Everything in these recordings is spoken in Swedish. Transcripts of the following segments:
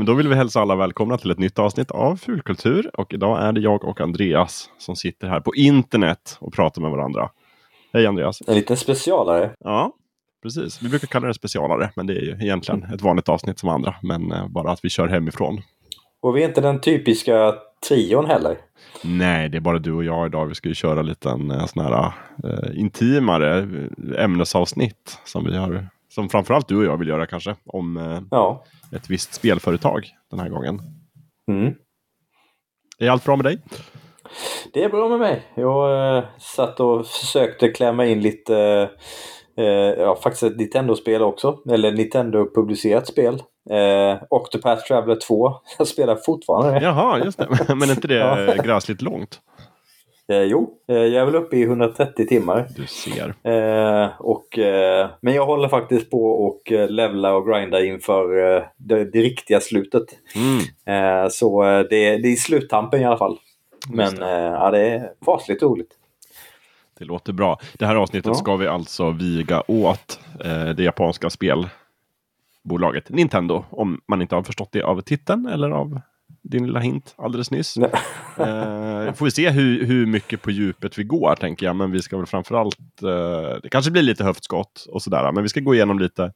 Men då vill vi hälsa alla välkomna till ett nytt avsnitt av Fulkultur. Och idag är det jag och Andreas som sitter här på internet och pratar med varandra. Hej Andreas! En liten specialare. Ja, precis. Vi brukar kalla det specialare, men det är ju egentligen ett vanligt avsnitt som andra. Men eh, bara att vi kör hemifrån. Och vi är inte den typiska trion heller. Nej, det är bara du och jag idag. Vi ska ju köra lite en eh, sån här eh, intimare eh, ämnesavsnitt som vi har. Som framförallt du och jag vill göra kanske. Om eh, Ja. ett visst spelföretag den här gången. Mm. Är allt bra med dig? Det är bra med mig. Jag eh, satt och försökte klämma in lite, eh, ja faktiskt ett Nintendo-spel också. Eller Nintendo-publicerat spel. Eh, Octopath Traveler 2. Jag spelar fortfarande det. Jaha, just det. Men är inte det Ja. eh, gräsligt långt? Eh, jo, eh, jag är väl uppe i 130 timmar. Du ser. Eh, och, eh, men jag håller faktiskt på och eh, levla och grinda inför eh, det, det riktiga slutet. Mm. Eh, så det, det är sluttampen i alla fall. Men eh, ja, det är fasligt roligt. Det låter bra. Det här avsnittet Ja. ska vi alltså viga åt det japanska spelbolaget Nintendo. Om man inte har förstått det av titeln eller av din lilla hint alldeles nyss. Eh, får vi se hur, hur mycket på djupet vi går tänker jag. Men vi ska väl framförallt, eh, det kanske blir lite höftskott och sådär. Men vi ska gå igenom lite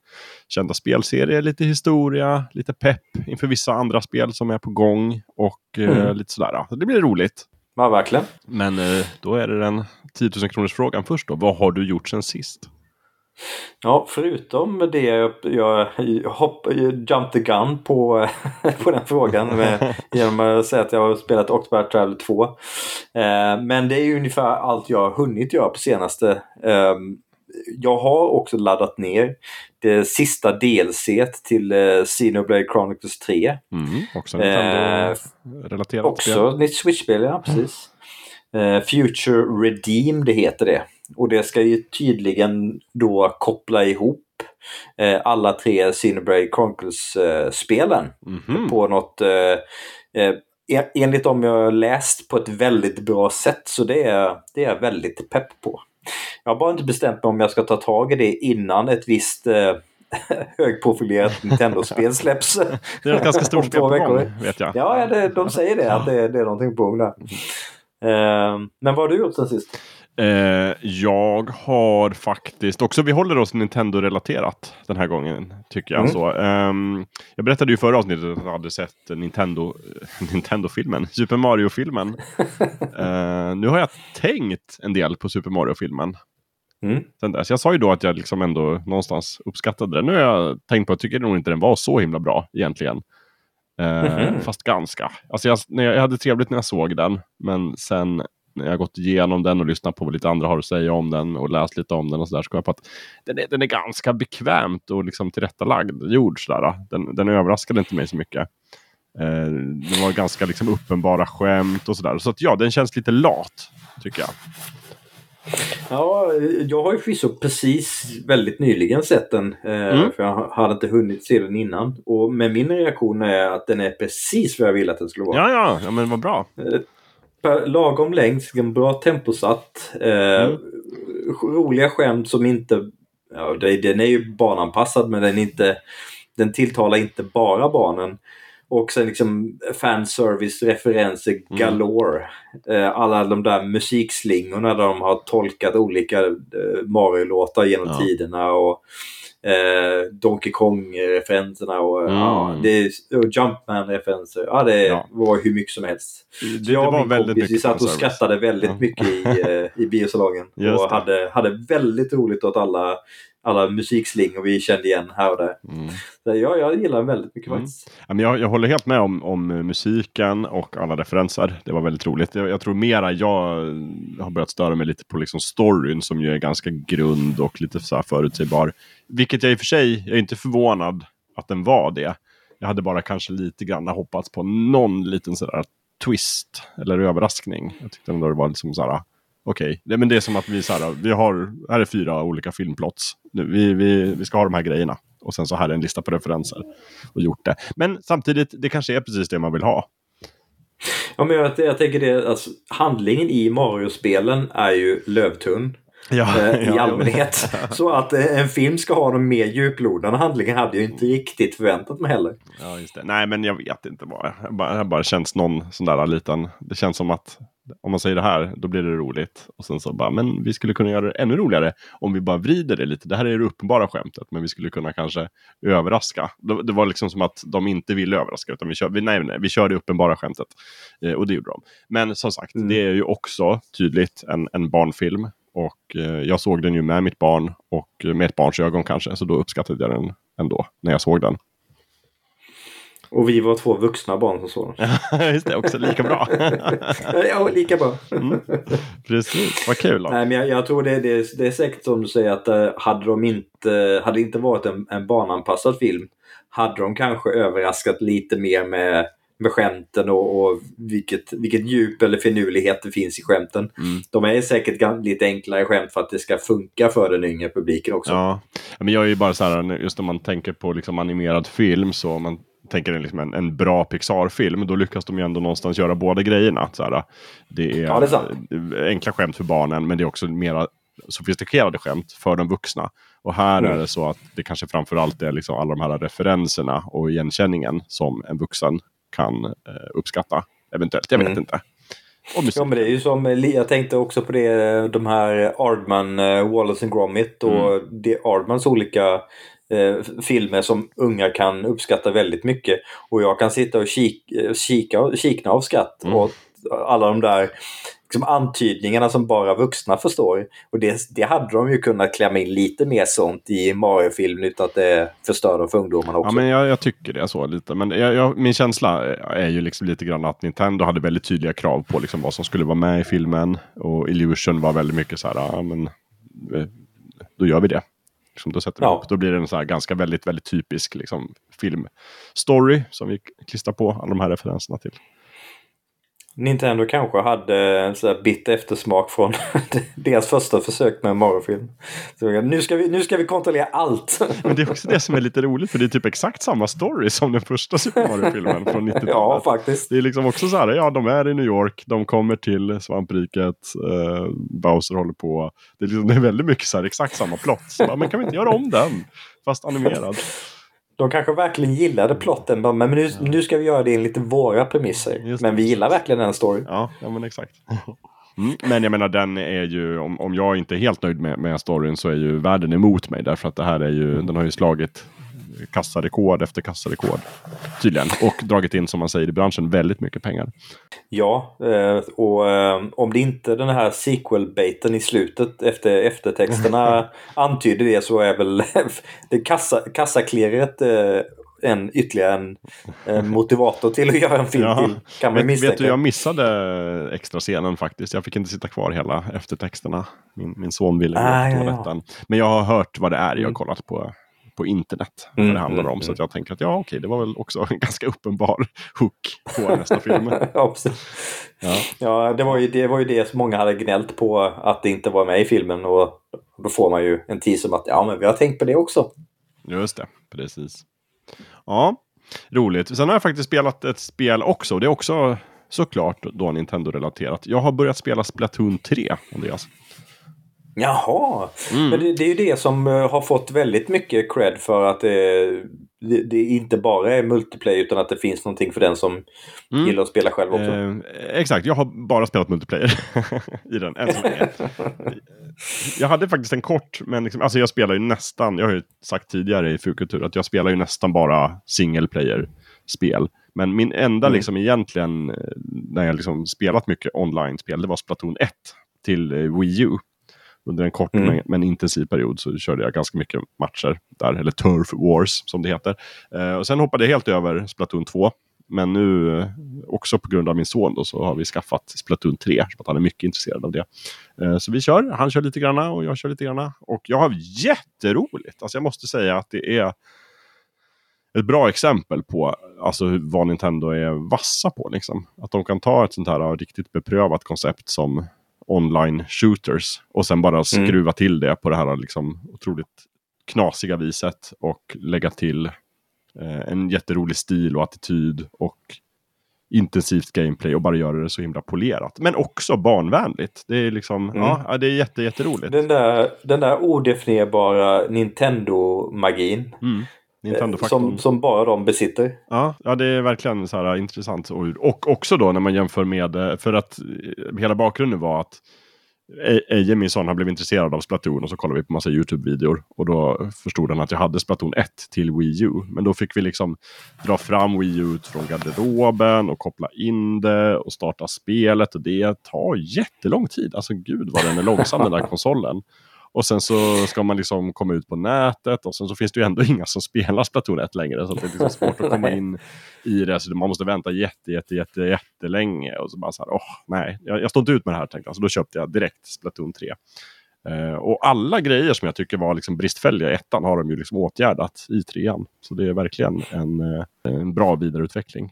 kända spelserier, lite historia, lite pepp inför vissa andra spel som är på gång. Och eh, Mm. lite sådär. Så det blir roligt. Ja, verkligen. Men eh, då är det den 10 000 kronors frågan först då. Vad har du gjort sen sist? Ja, förutom det jag, jag, hopp, jump the gun på, på den frågan med, genom att säga att jag har spelat Octopath Traveler 2. Eh, men det är ju ungefär allt jag har hunnit göra på senaste. Eh, jag har också laddat ner det sista DLC till eh, Xenoblade Chronicles 3. Mm, också Eh, Nintendo-relaterat Också ett nytt Switch-spel, ja precis. Eh, Future Redeem, det heter det. Och det ska ju tydligen då koppla ihop eh, alla tre Xenoblade Chronicles-spelen Mhm. på något eh, eh, en- enligt om jag läst på ett väldigt bra sätt så det är, det är jag väldigt pepp på. Jag har bara inte bestämt mig om jag ska ta tag i det innan ett visst eh, högprofilerat Nintendo-spel släpps. Det är ett ganska stort spel på gång, vet jag. Ja, ja det, de säger det, att det, det är någonting på gång där. Eh, men vad har du gjort sen sist? Eh, jag har faktiskt också, vi håller oss Nintendo-relaterat den här gången. Tycker jag. Mm. Så, ehm, jag berättade ju förra avsnittet att jag hade sett Nintendo, Nintendo-filmen, Super Mario-filmen. eh, nu har jag tänkt en del på Super Mario-filmen. Mm. Sen dess. Jag sa ju då att jag liksom ändå någonstans uppskattade den. Nu har jag tänkt på att jag tycker nog inte den var så himla bra egentligen. Eh, Mhm. Fast ganska. Alltså jag, jag hade trevligt när jag såg den. Men sen när jag gått igenom den och lyssnat på vad lite andra har att säga om den och läst lite om den och sådär. Så på att den är, den är ganska bekvämt och liksom tillrättalagd gjord. Sådär. Den, den överraskade inte mig så mycket. Eh, det var ganska liksom uppenbara skämt och sådär. Så att ja, den känns lite lat. Tycker jag. Ja, jag har ju förvisso precis väldigt nyligen sett den. Eh, Mm. För jag hade inte hunnit se den innan. Och med min reaktion är att den är precis vad jag ville att den skulle vara. Ja, ja, ja men vad bra. Lagom längd, en bra temposatt. Eh, Mm. Roliga skämt som inte... Ja, det- den är ju barnanpassad men den, inte, den tilltalar inte bara barnen. Och sen liksom fanservice, referenser Mm. galore. Eh, alla de där musikslingorna där de har tolkat olika eh, Mario-låtar genom Ja. tiderna. Och eh, Donkey Kong-referenserna och, Mm. ja, det och Jumpman-referenser. Ja, det Ja. var hur mycket som helst. Det, jag och var min väldigt kompis, vi satt och skrattade väldigt mycket i, eh, i biosalongen. Just och det. hade, hade väldigt roligt åt alla, alla musikslingor vi kände igen här och där. Mm. Så jag, jag gillar den väldigt mycket Mm. faktiskt. Jag, jag håller helt med om, om musiken och alla referenser. Det var väldigt roligt. Jag, jag tror mera jag har börjat störa mig lite på liksom storyn som ju är ganska grund och lite så här förutsägbar. Vilket jag i och för sig, jag är inte förvånad att den var det. Jag hade bara kanske lite grann hoppats på någon liten sådär twist eller överraskning. Jag tyckte ändå det var liksom såhär, okej, det, men det är som att vi såhär, vi har, här är fyra olika filmplots. Vi, vi, vi ska ha de här grejerna. Och sen så här är en lista på referenser. Och gjort det. Men samtidigt, det kanske är precis det man vill ha. Ja, men jag, jag tänker det, alltså, handlingen i Mario-spelen är ju lövtunn. ja, eh, i allmänhet. Så att eh, en film ska ha någon mer djuplodande handling hade jag inte riktigt förväntat mig heller. Ja, just det. Nej, men jag vet inte bara. Det bara, bara känns någon sån där liten. Det känns som att om man säger det här, då blir det roligt. Och sen så bara, men vi skulle kunna göra det ännu roligare om vi bara vrider det lite. Det här är det uppenbara skämtet, men vi skulle kunna kanske överraska. Det, var liksom som att de inte ville överraska, utan vi kör, vi, nej, nej, vi kör det uppenbara skämtet. Eh, och det gjorde de. Men som sagt, mm. det är ju också tydligt en, en barnfilm. Och eh, jag såg den ju med mitt barn och med ett barns ögon kanske, så då uppskattade jag den ändå när jag såg den. Och vi var två vuxna barn som såg den. Just det, också lika bra. ja, lika bra. mm. Precis, vad kul. Då. Nej, men jag, jag tror det, det, det, är säkert som du säger att uh, hade de inte, hade det inte varit en, en barnanpassad film hade de kanske överraskat lite mer med med skämten och, och vilket, vilket djup eller finurlighet det finns i skämten. Mm. De är säkert lite enklare skämt för att det ska funka för den yngre publiken också. Ja, men jag är ju bara så här, just när man tänker på liksom animerad film så man tänker en, liksom en, en bra Pixar-film, då lyckas de ju ändå någonstans göra båda grejerna. Så här, det är, ja, det är enkla skämt för barnen, men det är också mera sofistikerade skämt för de vuxna. Och här mm. är det så att det kanske framförallt är liksom alla de här referenserna och igenkänningen som en vuxen kan eh, uppskatta. Eventuellt, jag vet mm. inte. Ja, men det är ju som, jag tänkte också på det, de här Ardman, uh, Wallace and Gromit och mm. det Ardmans olika eh, filmer som unga kan uppskatta väldigt mycket. Och jag kan sitta och kik, eh, kika, kikna av skratt mm. åt alla de där liksom, antydningarna som bara vuxna förstår. Och det, det hade de ju kunnat klämma in lite mer sånt i Mario-filmen utan att det förstörde för ungdomarna också. Ja, men jag, jag tycker det är så lite. Men jag, jag, min känsla är ju liksom lite grann att Nintendo hade väldigt tydliga krav på liksom vad som skulle vara med i filmen. Och Illusion var väldigt mycket så här, ja men eh, då gör vi det. Liksom, då, sätter ja. upp, då blir det en så ganska väldigt, väldigt typisk liksom, filmstory som vi klistrar på alla de här referenserna till. Nintendo kanske hade en sån bitter eftersmak från deras första försök med en Mario-film. Nu ska, vi, nu ska vi kontrollera allt! Men det är också det som är lite roligt för det är typ exakt samma story som den första Super Mario-filmen från 90-talet. Ja, faktiskt. Det är liksom också så här, ja de är i New York, de kommer till svampriket, eh, Bowser håller på. Det är, liksom, det är väldigt mycket så här, exakt samma plott. Så, men kan vi inte göra om den? Fast animerad. De kanske verkligen gillade plotten, men nu, nu ska vi göra det enligt våra premisser. men vi gillar verkligen den storyn. Ja, ja men exakt. Mm, men jag menar den är ju, om, om jag inte är helt nöjd med, med storyn så är ju världen emot mig. Därför att det här är ju, den har ju slagit kassarekord efter kassarekord. Tydligen. Och dragit in, som man säger i branschen, väldigt mycket pengar. Ja, eh, och eh, om det inte den här sequel-baiten i slutet efter eftertexterna antyder det så är väl det kassa, kassaklirret eh, en, ytterligare en, en, motivator till att göra en film ja. till. Kan man vet, vet du, jag missade extra scenen faktiskt. Jag fick inte sitta kvar hela eftertexterna. Min, min son ville ah, gå på ja, ja. Men jag har hört vad det är. Jag har mm. kollat på på internet. Mm, det handlar om. Mm, så att jag tänker att ja, okej, det var väl också en ganska uppenbar hook på nästa film. ja, ja. ja det, var ju, det var ju det som många hade gnällt på att det inte var med i filmen. Och då får man ju en teaser om att ja, men vi har tänkt på det också. Just det, precis. Ja, roligt. Sen har jag faktiskt spelat ett spel också. Det är också såklart då Nintendo-relaterat. Jag har börjat spela Splatoon 3, Andreas. Jaha, mm. men det, det, är ju det som uh, har fått väldigt mycket cred för att det, det, det, inte bara är multiplayer utan att det finns någonting för den som mm. gillar att spela själv också. Eh, exakt, jag har bara spelat multiplayer i den än så länge. jag hade faktiskt en kort, men liksom, alltså jag spelar ju nästan, jag har ju sagt tidigare i Fukultur att jag spelar ju nästan bara single player-spel. Men min enda mm. liksom egentligen, eh, när jag liksom spelat mycket online-spel, det var Splatoon 1 till eh, Wii U under en kort mm. men, men, intensiv period så körde jag ganska mycket matcher där, eller Turf Wars som det heter. Eh, och sen hoppade jag helt över Splatoon 2. Men nu, eh, också på grund av min son, då, så har vi skaffat Splatoon 3. Så att han är mycket intresserad av det. Eh, så vi kör, han kör lite granna och jag kör lite granna. Och jag har jätteroligt! Alltså jag måste säga att det är ett bra exempel på alltså, vad Nintendo är vassa på. Liksom. Att de kan ta ett sånt här riktigt beprövat koncept som online shooters. Och sen bara mm. skruva mm. till det på det här liksom otroligt knasiga viset. Och lägga till eh, en jätterolig stil och attityd. Och intensivt gameplay och bara göra det så himla polerat. Men också barnvänligt. Det är liksom, mm. ja, det är jätte, jätteroligt. Den där, den där odefinierbara Nintendo-magin. Mm. Nintendo som, som bara de besitter. Ja, ja, det är verkligen så här intressant. Och också då när man jämför med, eh, för att hela bakgrunden var att Eje, min son, han blev intresserad av Splatoon och så kollade vi på massa YouTube-videor. Och då förstod han att jag hade Splatoon 1 till Wii U. Men då fick vi liksom dra fram Wii U från garderoben och koppla in det och starta spelet. Och det tar jättelång tid. Alltså gud vad den är långsam den där konsolen. Och sen så ska man liksom komma ut på nätet och sen så finns det ju ändå inga som spelar Splatoon 1 längre. Så det är liksom svårt att komma in i det. Så man måste vänta jätte, jätte, jätte, jättelänge. Och så bara så här, åh nej, jag, jag står inte ut med det här tänkte jag. Så då köpte jag direkt Splatoon 3. Uh, eh, och alla grejer som jag tycker var liksom bristfälliga i ettan har de ju liksom åtgärdat i trean. Så det är verkligen en, uh, en bra vidareutveckling.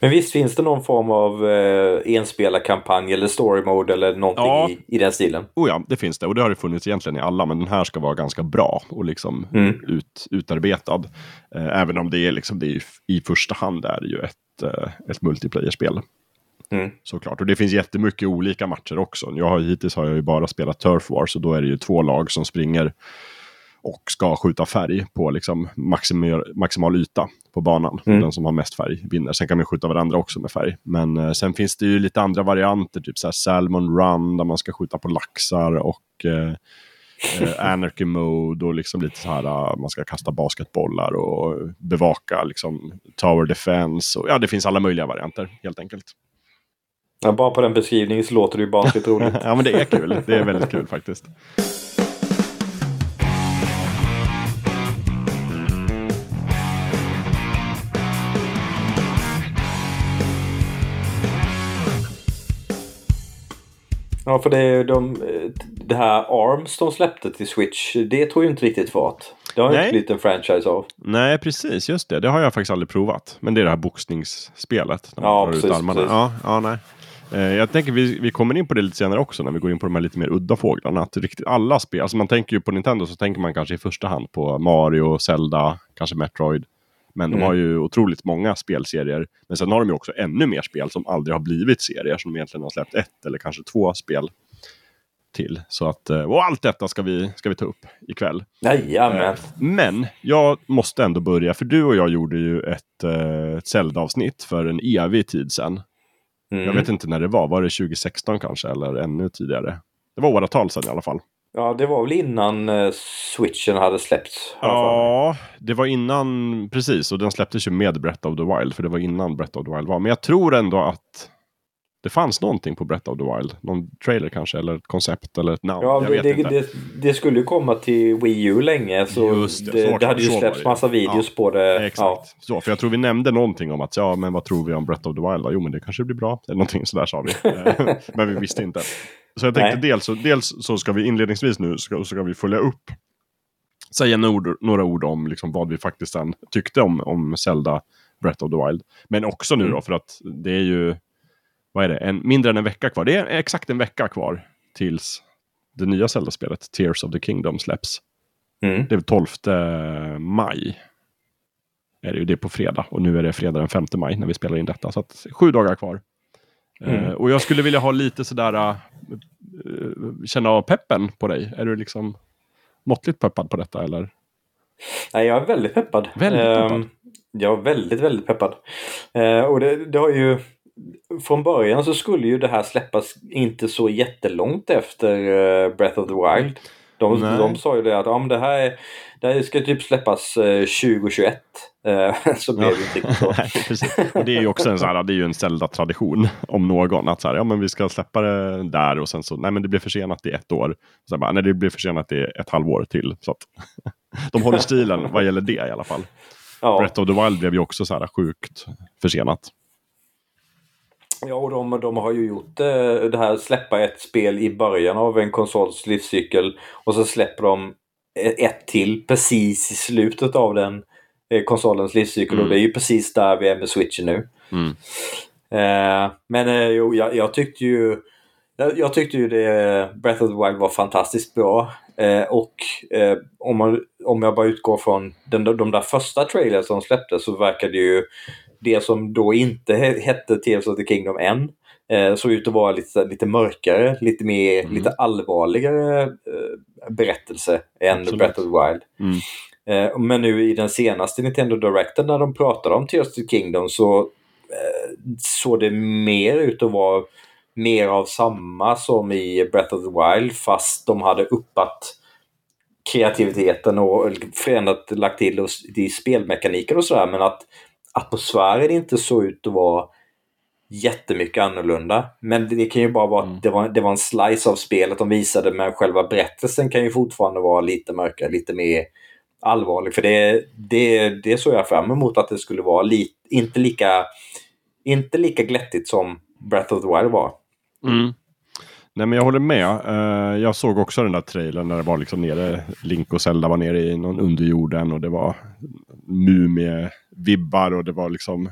Men visst finns det någon form av eh, enspelarkampanj eller story mode eller någonting ja. i, i den stilen? Oh ja, det finns det. Och det har det funnits egentligen i alla. Men den här ska vara ganska bra och liksom mm. ut, utarbetad. Eh, även om det är, liksom, det är i första hand är ju ett, eh, ett multiplayer-spel. Mm. Såklart. Och det finns jättemycket olika matcher också. Jag har, hittills har jag ju bara spelat Turf Wars och då är det ju två lag som springer och ska skjuta färg på liksom maximal, maximal yta på banan. Mm. Den som har mest färg vinner. Sen kan man skjuta varandra också med färg. Men eh, sen finns det ju lite andra varianter, typ så Salmon Run där man ska skjuta på laxar och eh, eh, Anarchy Mode och liksom lite så här, uh, man ska kasta basketbollar och bevaka liksom Tower Defense. Och, ja, det finns alla möjliga varianter helt enkelt. Ja, bara på den beskrivningen så låter det ju barnsligt roligt. ja, men det är kul. Det är väldigt kul faktiskt. Ja, för det, de, det här ARMS de släppte till Switch, det tog ju inte riktigt fart. Det har ju inte blivit en franchise av. Nej, precis. Just det. Det har jag faktiskt aldrig provat. Men det är det här boxningsspelet. Ja, precis, precis. Ja, ja, nej. Eh, jag tänker vi, vi kommer in på det lite senare också när vi går in på de här lite mer udda fåglarna. Att riktigt alla spel, alltså man tänker ju på Nintendo så tänker man kanske i första hand på Mario, Zelda, kanske Metroid. Men mm. de har ju otroligt många spelserier. Men sen har de ju också ännu mer spel som aldrig har blivit serier. Som egentligen har släppt ett eller kanske två spel till. Så att, eh, och allt detta ska vi, ska vi ta upp ikväll. Jajamän. Eh, men jag måste ändå börja, för du och jag gjorde ju ett, eh, ett Zelda-avsnitt för en evig tid sedan. Mm. Jag vet inte när det var, var det 2016 kanske eller ännu tidigare? Det var åratal sedan i alla fall. Ja, det var väl innan eh, switchen hade släppts? Ja, det var innan, precis. Och den släpptes ju med Breath of the Wild. För det var innan Breath of the Wild var. Men jag tror ändå att det fanns någonting på Breath of the Wild. Någon trailer kanske, eller ett koncept eller ett namn. Ja, det, det, det, det, skulle ju komma till Wii U länge. Så Just det, så, det hade ju släppts massa videos ja, på det. Exakt. Ja. Så, för jag tror vi nämnde någonting om att, ja men vad tror vi om Breath of the Wild? Jo men det kanske blir bra. Eller någonting sådär sa vi. men vi visste inte. Så jag tänkte dels, dels så ska vi inledningsvis nu ska, ska vi följa upp säga några några ord om liksom vad vi faktiskt tyckte om, om Zelda Breath of the Wild. Men också nu mm. då för att det är ju vad är det, en, mindre än en vecka kvar. Det är exakt en vecka kvar tills det nya Zelda-spelet Tears of the Kingdom släpps. Mm. Det är 12 maj. Är det ju det på fredag och nu är det fredag den 5 maj när vi spelar in detta. Så att sju dagar kvar. Mm. Uh, och jag skulle vilja ha lite sådär, uh, känna av peppen på dig. Är du liksom måttligt peppad på detta eller? Nej, jag är väldigt peppad. Väldigt peppad. Uh, jag är väldigt, väldigt peppad. Uh, och det, det har ju från början så skulle ju det här släppas inte så jättelångt efter uh, Breath of the Wild. De, de sa ju det att ja, det, här, det här ska typ släppas uh, 2021. Uh, så blev det inte riktigt så. Det är ju också en, så här, det är ju en Zelda-tradition om någon. Att så här, ja, men vi ska släppa det där och sen så, nej men det blir försenat i ett år. Så bara, nej det blir försenat i ett halvår till. Så att, de håller stilen vad gäller det i alla fall. Ja. Breath of the Wild blev ju också så här sjukt försenat. Ja, och de, de har ju gjort det, eh, det här släppa ett spel i början av en konsols livscykel och så släpper de ett till precis i slutet av den eh, konsolens livscykel mm. och det är ju precis där vi är med switchen nu. Mm. Eh, men eh, jo, jag, jag, tyckte ju jag, jag, tyckte ju det Breath of the Wild var fantastiskt bra. Eh, och om, man, om jag bara utgår från den, de där första trailers som släpptes så verkade ju det som då inte hette Tears of the Kingdom än eh, såg ut att vara lite, lite mörkare, lite mer, mm. lite allvarligare eh, berättelse än Absolut. Breath of the Wild. Mm. Eh, men nu i den senaste Nintendo Directen när de pratade om Tears of the Kingdom så eh, såg det mer ut att vara mer av samma som i Breath of the Wild fast de hade uppat kreativiteten och förändrat, lagt till i spelmekaniker och sådär men att atmosfären inte såg ut att vara jättemycket annorlunda. Men det kan ju bara vara mm. att det var, det var en slice av spelet de visade men själva berättelsen kan ju fortfarande vara lite mörkare, lite mer allvarlig. För det, det, det såg jag fram emot att det skulle vara li, inte, lika, inte lika glättigt som Breath of the Wild var. Mm. Nej men jag håller med. Uh, jag såg också den där trailern när det var liksom nere, Link och Zelda var nere i någon underjorden och det var mumie-vibbar och det var liksom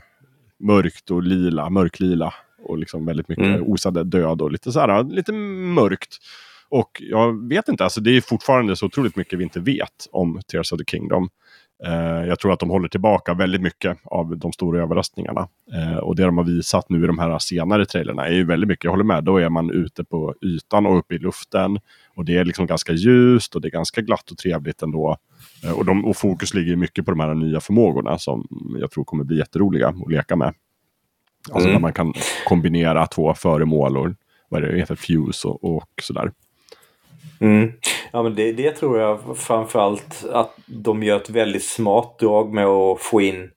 mörkt och lila, mörklila. Och liksom väldigt mycket mm. osade död och lite så här, lite mörkt. Och jag vet inte, alltså det är fortfarande så otroligt mycket vi inte vet om Tears of the Kingdom. Uh, jag tror att de håller tillbaka väldigt mycket av de stora överraskningarna. Uh, och det de har visat nu i de här senare trailerna är ju väldigt mycket, jag håller med, då är man ute på ytan och uppe i luften. Och det är liksom ganska ljust och det är ganska glatt och trevligt ändå. Uh, och, de, och fokus ligger mycket på de här nya förmågorna som jag tror kommer bli jätteroliga att leka med. Alltså mm. när man kan kombinera två föremål och vad är det heter, fuse och, och sådär. Mm. Ja men det, det tror jag framförallt att de gör ett väldigt smart drag med att få in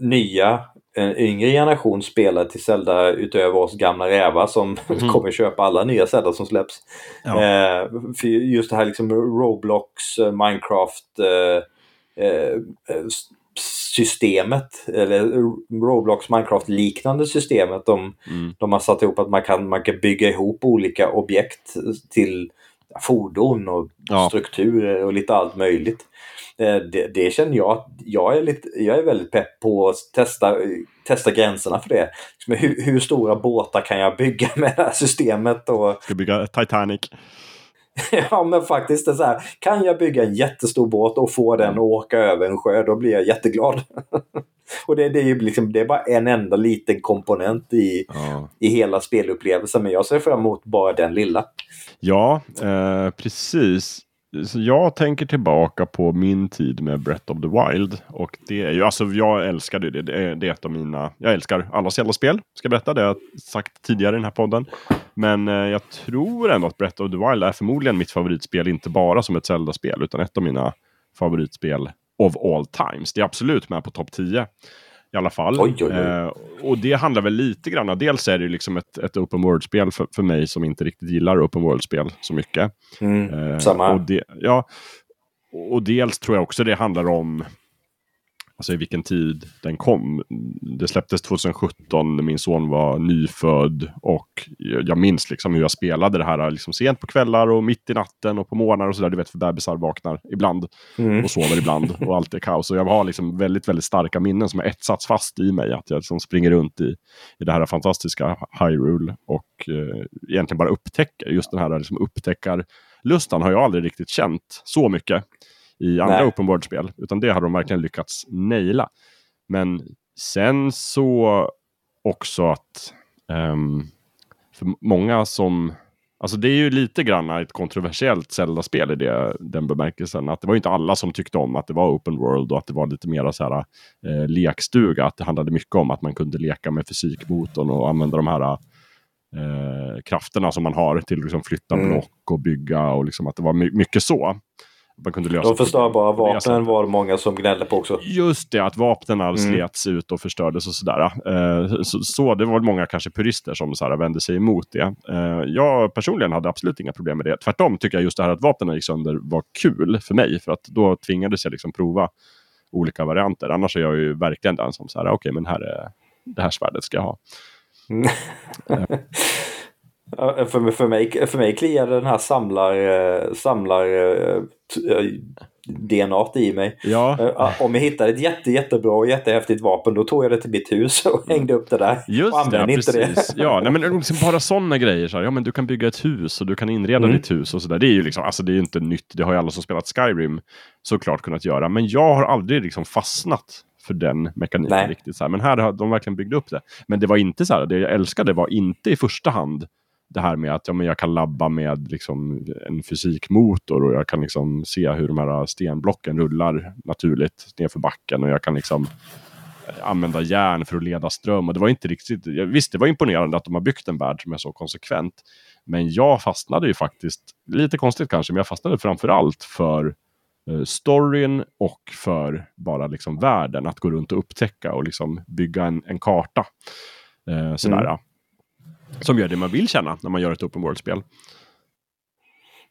nya, en yngre generation spelare till Zelda utöver oss gamla rävar som mm. kommer köpa alla nya Zelda som släpps. Ja. Eh, för just det här liksom Roblox, eh, Minecraft eh, eh, systemet, eller Roblox Minecraft-liknande systemet de, mm. de har satt ihop att man kan, man kan bygga ihop olika objekt till fordon och ja. strukturer och lite allt möjligt. Eh, det, det, känner jag att jag är, lite, jag är väldigt pepp på att testa, testa gränserna för det. Hur, hur stora båtar kan jag bygga med det här systemet? Och... Ska bygga Titanic? ja men faktiskt, det så här, kan jag bygga en jättestor båt och få den att åka över en sjö, då blir jag jätteglad. och det, det, är ju liksom, det är bara en enda liten komponent i, ja. i hela spelupplevelsen, men jag ser fram emot bara den lilla. Ja, eh, precis. Så jag tänker tillbaka på min tid med Breath of the Wild. Och det är ju, alltså jag älskade det. Det är, det är ett av mina, jag älskar alla Zelda-spel. Ska berätta, det har jag sagt tidigare i den här podden. Men eh, jag tror ändå att Breath of the Wild är förmodligen mitt favoritspel, inte bara som ett Zelda-spel, utan ett av mina favoritspel of all times. Det är absolut med på topp 10 i alla fall. Oj, oj, oj. Eh, och det handlar väl lite grann, dels är det liksom ett, ett open world-spel för, för mig som inte riktigt gillar open world-spel så mycket. Mm, eh, samma. Och, det, ja, och dels tror jag också det handlar om alltså i vilken tid den kom. Det släpptes 2017 när min son var nyfödd och jag minns liksom hur jag spelade det här liksom sent på kvällar och mitt i natten och på morgnar och sådär. Du vet för bebisar vaknar ibland mm. och sover ibland och allt är kaos. Och jag har liksom väldigt, väldigt starka minnen som har etsats fast i mig. Att jag liksom springer runt i, i det här fantastiska Hyrule och eh, egentligen bara upptäcker just den här liksom upptäckarlustan har jag aldrig riktigt känt så mycket i andra Nej. open world-spel. Utan det har de verkligen lyckats naila. Men sen så också att um, för många som Alltså det är ju lite grann ett kontroversiellt Zelda-spel i det, den bemärkelsen. Att det var inte alla som tyckte om att det var open world och att det var lite mer så här eh, lekstuga. Att det handlade mycket om att man kunde leka med fysikmotorn och använda de här eh, krafterna som man har till att liksom, flytta mm. block och bygga och liksom att det var my mycket så man kunde lösa. De förstörbara vapnen var det många som gnällde på också. Just det, att vapnen mm. slets ut och förstördes och sådär. Eh, så, så, det var många kanske purister som så här, vände sig emot det. Eh, jag personligen hade absolut inga problem med det. Tvärtom tycker jag just det här att vapnen gick sönder var kul för mig. För att då tvingades jag liksom prova olika varianter. Annars är jag ju verkligen den som så okej okay, men här är, det här svärdet ska jag ha. Mm. För, för, mig, för mig kliar den här samlar, eh, samlar eh, DNA i mig. Ja. Eh, om jag hittade ett jätte, jättebra och jättehäftigt vapen då tog jag det till mitt hus och hängde upp det där. Just och använde ja, inte precis. det. ja, nej, men liksom bara sådana grejer. Så här, ja, men du kan bygga ett hus och du kan inreda mm. ditt hus och sådär. Det är ju liksom, alltså det är inte nytt. Det har ju alla som spelat Skyrim såklart kunnat göra. Men jag har aldrig liksom fastnat för den mekaniken Nej. riktigt. Så här. Men här har de verkligen byggt upp det. Men det var inte så här, det jag älskade var inte i första hand det här med att ja, men jag kan labba med liksom, en fysikmotor och jag kan liksom se hur de här stenblocken rullar naturligt nerför backen och jag kan liksom använda järn för att leda ström. Och det var inte riktigt, visst, det var imponerande att de har byggt en värld som är så konsekvent. Men jag fastnade ju faktiskt, lite konstigt kanske, men jag fastnade framför allt för eh, storyn och för bara liksom världen. Att gå runt och upptäcka och liksom bygga en, en karta. Eh, sådär. Mm. Som gör det man vill känna när man gör ett open world-spel.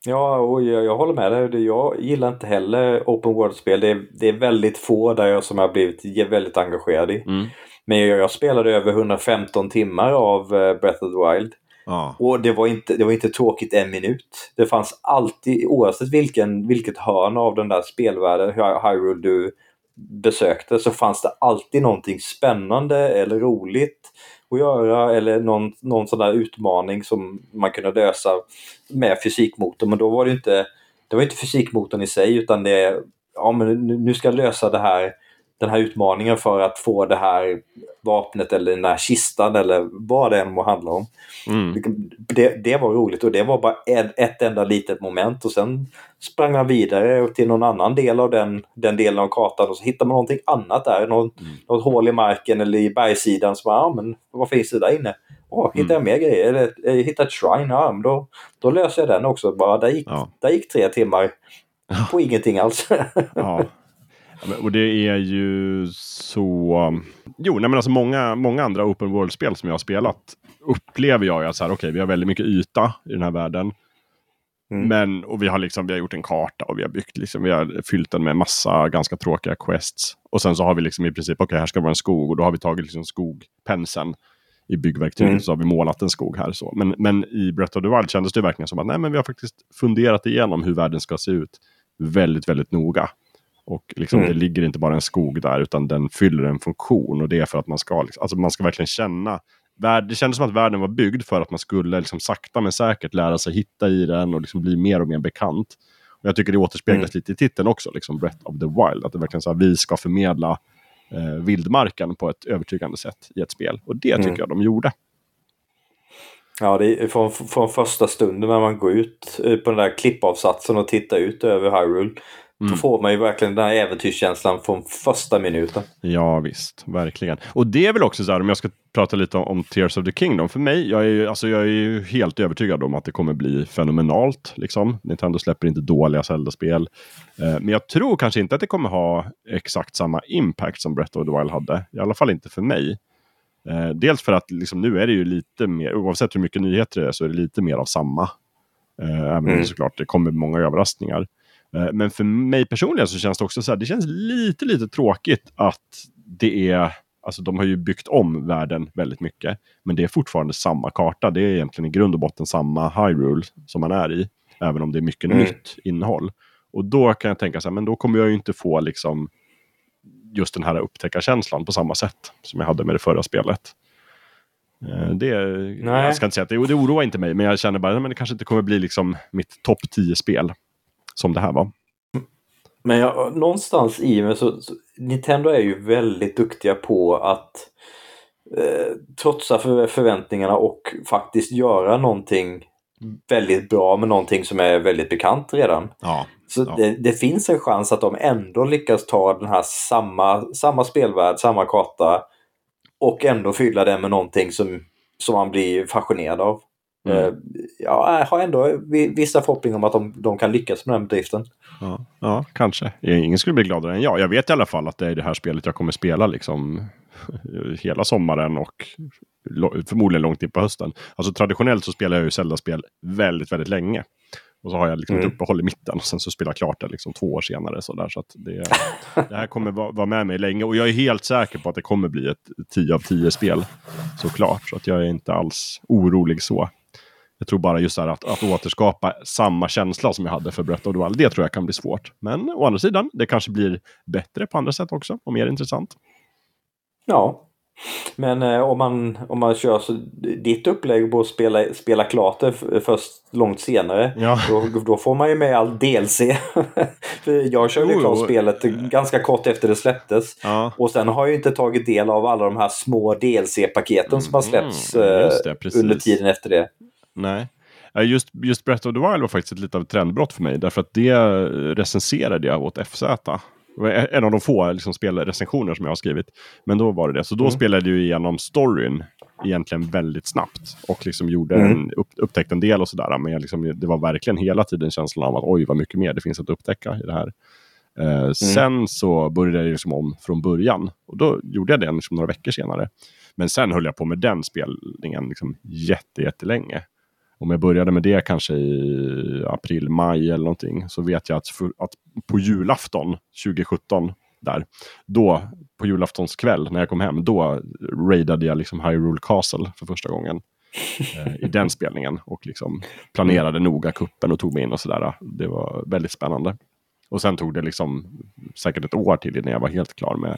Ja, och jag, jag håller med dig. Jag gillar inte heller open world-spel. Det, det, är väldigt få där jag som har blivit väldigt engagerad i. Mm. Men jag, jag, spelade över 115 timmar av eh, Breath of the Wild. Ja. Och det var, inte, det var inte tråkigt en minut. Det fanns alltid, oavsett vilken, vilket hörn av den där spelvärlden, Hyrule du besökte, så fanns det alltid någonting spännande eller roligt att göra eller någon, någon sån där utmaning som man kunde lösa med fysikmotorn. Men då var det inte, det var inte fysikmotorn i sig utan det ja men nu ska jag lösa det här den här utmaningen för att få det här vapnet eller den här kistan eller vad det än må handla om. Mm. Det, det, var roligt och det var bara ett, ett enda litet moment och sen sprang man vidare till någon annan del av den, den delen av kartan och så hittar man någonting annat där. Något, mm. något hål i marken eller i bergssidan. Så bara, ja, men vad finns det där inne? Åh, hittar jag mm. mer grejer? Eller jag hittar ett shrine? Ja, men då, då löser jag den också. Bara, där, gick, ja. där gick tre timmar på ingenting alls. ja. Och det är ju så... Jo, nej men alltså många, många andra open world-spel som jag har spelat upplever jag att så här, okay, vi har väldigt mycket yta i den här världen. Mm. Men, och vi har, liksom, vi har gjort en karta och vi har byggt, liksom, vi har fyllt den med massa ganska tråkiga quests. Och sen så har vi liksom i princip, okej okay, här ska vara en skog och då har vi tagit liksom skogpenseln i byggverktyget mm. så har vi målat en skog här. Så. Men, men i Breath of the Wild kändes det verkligen som att nej, men vi har faktiskt funderat igenom hur världen ska se ut väldigt, väldigt noga. Och liksom, mm. det ligger inte bara en skog där utan den fyller en funktion. Och det är för att man ska, liksom, alltså man ska verkligen känna det kändes som att världen var byggd för att man skulle liksom sakta men säkert lära sig hitta i den och liksom bli mer och mer bekant. Och jag tycker det återspeglas mm. lite i titeln också, liksom Breath of the Wild. Att det verkligen så här, vi ska förmedla eh, vildmarken på ett övertygande sätt i ett spel. Och det tycker mm. jag de gjorde. Ja, det är från, från första stunden när man går ut eh, på den där klippavsatsen och tittar ut över Hyrule Mm. Då får man ju verkligen den här äventyrskänslan från första minuten. Ja visst, verkligen. Och det är väl också så här, om jag ska prata lite om, om Tears of the Kingdom. För mig, jag är, ju, alltså, jag är ju helt övertygad om att det kommer bli fenomenalt. Liksom. Nintendo släpper inte dåliga Zelda-spel. Eh, men jag tror kanske inte att det kommer ha exakt samma impact som Breath of the Wild hade. I alla fall inte för mig. Eh, dels för att liksom, nu är det ju lite mer, oavsett hur mycket nyheter det är, så är det lite mer av samma. Eh, även om mm. såklart det kommer många överraskningar. Eh, men för mig personligen så känns det också så här, det känns lite, lite tråkigt att det är, alltså de har ju byggt om världen väldigt mycket, men det är fortfarande samma karta. Det är egentligen i grund och botten samma Hyrule som man är i, även om det är mycket mm. nytt innehåll. Och då kan jag tänka så här, men då kommer jag ju inte få liksom just den här upptäckarkänslan på samma sätt som jag hade med det förra spelet. Eh, det, Nej. jag ska inte säga att det, det oroar inte mig, men jag känner bara att det kanske inte kommer bli liksom mitt topp 10-spel som det här var. Men jag, någonstans i mig så, så, Nintendo är ju väldigt duktiga på att eh, trotsa för, förväntningarna och faktiskt göra någonting väldigt bra med någonting som är väldigt bekant redan. Ja, så ja. Det, det, finns en chans att de ändå lyckas ta den här samma, samma spelvärld, samma karta och ändå fylla den med någonting som, som man blir fascinerad av. Mm. Eh, jag har ändå vissa förhoppningar om att de, de kan lyckas med den bedriften. Ja, ja, kanske. Ingen skulle bli gladare än jag. Jag vet i alla fall att det är det här spelet jag kommer spela liksom hela sommaren och förmodligen långt in på hösten. Alltså traditionellt så spelar jag ju Zelda-spel väldigt, väldigt länge. Och så har jag liksom mm. ett uppehåll i mitten och sen så spelar jag klart det liksom två år senare. Så, där, så det, det här kommer vara, vara med mig länge och jag är helt säker på att det kommer bli ett 10 av 10 spel. Såklart, så att jag är inte alls orolig så. Jag tror bara just här att, att återskapa samma känsla som jag hade för Breath of det tror jag kan bli svårt. Men å andra sidan, det kanske blir bättre på andra sätt också och mer intressant. Ja, Men eh, om, man, om man kör så, ditt upplägg på att spela, spela klart det först långt senare. Ja. Då, då får man ju med all DLC. För jag körde Jo, klart spelet ganska kort efter det släpptes. Ja. Och sen har jag inte tagit del av alla de här små DLC-paketen som har släppts Mm, eh, just det, under tiden efter det. Nej. Just, just Breath of the Wild var faktiskt ett lite av ett trendbrott för mig. Därför att det recenserade jag åt FZ. Det var en av de få liksom, spelrecensioner som jag har skrivit. Men då var det det. Så då Mm. spelade jag igenom storyn egentligen väldigt snabbt. Och liksom gjorde Mm. en, upp, upptäckte en del och sådär. Men jag liksom, det var verkligen hela tiden känslan av att oj vad mycket mer det finns att upptäcka i det här. Eh, Mm. Sen så började jag liksom om från början. Och då gjorde jag det liksom några veckor senare. Men sen höll jag på med den spelningen liksom jätte, jättelänge. Om jag började med det kanske i april, maj eller någonting. Så vet jag att, för, att på julafton 2017, där, då på julaftons kväll när jag kom hem, då raidade jag liksom Hyrule Castle för första gången. Eh, I den spelningen och liksom planerade noga kuppen och tog mig in och sådär. Det var väldigt spännande. Och sen tog det liksom säkert ett år till innan jag var helt klar med,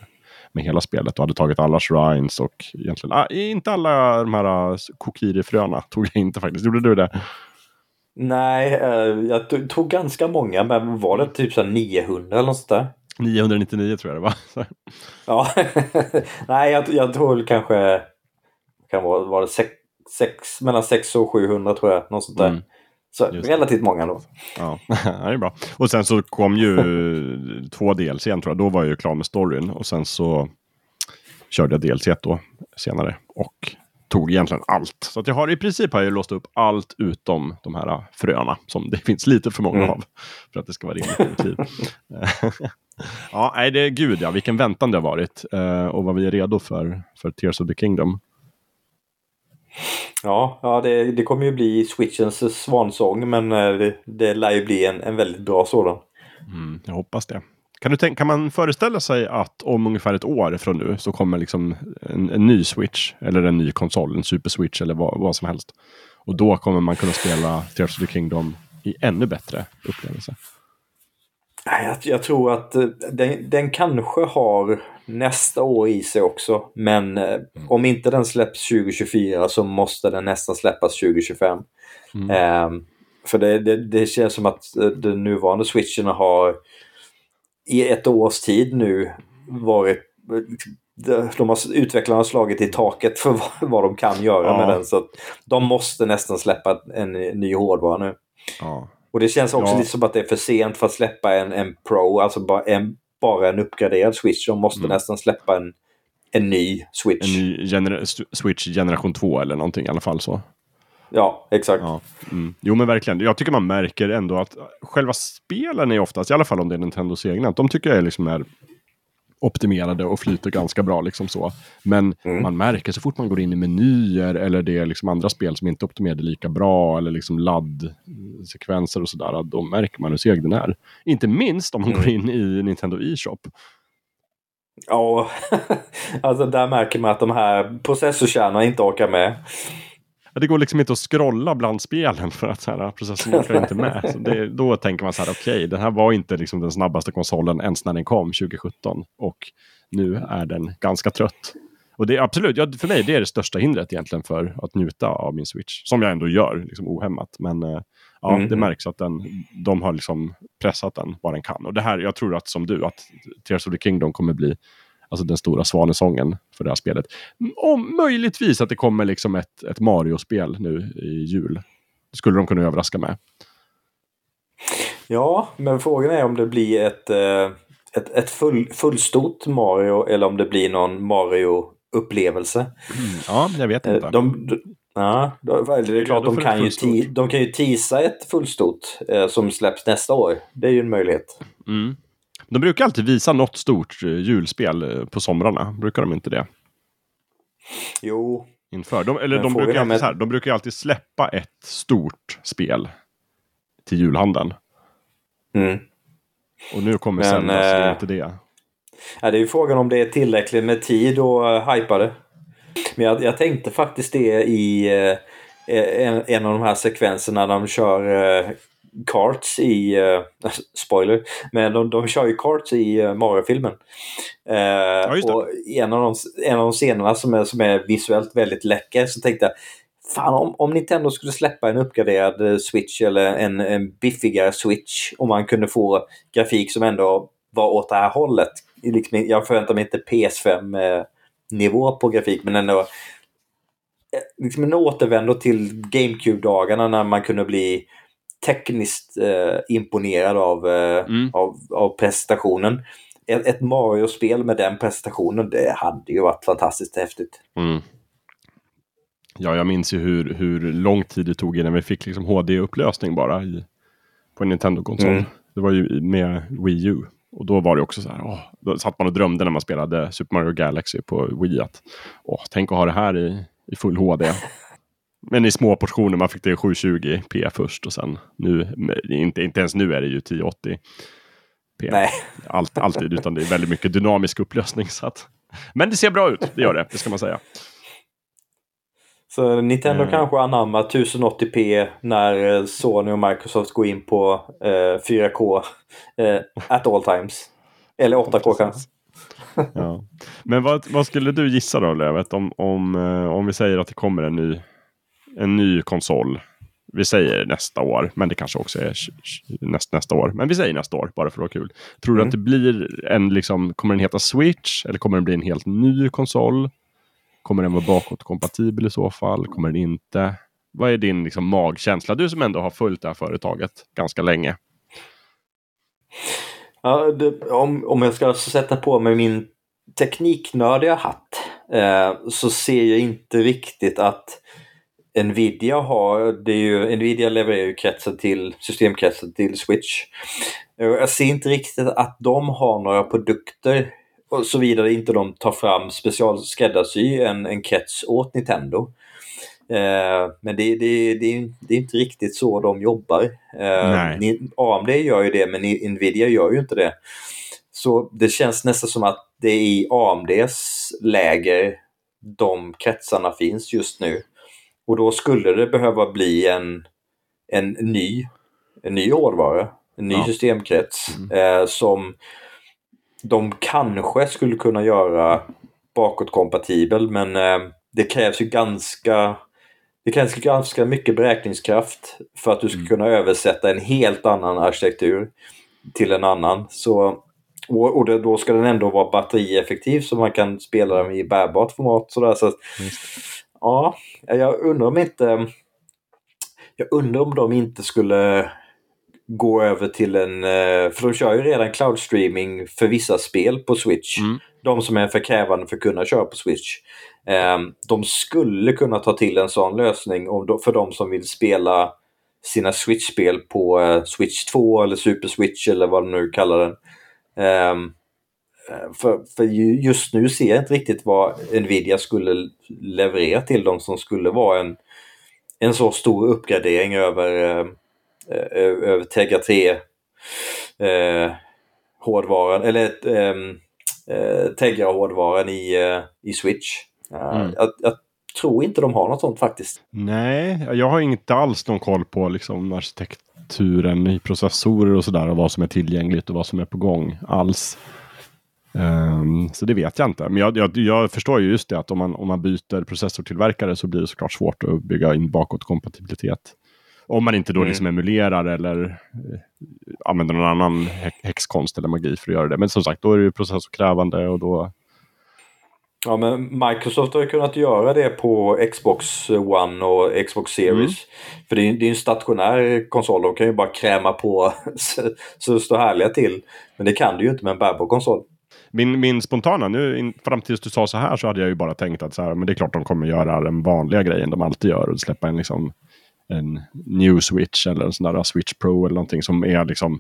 med hela spelet och hade tagit alla shrines och egentligen, ah, inte alla de här uh, kokiri-fröna tog jag inte faktiskt. Gjorde du det? Nej, eh, jag tog- tog ganska många, men var det typ så här 900 eller något sånt där? 999 tror jag det var. Ja, nej jag, jag väl kanske kan vara, var det sex, sex, mellan 600 och 700 tror jag. Något sånt där. Mm. Så relativt många då. ja, det är bra. Och sen så kom ju två DLC tror jag. Då var jag ju klar med storyn och sen så körde jag DLC då senare och tog egentligen allt. Så att jag har i princip har jag låst upp allt utom de här uh, fröna som det finns lite för många Mm. av för att det ska vara rimligt tid. ja, nej, det är gud ja, vilken väntan det har varit eh, och vad vi är redo för, för Tears of the Kingdom. Ja, ja det, det kommer ju bli Switchens svansång men eh, det, det lär ju bli en, en väldigt bra sådan. Mm, jag hoppas det. Kan, du tänka, kan man föreställa sig att om ungefär ett år från nu så kommer liksom en, en ny Switch eller en ny konsol, en Super Switch eller vad, vad som helst. Och då kommer man kunna spela Tears of the Kingdom i ännu bättre upplevelse. Jag, jag tror att eh, den, den kanske har nästa år i sig också. Men eh, om inte den släpps 2024 så måste den nästan släppas 2025. Mm. Ehm, för det, det, det känns som att eh, den nuvarande switchen har i ett års tid nu varit de- de har, utvecklarna har slagit i taket för vad, vad de kan göra Ja. med den. Så de måste nästan släppa en ny hårdvara nu. Ja. Och det känns också Ja. lite som att det är för sent för att släppa en, en Pro, alltså bara en, bara en uppgraderad Switch. De måste Mm. nästan släppa en, en ny Switch. En ny gener- st- Switch generation 2 eller någonting i alla fall så. Ja, exakt. Ja. Mm. Jo men verkligen. Jag tycker man märker ändå att själva spelen är oftast, i alla fall om det är Nintendos egna, de tycker jag är liksom är optimerade och flyter ganska bra. Liksom så. Men Mm. man märker så fort man går in i menyer eller det är liksom andra spel som inte är optimerade lika bra eller liksom laddsekvenser och sådär, då märker man hur seg den är. Inte minst om man Mm. går in i Nintendo e-shop. Ja, alltså där märker man att de här processorkärnorna inte orkar med. Det går liksom inte att scrolla bland spelen för att så här, processorn orkar inte med. Så det, då tänker man så här, okej, den här var inte liksom den snabbaste konsolen ens när den kom 2017. Och nu är den ganska trött. Och det är absolut, ja, för mig det är det största hindret egentligen för att njuta av min Switch. Som jag ändå gör, liksom ohämmat. Men eh, ja, Mhm. det märks att den, de har liksom pressat den vad den kan. Och det här, jag tror att som du, att Tears of the Kingdom kommer bli alltså den stora svanesången för det här spelet. Om möjligtvis att det kommer liksom ett, ett Mario-spel nu i jul. Det skulle de kunna överraska med. Ja, men frågan är om det blir ett, eh, ett, ett full, fullstort Mario eller om det blir någon Mario-upplevelse. Ja, jag vet Eh, inte. De, de, ja, det är klart, de kan, ju ti, de kan ju teasa ett fullstort eh, som släpps nästa år. Det är ju en möjlighet. Mm. De brukar alltid visa något stort eh, julspel eh, på somrarna. Brukar de inte det? Jo, Inför. De, eller Men de brukar, alltid, med- här, de brukar alltid släppa ett stort spel till julhandeln. mm. Och nu kommer Men, Zelda, så det är eh, inte det. Ja, det är ju frågan om det är tillräckligt med tid att hypa det. Men jag, jag tänkte faktiskt det i eh, en, en av de här sekvenserna när de kör eh, karts i, uh, spoiler, men de, de kör ju karts i uh, Mario-filmen. Uh, ja, och en av, de, en av de scenerna som är, som är visuellt väldigt läcker så tänkte jag Fan, om, om Nintendo skulle släppa en uppgraderad Switch eller en, en biffigare Switch och man kunde få grafik som ändå var åt det här hållet. Liksom, jag förväntar mig inte PS5-nivå på grafik men ändå liksom en återvändo till GameCube-dagarna när man kunde bli tekniskt eh, imponerad av, eh, mm. av, av prestationen. Ett, ett Mario-spel med den prestationen, det hade ju varit fantastiskt häftigt. Mm. Ja, jag minns ju hur, hur lång tid det tog innan vi fick liksom HD-upplösning bara i, på en Nintendo-konsol. Mm. Det var ju med Wii U. Och då var det också så här, åh, då satt man och drömde när man spelade Super Mario Galaxy på Wii att åh, tänk att ha det här i, i full HD. Men i små portioner, man fick det i 720p först och sen nu, inte, inte ens nu är det ju 1080p. Nej. Allt, alltid, utan det är väldigt mycket dynamisk upplösning. Så att, men det ser bra ut, det gör det, det ska man säga. Så Nintendo mm. kanske anammar 1080p när eh, Sony och Microsoft går in på eh, 4K eh, at all times. Eller 8K kanske. ja. Men vad, vad, skulle du gissa då Lövet om, om, eh, om vi säger att det kommer en ny, en ny konsol? Vi säger nästa år, men det kanske också är näst, nästa år. Men vi säger nästa år, bara för att vara kul. Tror mm. du att det blir en, liksom, kommer den heta Switch? Eller kommer den bli en helt ny konsol? Kommer den vara bakåtkompatibel i så fall? Kommer den inte? Vad är din liksom, magkänsla? Du som ändå har följt det här företaget ganska länge. Ja, det, om, om jag ska sätta på mig min tekniknördiga hatt eh, så ser jag inte riktigt att Nvidia har, det är ju, Nvidia levererar ju kretsen till, systemkretsen till Switch. Jag ser inte riktigt att de har några produkter och såvida inte de tar fram specialskräddarsy en, en krets åt Nintendo. Eh, men det, det, det, det, är inte riktigt så de jobbar. Eh, AMD gör ju det men Nvidia gör ju inte det. Så det känns nästan som att det är i AMDs läger de kretsarna finns just nu. Och då skulle det behöva bli en, en ny en ny hårdvara, en ny ja. systemkrets mm. eh, som de kanske skulle kunna göra bakåtkompatibel men eh, det krävs ju ganska det krävs ganska mycket beräkningskraft för att du ska mm. kunna översätta en helt annan arkitektur till en annan. Så, och, och det, då ska den ändå vara batterieffektiv så man kan spela den i bärbart format. Sådär. Så, ja, jag undrar om inte jag undrar om de inte skulle gå över till en... Eh, för de kör ju redan cloud streaming för vissa spel på Switch. Mm. De som är för krävande för att kunna köra på Switch. Ehm, de skulle kunna ta till en sån lösning för de som vill spela sina Switch-spel på eh, Switch 2 eller Super Switch eller vad de nu kallar den. Eh, för, för just nu ser jag inte riktigt vad Nvidia skulle leverera till dem som skulle vara en, en så stor uppgradering över Eh, över Tegra 3 eh, hårdvaran, eller ehm, eh, Tegra hårdvaran i, eh, i Switch. Mm. Jag, jag, tror inte de har något sånt faktiskt. Nej, jag har inte alls någon koll på liksom arkitekturen i processorer och sådär och vad som är tillgängligt och vad som är på gång alls. Um, så det vet jag inte. Men jag, jag, jag, förstår ju just det att om man, om man byter processortillverkare så blir det såklart svårt att bygga in bakåtkompatibilitet. Om man inte då mm. liksom emulerar eller eh, använder någon annan häxkonst eller magi för att göra det. Men som sagt, då är det ju processorkrävande och då... Ja, men Microsoft har ju kunnat göra det på Xbox One och Xbox Series. Mm. För det är, det är en stationär konsol, de kan ju bara kräma på så det står härliga till. Men det kan du ju inte med en bärbar konsol. Min, min spontana, nu fram tills du sa så här så hade jag ju bara tänkt att så här, men det är klart de kommer göra den vanliga grejen de alltid gör och släppa en liksom en new switch eller en sån där switch pro eller någonting som är liksom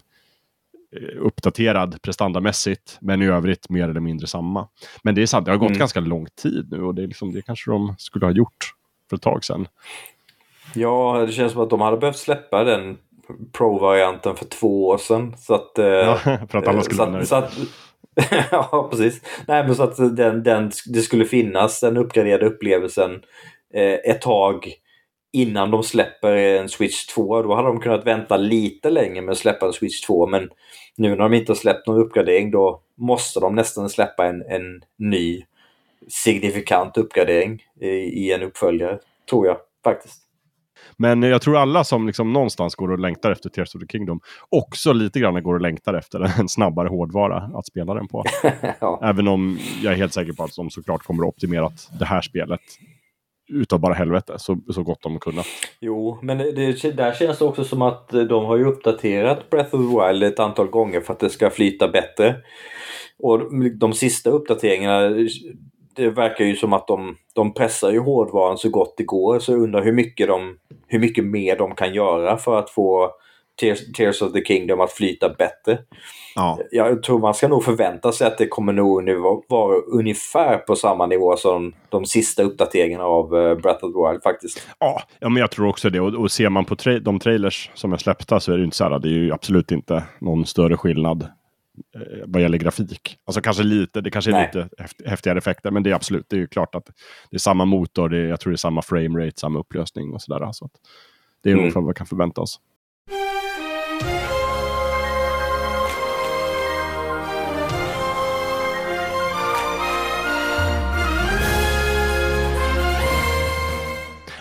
eh, uppdaterad prestandamässigt men i övrigt mer eller mindre samma. Men det är sant, det har gått mm. ganska lång tid nu och det, är liksom, det kanske de skulle ha gjort för ett tag sedan. Ja, det känns som att de hade behövt släppa den Pro-varianten för två år sedan. Så att, eh, ja, för att alla skulle vara nöjda. ja, precis. Nej, men så att den, den, det skulle finnas den uppgraderade upplevelsen eh, ett tag innan de släpper en Switch 2. Då hade de kunnat vänta lite längre med att släppa en Switch 2. Men nu när de inte har släppt någon uppgradering då måste de nästan släppa en, en ny signifikant uppgradering i, i en uppföljare. Tror jag faktiskt. Men jag tror alla som liksom någonstans går och längtar efter Tears of the Kingdom också lite grann går och längtar efter en snabbare hårdvara att spela den på. ja. Även om jag är helt säker på att de såklart kommer att optimera det här spelet utav bara helvete så, så gott de kunnat. Jo, men det, där känns det också som att de har ju uppdaterat Breath of the Wild ett antal gånger för att det ska flyta bättre. Och de sista uppdateringarna det verkar ju som att de, de pressar ju hårdvaran så gott det går. Så jag undrar hur mycket, de, hur mycket mer de kan göra för att få Tears, Tears of the Kingdom att flyta bättre. Ja. Jag tror man ska nog förvänta sig att det kommer nog nu vara ungefär på samma nivå som de sista uppdateringarna av uh, Breath of the Wild faktiskt. Ja, ja men jag tror också det. Och, och ser man på tra de trailers som är släppta så är det inte så här. Det är ju absolut inte någon större skillnad eh, vad gäller grafik. Alltså kanske lite, det kanske är Nej. lite häftigare effekter, men det är absolut, det är ju klart att det är samma motor, det är, jag tror det är samma framerate, samma upplösning och sådär. Så det är mm. ungefär vad vi kan förvänta oss.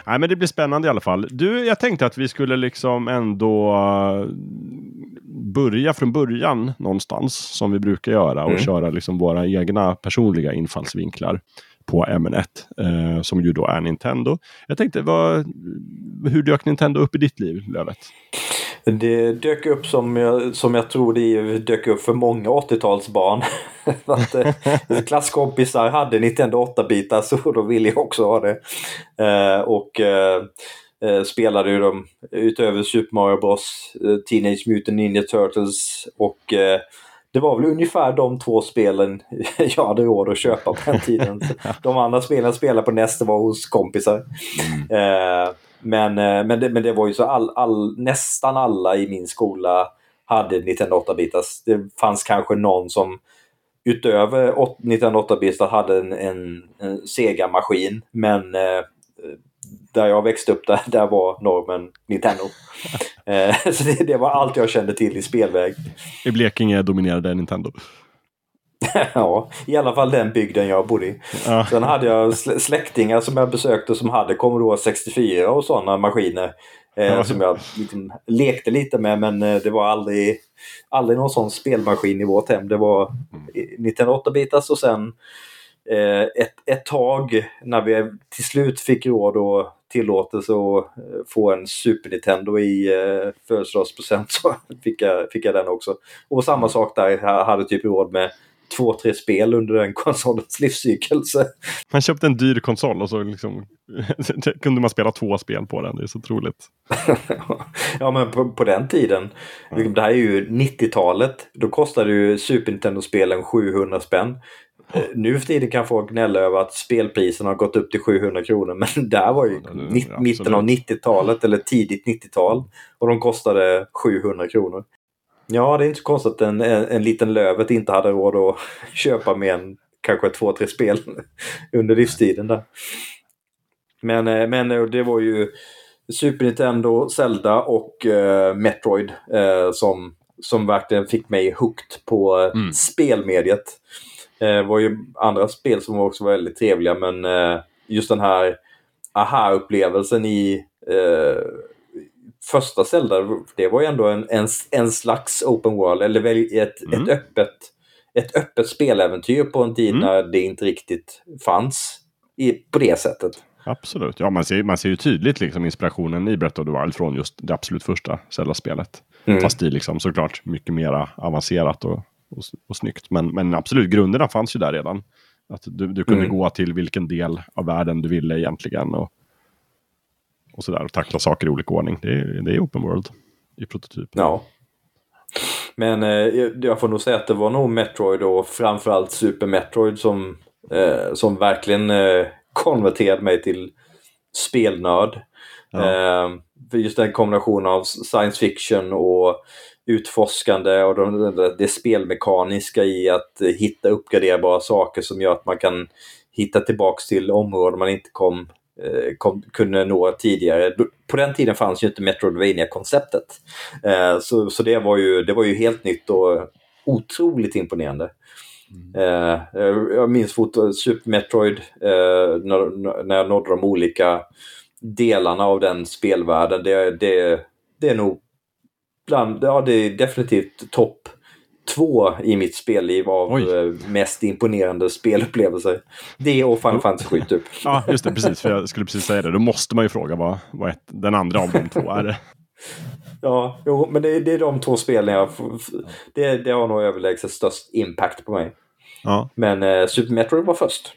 Nej, men det blir spännande i alla fall. Du, jag tänkte att vi skulle liksom ändå börja från början någonstans som vi brukar göra och mm. köra liksom våra egna personliga infallsvinklar på ämnet eh, som ju då är Nintendo. Jag tänkte, vad, hur dök Nintendo upp i ditt liv, Lövet? Det dök upp som jag, som jag tror det dök upp för många 80-talsbarn. att, eh, klasskompisar hade Nintendo 8-bitar så då ville jag också ha det. Eh, och eh, eh, spelade ju dem utöver Super Mario Bros, eh, Teenage Mutant Ninja Turtles och eh, det var väl ungefär de två spelen jag hade råd att köpa på den tiden. De andra spelen spelade på NES, det var hos kompisar. Mm. Men, eh, men, det, men det var ju så all, all, nästan alla i min skola hade 1908-bitars. Det fanns kanske någon som utöver 1908-bitar hade en, en, en Sega-maskin. Men där jag växte upp, där, där var normen Nintendo. eh, så det, det, var allt jag kände till i spelväg. I Blekinge dominerade Nintendo. ja, i alla fall den bygden jag bodde i. Ja. Sen hade jag släktingar som jag besökte som hade Commodore 64 och sådana maskiner. Eh. Som jag liksom lekte lite med men eh, det var aldrig, aldrig någon sån spelmaskin i vårt hem. Det var 1908-bitars och sen eh, ett, ett tag när vi till slut fick råd och tillåtelse att eh, få en Super Nintendo i eh, födelsedagspresent så fick jag, fick jag den också. Och samma sak där, jag hade typ råd med två, tre spel under den konsolens livscykel. Man köpte en dyr konsol och så liksom, kunde man spela två spel på den. Det är så otroligt. ja, men på, på den tiden. Mm. Det här är ju 90-talet. Då kostade ju Super Nintendo-spelen 700 spänn. Oh. Nu för tiden kan folk gnälla över att spelpriserna har gått upp till 700 kronor. Men där var ju ja, mitten av 90-talet eller tidigt 90-tal. Och de kostade 700 kronor. Ja, det är inte så konstigt att en, en, en liten Lövet inte hade råd att köpa mer än kanske två, tre spel under livstiden där. Men, eh, men eh, det var ju Super Nintendo, Zelda och uh, Metroid uh, som, som verkligen fick mig hooked på mm. spelmediet. Det var ju andra spel som var också väldigt trevliga men just den här aha-upplevelsen i första Zelda, det var ju ändå en, en, en slags open world, eller ett, mm. ett, öppet, ett öppet speläventyr på en tid mm. när det inte riktigt fanns i, på det sättet. Absolut, ja man ser, man ser ju tydligt liksom inspirationen i Breath of the Wild från just det absolut första Zelda-spelet. Mm. Fast i liksom såklart mycket mer avancerat och, och, och snyggt. Men, men absolut, grunderna fanns ju där redan. Att du, du kunde mm. gå till vilken del av världen du ville egentligen. Och, och sådär. Och tackla saker i olika ordning. Det är, det är open world i prototyp. Ja. Men eh, jag får nog säga att det var nog Metroid och framförallt Super Metroid som, eh, som verkligen eh, konverterade mig till spelnörd. Ja. Eh, för just den kombinationen av science fiction och utforskande och det, det spelmekaniska i att hitta uppgraderbara saker som gör att man kan hitta tillbaks till områden man inte kom eh, kom, kunde nå tidigare. På den tiden fanns ju inte Metroidvania-konceptet. Eh, så så det, var ju, det var ju helt nytt och otroligt imponerande. Mm. Eh, jag minns foto, Super Metroid, när, när jag nådde de olika delarna av den spelvärlden. Det, det, det är nog bland, ja, det är definitivt topp två i mitt spelliv av Oj. Eh, mest imponerande spelupplevelser. Det och Final Fantasy 7 typ. ja, just det. Precis. För jag skulle precis säga det. Då måste man ju fråga vad, vad ett, den andra av de två är. ja, jo, men det, det, är de två spelen jag... Det, det har nog överlägset störst impact på mig. Ja. Men eh, Super Metroid var först.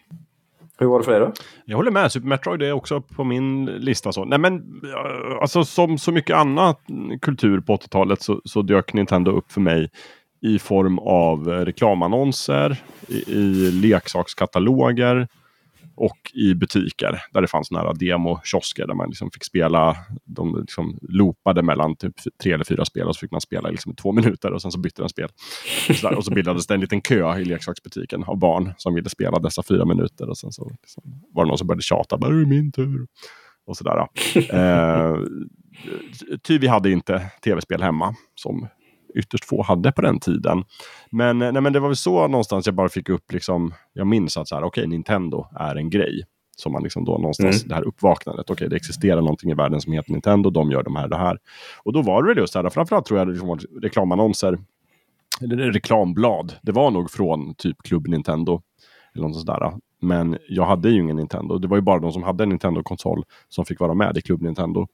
Hur var det för dig då? Jag håller med. Super Metroid är också på min lista. Så. Nej, men, eh, alltså, som så mycket annat kultur på 80-talet så, så dök Nintendo upp för mig i form av eh, reklamannonser, i, i leksakskataloger och i butiker där det fanns nära demokiosker där man liksom fick spela. De liksom loopade mellan typ tre eller fyra spel och så fick man spela liksom i två minuter och sen så bytte den spel. Och så, och så bildades det en liten kö i leksaksbutiken av barn som ville spela dessa fyra minuter och sen så liksom var det någon som började tjata. Bara, är min tur. Och sådär. eh, ty vi hade inte tv-spel hemma som ytterst få hade på den tiden. Men, nej, men det var väl så någonstans jag bara fick upp, liksom, jag minns att så här, okay, Nintendo är en grej. Som man liksom då någonstans, mm. det här uppvaknandet, okej okay, det existerar någonting i världen som heter Nintendo, de gör de här det här. Och då var det just det här, framförallt tror jag det liksom reklamannonser, eller reklamblad, det var nog från typ Klubb Nintendo. Eller något sådär. Men jag hade ju ingen Nintendo. Det var ju bara de som hade en Nintendo-konsol som fick vara med i Klubb Nintendo.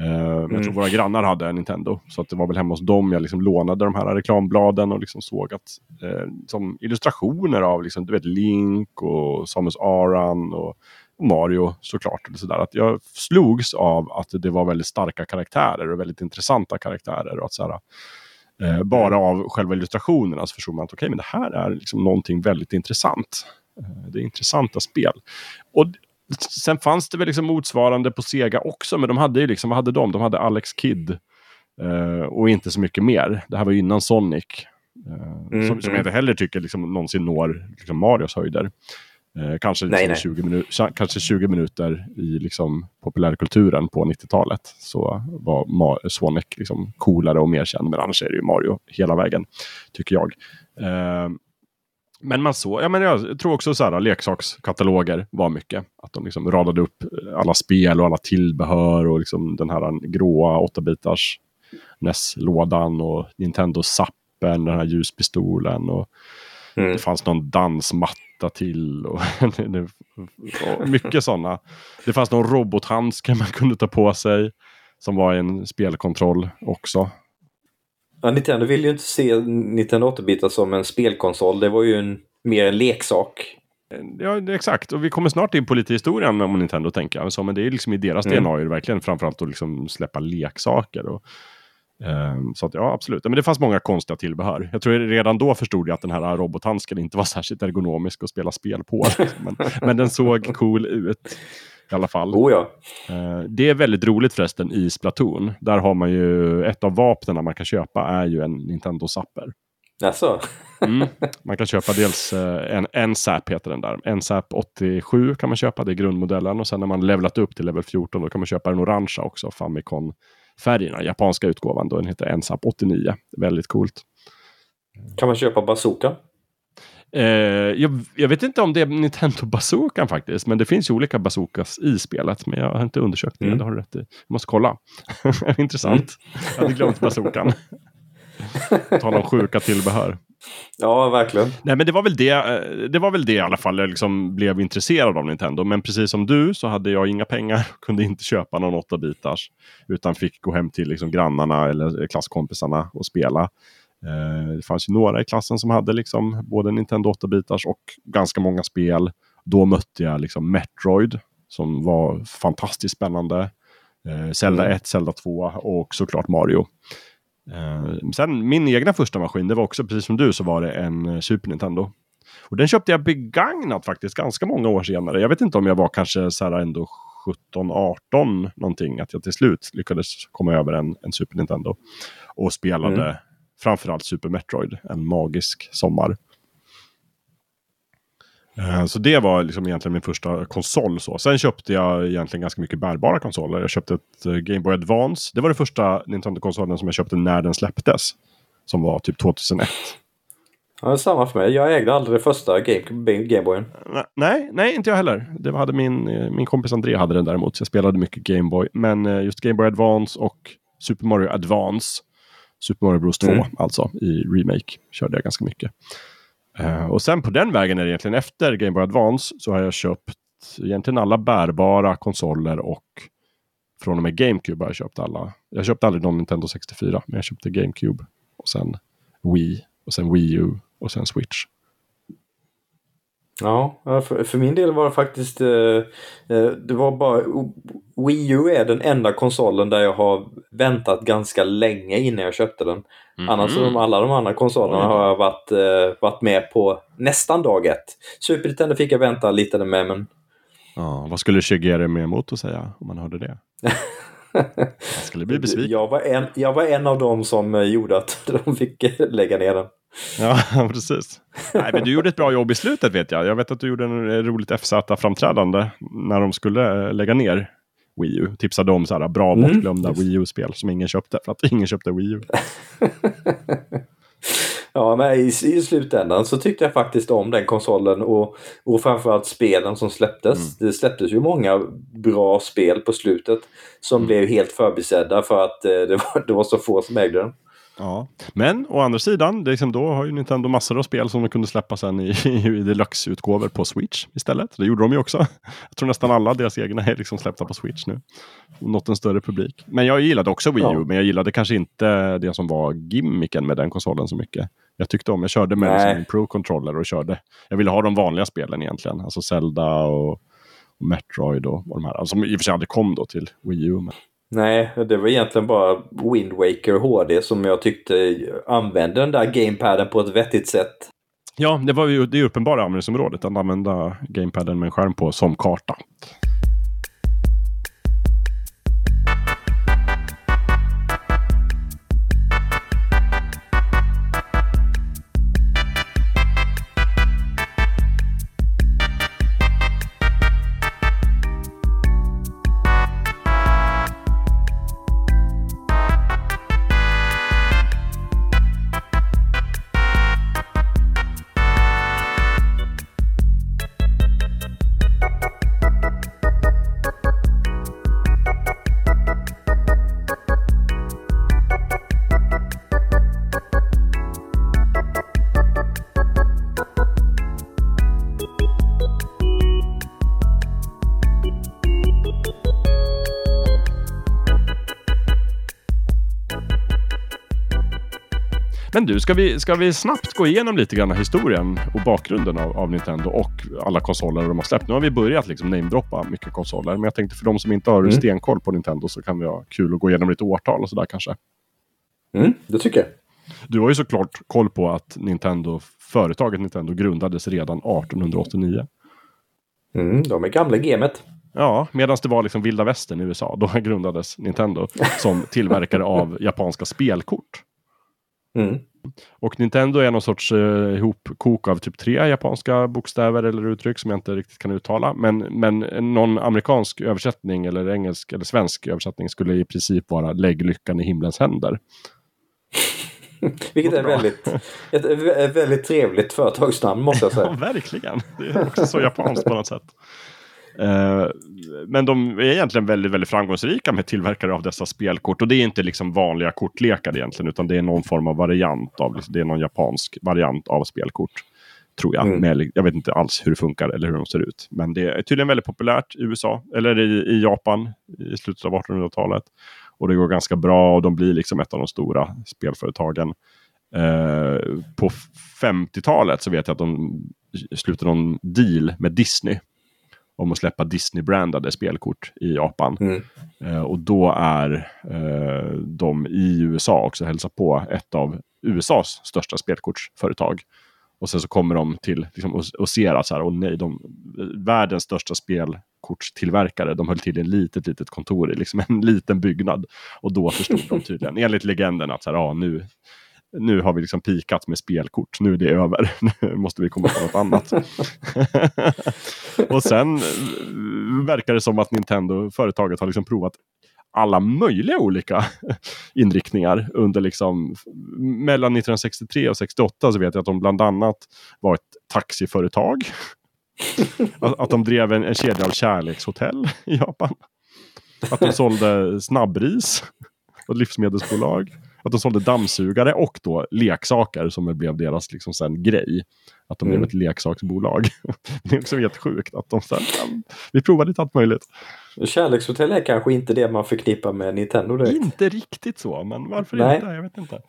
Mm. Jag tror mm. våra grannar hade en Nintendo. Så att det var väl hemma hos dem jag liksom lånade de här reklambladen och liksom såg att uh, som illustrationer av liksom, du vet, Link och Samus Aran och, och Mario såklart. Och sådär. Att jag slogs av att det var väldigt starka karaktärer och väldigt intressanta karaktärer. Och att, såhär, uh, bara av själva illustrationerna så förstod man att okay, men det här är liksom någonting väldigt intressant. Det är intressanta spel. Och sen fanns det väl liksom motsvarande på Sega också, men de hade ju liksom, vad hade de? De hade Alex Kidd. Uh, och inte så mycket mer. Det här var ju innan Sonic. Uh, mm, som, som jag inte heller tycker liksom, någonsin når liksom, Marios höjder. Uh, kanske, nej, liksom, nej. 20 kanske 20 minuter i liksom, populärkulturen på 90-talet så var Ma Sonic liksom, coolare och mer känd. Men annars är det ju Mario hela vägen, tycker jag. Men man såg, ja men jag tror också så här leksakskataloger var mycket. Att de liksom radade upp alla spel och alla tillbehör och liksom den här gråa 8-bitars NES-lådan och Nintendo Zappen, den här ljuspistolen och mm. det fanns någon dansmatta till och, och mycket sådana. Det fanns någon robothandske man kunde ta på sig som var en spelkontroll också. Ja, Nintendo vill ju inte se Nintendo 8-bitar som en spelkonsol. Det var ju en, mer en leksak. Ja, exakt. Och vi kommer snart in på lite historien om Nintendo, tänker jag. Så, men det är liksom i deras mm. DNA det verkligen framförallt att liksom släppa leksaker. Och, um, så att, ja, absolut. Men det fanns många konstiga tillbehör. Jag tror redan då förstod jag att den här robothandsken inte var särskilt ergonomisk att spela spel på. men, men den såg cool ut i alla fall. Oh ja. Eh, det är väldigt roligt förresten i Splatoon. Där har man ju ett av vapnen man kan köpa är ju en Nintendo Zapper. Jaså? mm. Man kan köpa dels eh, en, en SAP heter den där. En SAP 87 kan man köpa, det är grundmodellen. Och sen när man levlat upp till level 14 då kan man köpa den orangea också, Famicom färgerna, japanska utgåvan. Då den heter NSAP 89. Väldigt coolt. Kan man köpa bazooka? Eh, jag, jag, vet inte om det är Nintendo Bazookan faktiskt, men det finns ju olika bazookas i spelet. Men jag har inte undersökt det, mm. det har du rätt i. Jag måste kolla. Intressant. Mm. Jag hade glömt bazookan. Tala om sjuka tillbehör. Ja, verkligen. Nej, men det var väl det, eh, det, var väl det i alla fall jag liksom blev intresserad av Nintendo. Men precis som du så hade jag inga pengar, kunde inte köpa någon 8-bitars. Utan fick gå hem till liksom grannarna eller klasskompisarna och spela. Eh, det fanns ju några i klassen som hade liksom både Nintendo 8-bitars och ganska många spel. Då mötte jag liksom Metroid som var fantastiskt spännande. Eh, Zelda 1, mm. Zelda 2 och såklart Mario. Eh, sen min egna första maskin, det var också precis som du så var det en Super Nintendo. Och den köpte jag begagnat faktiskt ganska många år senare. Jag vet inte om jag var kanske så här ändå 17, 18 någonting. Att jag till slut lyckades komma över en, en Super Nintendo. Och spelade mm framförallt Super Metroid, en magisk sommar. Eh, Så det var liksom egentligen min första konsol. Så. Sen köpte jag egentligen ganska mycket bärbara konsoler. Jag köpte ett eh, Game Boy Advance. Det var det första Nintendo-konsolen som jag köpte när den släpptes. Som var typ 2001. Ja, samma för mig. Jag ägde aldrig det första Game, Gameboyen. Ne- Nej, nej, inte jag heller. Det hade min, eh, min kompis André hade den däremot. Så jag spelade mycket Game Boy. Men just Game Boy Advance och Super Mario Advance. Super Mario Bros 2 Mm. alltså i remake. Körde jag ganska mycket. Eh, och sen på den vägen är det egentligen efter Game Boy Advance så har jag köpt egentligen alla bärbara konsoler och från och med GameCube har jag köpt alla. Jag köpte aldrig någon Nintendo 64 men jag köpte GameCube och sen Wii och sen Wii U och sen Switch. Ja, för, för min del var det faktiskt... Eh, eh, det var bara... Wii U är den enda konsolen där jag har väntat ganska länge innan jag köpte den. Annars Mhm. de, alla de andra konsolerna Oj. har jag varit, eh, varit med på nästan dag ett. Super Nintendo fick jag vänta lite med men... Ja, vad skulle Shigeru Miyamoto säga om man hörde det? Han skulle bli besviken. Jag var, en, jag var en av dem som eh, gjorde att de fick lägga ner den. Ja, precis. Nej, men du gjorde ett bra jobb i slutet vet jag. Jag vet att du gjorde en eh, roligt FZ-framträdande när de skulle eh, lägga ner Wii U. Tipsade om så här bra Mm. bortglömda Wii U-spel som ingen köpte för att ingen köpte Wii U. Ja, men i, i slutändan så tyckte jag faktiskt om den konsolen och, och framförallt spelen som släpptes. Det släpptes ju många bra spel på slutet som blev helt förbisedda för att eh, det, var, det var så få som ägde den. Ja. Men å andra sidan, det är liksom, då har ju Nintendo massor av spel som de kunde släppa sen i, i deluxe-utgåvor på Switch istället. Det gjorde de ju också. Jag tror nästan alla deras egna är liksom släppta på Switch nu. Nått en större publik. Men jag gillade också Wii U, Ja. men jag gillade kanske inte det som var gimmicken med den konsolen så mycket. Jag tyckte om, jag körde med liksom Nej. en Pro-controller och körde. Jag ville ha de vanliga spelen egentligen, alltså Zelda och, och Metroid och, och de här. Som i och för sig aldrig kom då till Wii U. Men... Nej, det var egentligen bara Wind Waker HD som jag tyckte använde den där gamepaden på ett vettigt sätt. Ja, det var ju det uppenbara användningsområdet, att använda gamepaden med en skärm på som karta. Ska vi, ska vi snabbt gå igenom lite grann historien och bakgrunden av, av Nintendo och alla konsoler de har släppt? Nu har vi börjat liksom namedroppa mycket konsoler, men jag tänkte för de som inte har Mm. stenkoll på Nintendo så kan vi ha kul att gå igenom lite årtal och sådär kanske. Mm, det tycker jag. Du har ju såklart koll på att Nintendo, företaget Nintendo grundades redan 1889. Mm, de är gamla i gamet. Ja, medan det var liksom vilda västern i USA, då grundades Nintendo som tillverkare av japanska spelkort. Mm. Och Nintendo är någon sorts eh, ihopkok av typ tre japanska bokstäver eller uttryck som jag inte riktigt kan uttala. Men, men någon amerikansk översättning eller engelsk eller svensk översättning skulle i princip vara lägg lyckan i himlens händer. Vilket är väldigt, ett, ett väldigt trevligt företagsnamn måste jag Ja, säga. verkligen. Det är också så japanskt på något sätt. Eh, men de är egentligen väldigt, väldigt framgångsrika med tillverkare av dessa spelkort. Och det är inte liksom vanliga kortlekar egentligen, utan det är någon form av variant av, liksom, det är någon japansk variant av spelkort. Tror jag. Mm. Med, jag vet inte alls hur det funkar eller hur de ser ut. Men det är tydligen väldigt populärt i USA, eller i, i Japan i slutet av 1800-talet. Och det går ganska bra och de blir liksom ett av de stora spelföretagen. Eh, på 50-talet så vet jag att de slutade någon deal med Disney om att släppa Disney-brandade spelkort i Japan. Mm. Eh, och då är eh, de i USA också hälsar på ett av USAs största spelkortsföretag. Och sen så kommer de till liksom, och, och ser att så här, och nej, de, världens största spelkortstillverkare, de höll till i ett litet, litet kontor i liksom en liten byggnad. Och då förstod de tydligen, enligt legenden, att så här, ja, nu, nu har vi liksom pikat med spelkort, nu är det över, nu måste vi komma på något annat. och sen eh, verkar det som att Nintendo, företaget, har liksom provat alla möjliga olika inriktningar under liksom mellan 1963 och 68 så vet jag att de bland annat var ett taxiföretag. att, att de drev en, en kedja av kärlekshotell i Japan. Att de sålde snabbris och livsmedelsbolag. Att de sålde dammsugare och då leksaker som blev deras liksom sen grej. Att de mm. blev ett leksaksbolag. det är också helt sjukt att de sen, vi provade lite allt möjligt. Kärlekshotell är kanske inte det man förknippar med Nintendo direkt. Inte riktigt så, men varför nej. inte? Jag vet inte.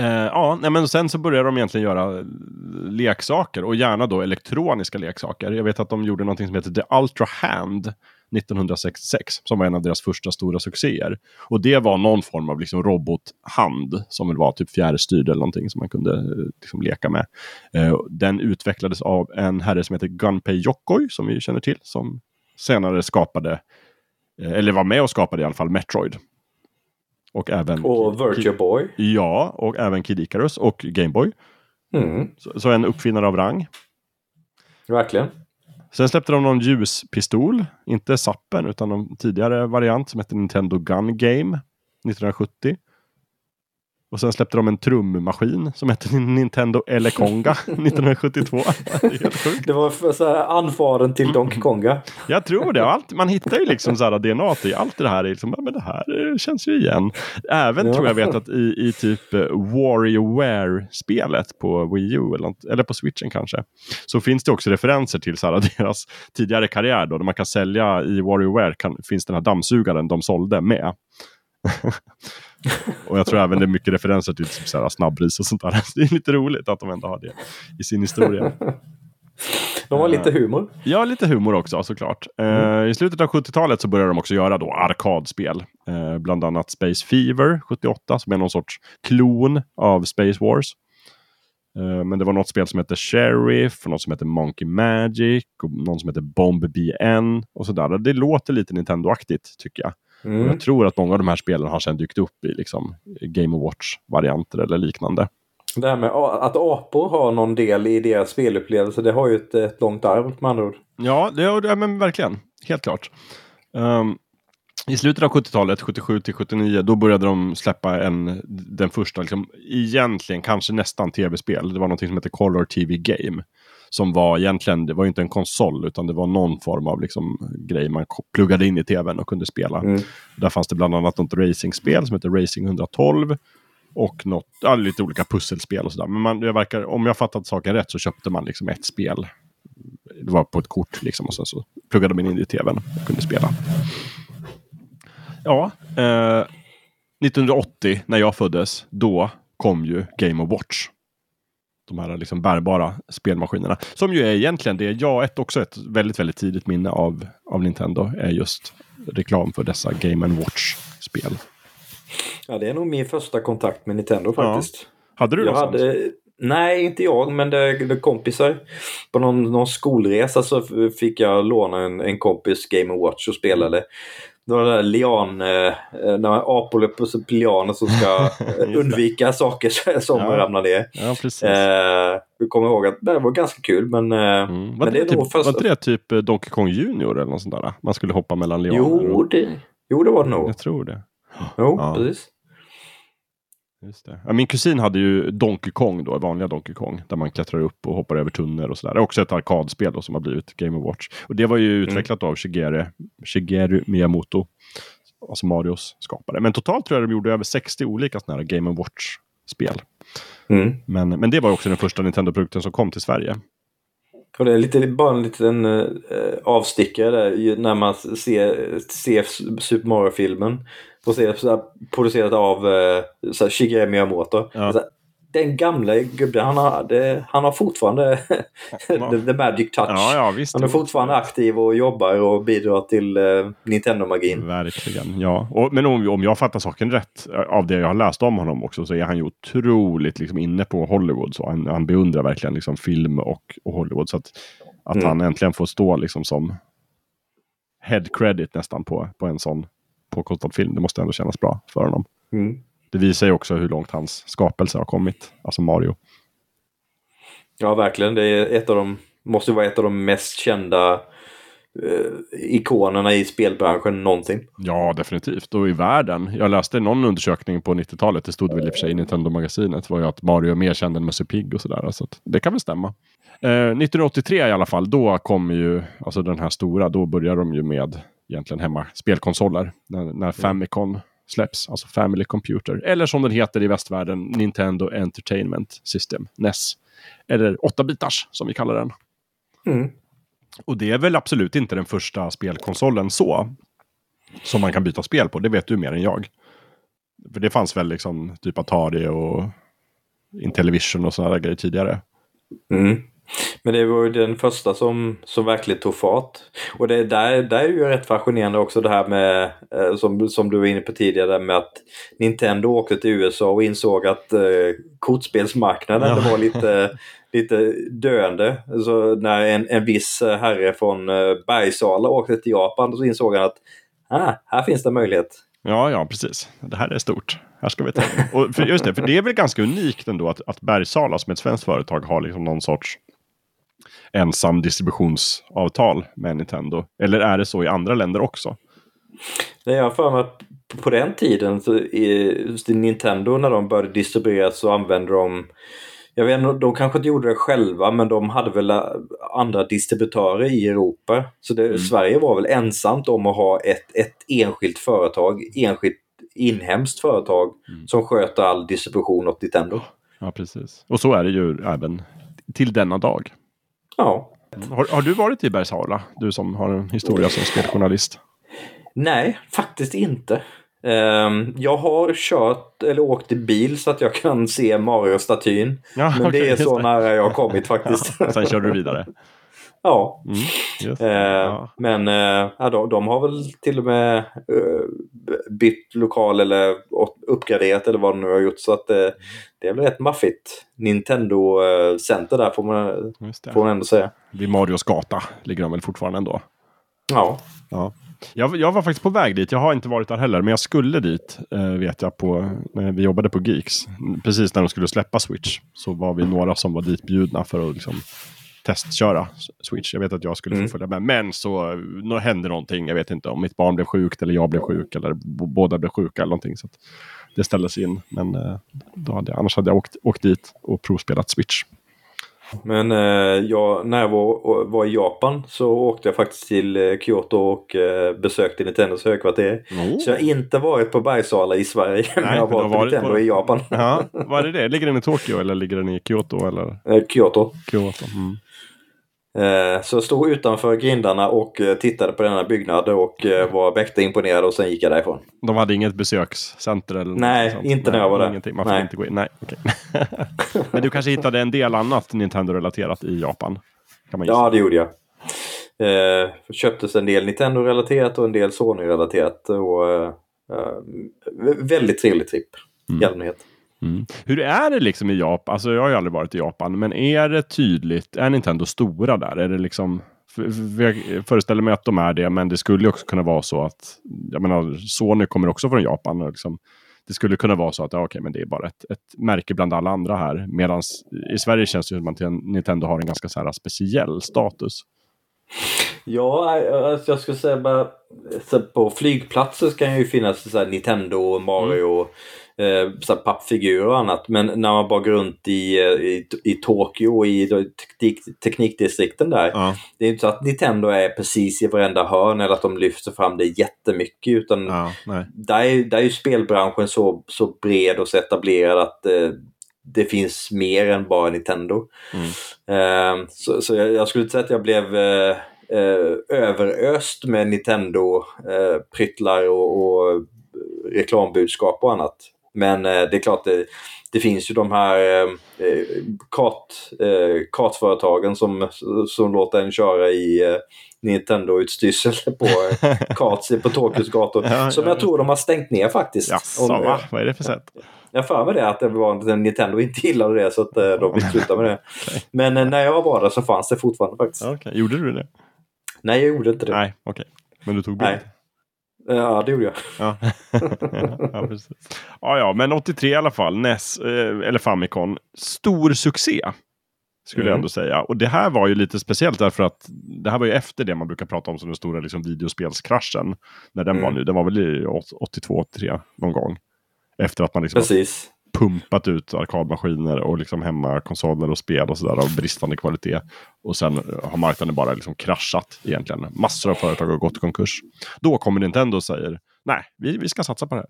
uh, ja, nej, men sen så började de egentligen göra leksaker och gärna då elektroniska leksaker. Jag vet att de gjorde någonting som heter The Ultra Hand 1966 som var en av deras första stora succéer. Och det var någon form av liksom robothand som väl var typ fjärrstyrd eller någonting som man kunde eh, liksom leka med. Uh, den utvecklades av en herre som heter Gunpei Yokoi som vi känner till som senare skapade, uh, eller var med och skapade i alla fall Metroid. Och även... Och Virtua Boy. Ja, och även Kid Icarus och Gameboy. Mm. Så, så en uppfinnare av rang. Verkligen. Sen släppte de någon ljuspistol, inte Zappen utan en tidigare variant som hette Nintendo Gun Game 1970. Och sen släppte de en trummaskin som hette Nintendo Elekonga 1972. Det, det var så här anfaren till Donkey Konga. Jag tror det. Allt, man hittar ju liksom så här DNA i allt det här. Är liksom, men det här känns ju igen. Även ja. tror jag vet att i, i typ eh, WarioWare-spelet på Wii U eller, eller på switchen kanske. Så finns det också referenser till så här, deras tidigare karriär då. Där man kan sälja i WarioWare kan, finns den här dammsugaren de sålde med. och jag tror även det är mycket referenser till typ så här snabbris och sånt där. Det är lite roligt att de ändå har det i sin historia. De har lite humor. Ja, lite humor också såklart. Mm. Uh, I slutet av 70-talet så började de också göra då arkadspel. Uh, bland annat Space Fever 78 som är någon sorts klon av Space Wars. Men det var något spel som hette Sheriff, något som hette Monkey Magic, och någon som hette Bomb BN och sådär. Det låter lite Nintendo-aktigt tycker jag. Mm. jag tror att många av de här spelen har sedan dykt upp i liksom, Game Watch-varianter eller liknande. Det här med att apor har någon del i deras spelupplevelse, det har ju ett, ett långt arv med andra ord. Ja, det, ja men verkligen. Helt klart. Um, I slutet av 70-talet, 77 till 79, då började de släppa en, den första, liksom, egentligen kanske nästan tv-spel. Det var något som hette Color TV Game som var egentligen, det var inte en konsol utan det var någon form av liksom, grej man pluggade in i tvn och kunde spela. Mm. Där fanns det bland annat något racingspel som heter Racing 112 och något, ja, lite olika pusselspel och sådär. Men man, jag verkar, om jag fattat saken rätt så köpte man liksom ett spel. Det var på ett kort liksom och sen så pluggade man in i tvn och kunde spela. Ja, eh, 1980 när jag föddes, då kom ju Game of Watch de här liksom bärbara spelmaskinerna. Som ju är egentligen det jag ett, också ett väldigt, väldigt tidigt minne av, av Nintendo är just reklam för dessa Game Watch-spel. Ja, det är nog min första kontakt med Nintendo faktiskt. Ja. Hade du jag hade, Nej, inte jag, men det, det kompisar. På någon, någon skolresa så fick jag låna en, en kompis Game Watch och spelade några där lian, eh, några apor på lianer som ska undvika saker som ja. ramlar ner. Ja, precis. Eh, vi kommer ihåg att det var ganska kul men... Eh, mm. Var, men det, det typ, första... var det typ eh, Donkey Kong Junior eller något sånt där? Man skulle hoppa mellan lianer? Jo, och... det, jo, det var det nog. Jag tror det. Jo, ja. precis. Just det. Ja, min kusin hade ju Donkey Kong då, vanliga Donkey Kong. Där man klättrar upp och hoppar över tunnor och sådär. Det är också ett arkadspel då, som har blivit Game of Watch. Och det var ju mm. utvecklat av Shigeru, Shigeru Miyamoto. Alltså Marios skapare. Men totalt tror jag de gjorde över 60 olika sådana här Game of Watch-spel. Mm. Men, men det var också den första Nintendo-produkten som kom till Sverige. Och det är lite, bara en liten uh, avstickare där, när man ser, ser Super Mario-filmen producerat av uh, Shigeru Miyamoto. Ja. Så, den gamla gubben, han har, det, han har fortfarande the, the, magic touch. Ja, ja, visst, han är fortfarande aktiv och jobbar och bidrar till uh, Nintendo-magin. Verkligen, ja. Och, men om, om jag fattar saken rätt eh, av det jag har läst om honom också så är han ju otroligt liksom, inne på Hollywood. Så han, han beundrar verkligen liksom, film och, och Hollywood. Så att, att mm. han äntligen får stå liksom, som head credit nästan på, på en sån påkostad film. Det måste ändå kännas bra för honom. Mm. Det visar ju också hur långt hans skapelse har kommit. Alltså Mario. Ja, verkligen. Det är ett av de, måste vara ett av de mest kända eh, ikonerna i spelbranschen någonsin. Ja, definitivt. Och i världen. Jag läste någon undersökning på 90-talet, det stod väl i och för sig i Nintendo-magasinet, var ju att Mario är mer känd än Musse Pigg och sådär. Så det kan väl stämma. Eh, 1983 i alla fall, då kommer ju, alltså den här stora, då börjar de ju med egentligen hemma spelkonsoler. När, när Famicom släpps, alltså Family Computer. Eller som den heter i västvärlden, Nintendo Entertainment System, NES. Eller 8-bitars som vi kallar den. Mm. Och det är väl absolut inte den första spelkonsolen så. Som man kan byta spel på, det vet du mer än jag. För det fanns väl liksom typ Atari och Intellivision och sådana där grejer tidigare. Mm. Men det var ju den första som, som verkligen tog fart. Och det där, där är ju rätt fascinerande också det här med, eh, som, som du var inne på tidigare, med att Nintendo åkte till USA och insåg att eh, kortspelsmarknaden ja. var lite, lite döende. Så när en, en viss herre från eh, Bergsala åkte till Japan så insåg han att ah, här finns det möjlighet. Ja, ja, precis. Det här är stort. Här ska vi ta och för, Just det, för det är väl ganska unikt ändå att, att Bergsala som ett svenskt företag har liksom någon sorts ensam distributionsavtal med Nintendo? Eller är det så i andra länder också? Det jag har för mig att på den tiden, så Nintendo när de började distribuera så använde de jag vet inte, de kanske inte gjorde det själva men de hade väl äh, andra distributörer i Europa. Så det, mm. Sverige var väl ensamt om att ha ett, ett enskilt företag, enskilt inhemskt företag mm. som sköter all distribution åt Nintendo. Ja, precis. Och så är det ju även till denna dag. Ja. Har, har du varit i Bergsala? Du som har en historia som speljournalist. Nej, faktiskt inte. Um, jag har kört eller åkt i bil så att jag kan se Mario-statyn. Ja, men okay, det är så nära jag har kommit faktiskt. Ja, sen kör du vidare? Ja. Mm, just, uh, ja. Men ja, de, de, har väl till och med uh, bytt lokal eller uppgraderat eller vad de nu har gjort. Så att uh, det är väl rätt maffigt. Nintendo Center där får man, får man ändå säga. Vid Marios gata ligger de väl fortfarande ändå? Ja. ja. Jag, jag, var faktiskt på väg dit. Jag har inte varit där heller. Men jag skulle dit, eh, vet jag, på, när vi jobbade på Geeks. Precis när de skulle släppa Switch. Så var vi några som var ditbjudna för att liksom, testköra Switch. Jag vet att jag skulle få mm. följa med. Men så nu hände någonting. Jag vet inte om mitt barn blev sjukt eller jag blev sjuk. Eller båda blev sjuka eller någonting. Så det ställdes in. Men eh, då hade jag, annars hade jag åkt, åkt dit och provspelat Switch. Men eh, jag, när jag var, var, i Japan så åkte jag faktiskt till eh, Kyoto och eh, besökte Nintendos högkvarter. Oh. Så jag har inte varit på Bergsala i Sverige, Nej, men jag har varit på Nintendo på... i Japan. Ja, var är det? Ligger den i Tokyo eller ligger den i Kyoto? Eller? Eh, Kyoto. Kyoto. Mm. Eh, så jag stod utanför grindarna och eh, tittade på denna byggnad och eh, var mäkta imponerad och sen gick jag därifrån. De hade inget besökscenter? Eller Nej, inte när jag var där. Ingenting. Man får inte gå in. Nej, okay. Men du kanske hittade en del annat Nintendo-relaterat i Japan? Ja, det gjorde jag. Eh, köptes en del Nintendo-relaterat och en del Sony-relaterat. Och, eh, väldigt trevlig tripp mm. i allmänhet. Mm. Hur är det liksom i Japan? Alltså jag har ju aldrig varit i Japan, men är det tydligt? Är Nintendo stora där? Är det liksom? För, jag föreställer mig att de är det, men det skulle också kunna vara så att, jag menar, Sony kommer också från Japan. Och liksom, det skulle kunna vara så att ja, okay, men det är bara ett, ett märke bland alla andra här. Medan i Sverige känns det som att Nintendo har en ganska så här speciell status. Ja, alltså jag skulle säga bara på flygplatser ska ju finnas så Nintendo, Mario, mm eh, pappfigurer och annat. Men när man bara går runt i, eh, i, i Tokyo, i teknik, teknikdistrikten där. Ja. Det är inte så att Nintendo är precis i varenda hörn eller att de lyfter fram det jättemycket. Utan ja, där, är, där är ju spelbranschen så, så bred och så etablerad att eh, det finns mer än bara Nintendo. Mm. Eh, så, så jag, jag, skulle säga att jag blev eh, eh överöst med Nintendo-pryttlar eh, och, och reklambudskap och annat. Men eh, det är klart, det, det finns ju de här eh, eh kart, eh, kartföretagen som, som låter en köra i eh, Nintendo-utstyrsel på eh, karts på Tokyos gator. Ja, som ja, jag tror de har stängt ner faktiskt. Jaså, Om, va? Vad är det för sätt? Jag för mig det att det var Nintendo inte gillade det så att de fick sluta med det. okay. Men när jag var där så fanns det fortfarande faktiskt. Okay. Gjorde du det? Nej, jag gjorde inte det. Nej, okej. Okay. Men du tog bild? Nej. Ja, det gjorde jag. Ja, ja, precis. ja, ja, men 83 i alla fall. NES, eh, eller Famicom. Stor succé. Skulle Mm. jag ändå säga. Och det här var ju lite speciellt därför att det här var ju efter det man brukar prata om som den stora liksom, videospelskraschen. När den var Mm. nu. Den var väl i 82-83 någon gång. Efter att man liksom Precis pumpat ut arkadmaskiner och liksom hemmakonsoler och spel och sådär av bristande kvalitet. Och sen har marknaden bara liksom kraschat egentligen. Massor av företag har gått i konkurs. Då kommer Nintendo och säger nej, vi, vi ska satsa på det här.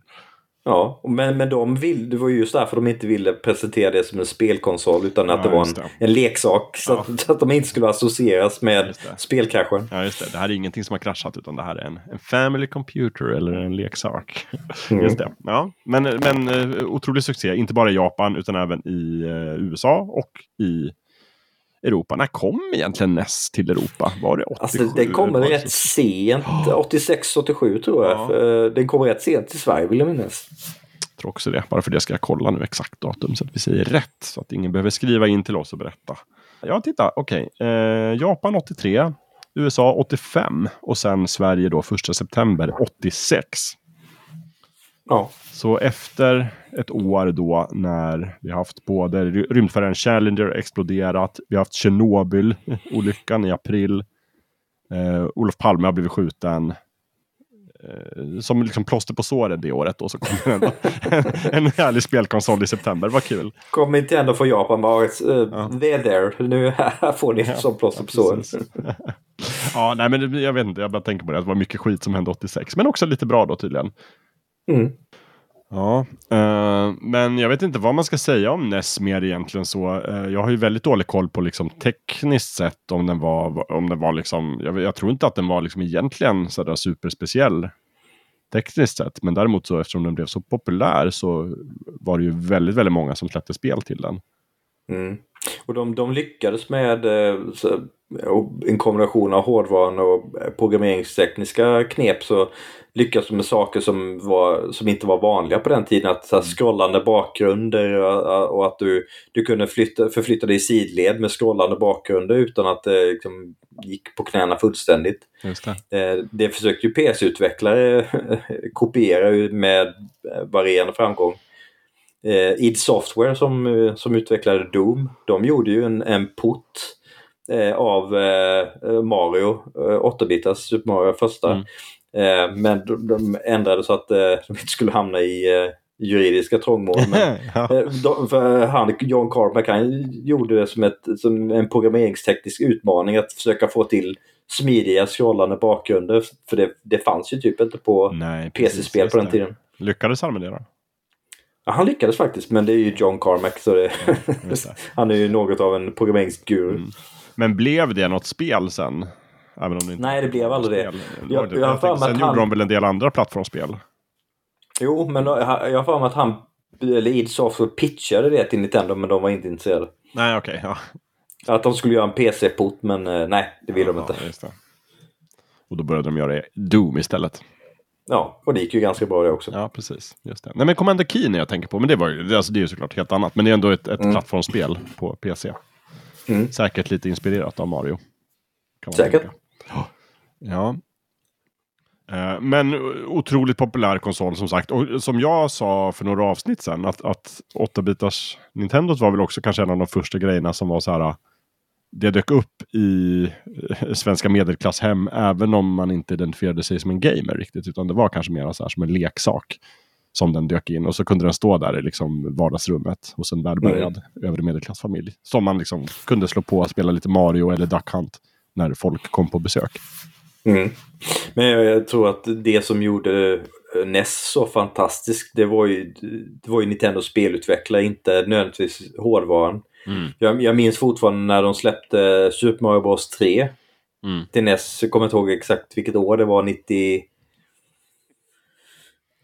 Ja, men, men de vill, det var ju just därför de inte ville presentera det som en spelkonsol utan att Ja, det var en, det. en leksak. Så, Ja. att, så att de inte skulle associeras med spelkraschen. Ja, just det. Det här är ingenting som har kraschat utan det här är en, en family computer eller en leksak. Mm. Just det. Ja, men, men eh, otrolig succé, inte bara i Japan utan även i eh, USA och i Europa. När kom egentligen NES till Europa? Var det 87? Alltså det kommer rätt sent, 86-87 tror jag. Ja. Eh, Den kommer rätt sent till Sverige vill jag minnas. Jag tror också det. Bara för det ska jag kolla nu exakt datum så att vi säger rätt. Så att ingen behöver skriva in till oss och berätta. Ja, titta. Okej. Eh, Japan 83. USA 85. Och sen Sverige då 1 september 86. Ja, Så efter ett år då när vi haft både ry- rymdfärjan Challenger exploderat. Vi har haft Tjernobyl-olyckan i april. Eh, Olof Palme har blivit skjuten. Eh, som liksom plåster på såren det året. Och så ändå en, en härlig spelkonsol i september. Vad kul. kom inte ändå från Japan bara uh, Ja. they're there. Nu här får ni som plåster på såren. ja, nej, men jag vet inte. Jag bara tänker på det. att Det var mycket skit som hände 86. Men också lite bra då tydligen. Mm. Ja, eh, men jag vet inte vad man ska säga om NES mer egentligen så. Eh, jag har ju väldigt dålig koll på liksom tekniskt sett om den var, om den var liksom, jag, jag tror inte att den var liksom egentligen sådär superspeciell tekniskt sett. Men däremot så eftersom den blev så populär så var det ju väldigt, väldigt många som släppte spel till den. Mm. Och de, de lyckades med eh, så, en kombination av hårdvaran och eh, programmeringstekniska knep så lyckades de med saker som, var, som inte var vanliga på den tiden. Att så här, scrollande bakgrunder och, och att du, du kunde flytta, förflytta dig i sidled med scrollande bakgrunder utan att det liksom, gick på knäna fullständigt. Det. Eh, Det försökte ju PC-utvecklare kopiera med eh, varierande framgång. Eh, id Software som, som utvecklade Doom, de gjorde ju en, en port av Mario, eh, 8-bitars Super Mario första. Mm. Eh, men de, de ändrade så att eh, de inte skulle hamna i eh, juridiska trångmål. Men, ja. Eh, de- för han, John Carmack, han gjorde det som, ett, som en programmeringsteknisk utmaning att försöka få till smidiga scrollande bakgrunder. För det, det fanns ju typ inte på PC-spel på den det. tiden. Lyckades han med det då? Ja, han lyckades faktiskt, men det är ju John Carmack så det. han är ju något av en programmeringsguru. Mm. Men blev det något spel sen? Även om det inte Nej, det blev aldrig det. Jag- Jag, jag att sen han- gjorde de väl en del andra plattformsspel? Jo, men jag har för mig att han, eller id Software pitchade det till Nintendo, men de var inte intresserade. Nej, okej. ja. Att de skulle göra en PC-port, men eh, nej, det vill de inte. Ja. Och då började de göra Doom istället. Ja, och det gick ju ganska bra det också. Ja, precis. Just det. Nej, men Commander Keen jag tänker på, men det, var ju, alltså, det är ju såklart helt annat. Men det är ändå ett, ett Mm. plattformsspel på PC. Mm. Säkert lite inspirerat av Mario. Säkert. tänka. Ja. Eh, Men otroligt populär konsol som sagt. Och som jag sa för några avsnitt sedan. Att, att 8-bitars Nintendo var väl också kanske en av de första grejerna som var så här. Det dök upp i eh, svenska medelklasshem. Även om man inte identifierade sig som en gamer riktigt. Utan det var kanske mer så här som en leksak. Som den dök in. Och så kunde den stå där i liksom vardagsrummet. Hos en välbärgad övre medelklassfamilj. Som man liksom kunde slå på och spela lite Mario eller Duck Hunt. När folk kom på besök. Mm. Men jag, tror att det som gjorde eh, NES så fantastisk, det var ju, det var ju Nintendos spelutvecklare, inte nödvändigtvis hårdvaran. Mm. Jag, jag minns fortfarande när de släppte Super Mario Bros 3 Mm. till NES. Jag kommer inte ihåg exakt vilket år det var, 90...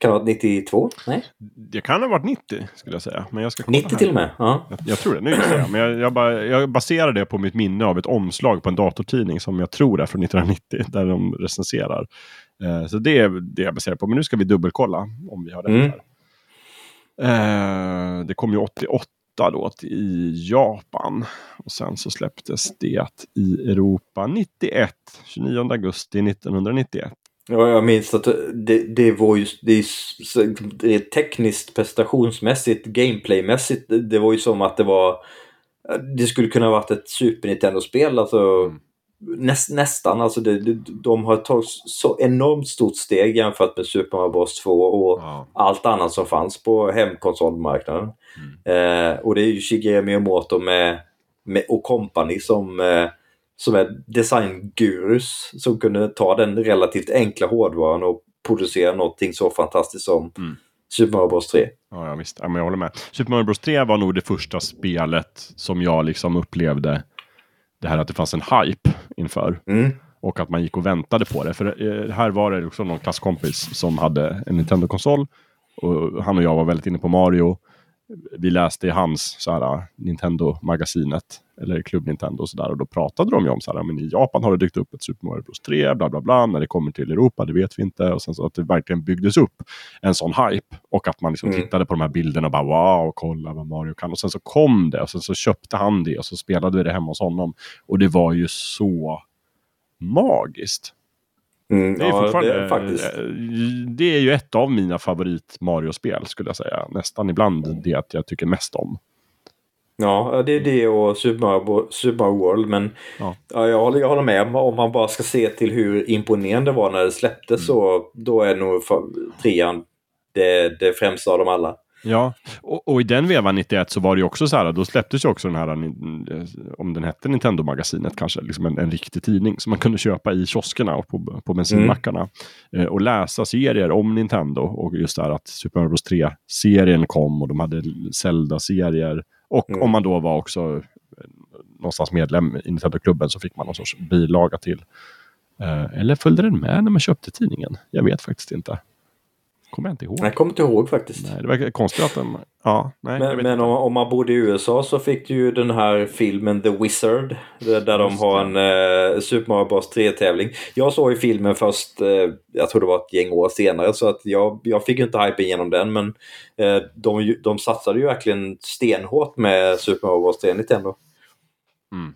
Kan det ha varit 92? Nej? Det kan ha varit 90 skulle jag säga. Men jag ska kolla 90 här. till och med? Ja. Jag, jag tror det. Nu jag. Men jag, jag, bara, jag baserar det på mitt minne av ett omslag på en datortidning som jag tror är från 1990. Där de recenserar. Eh, så det är det jag baserar på. Men nu ska vi dubbelkolla om vi har rätt Mm. här. Eh, det kom ju 88 då i Japan. Och sen så släpptes det i Europa 91. 29 augusti 1991. Ja, jag minns att det, det var ju det, det, tekniskt, prestationsmässigt, gameplaymässigt. Det var ju som att det var det skulle kunna varit ett Super Nintendo-spel. Alltså, mm. näst, nästan. Alltså det, det, de har tagit så enormt stort steg jämfört med Super Mario Bros 2 och ja. allt annat som fanns på hemkonsolmarknaden. Mm. Eh, och det är ju Shigeru Miyamoto med, med, och company som, eh, som är designgurus som kunde ta den relativt enkla hårdvaran och producera någonting så fantastiskt som mm. Super Mario Bros 3. Ja, ja visst. Ja, men jag håller med. Super Mario Bros 3 var nog det första spelet som jag liksom upplevde det här att det fanns en hype inför. Mm. Och att man gick och väntade på det. För eh, här var det också någon klasskompis som hade en Nintendo-konsol. Och han och jag var väldigt inne på Mario vi läste i hans så här, Nintendo-magasinet, eller Klubb Nintendo och sådär. Och då pratade de ju om så här, men i Japan har det dykt upp ett Super Mario Bros 3, bla bla bla. När det kommer till Europa, det vet vi inte. Och sen så att det verkligen byggdes upp en sån hype. Och att man liksom mm. tittade på de här bilderna och bara wow, kolla vad Mario kan. Och sen så kom det och sen så köpte han det och så spelade vi det hemma hos honom. Och det var ju så magiskt. Mm, det, är ja, det, faktiskt. Eh, det är ju ett av mina favorit Mario-spel skulle jag säga. Nästan ibland det att jag tycker mest om. Ja, det är det och Super Mario, Super Mario World. Men ja. ja jag, håller, jag håller med. Om man bara ska se till hur imponerande det var när det släpptes mm. så då är nog trean det, det främsta av dem alla. Ja, och, och, i den vevan 91 så var det ju också så här, då släpptes ju också den här, om den hette Nintendo-magasinet kanske, liksom en, en riktig tidning som man kunde köpa i kioskerna och på, på bensinmackarna. Mm. Eh, och läsa serier om Nintendo och just det här att Super Mario Bros 3-serien kom och de hade Zelda-serier. Och mm. om man då var också eh, någonstans medlem i Nintendo-klubben så fick man någon sorts bilaga till. Eh, eller följde den med när man köpte tidningen? Jag vet faktiskt inte kommer jag inte ihåg. Jag kommer inte ihåg faktiskt. Nej, det verkar konstigt att den... Ja, nej, men men om, om, man bodde i USA så fick du ju den här filmen The Wizard. Där, där de har en uh, Super Mario Bros 3-tävling. Jag såg ju filmen först, uh, jag tror det var ett gäng år senare. Så att jag, jag fick ju inte hypen genom den. Men uh, de, de satsade ju verkligen stenhårt med Super Mario Bros 3 Nintendo. Mm.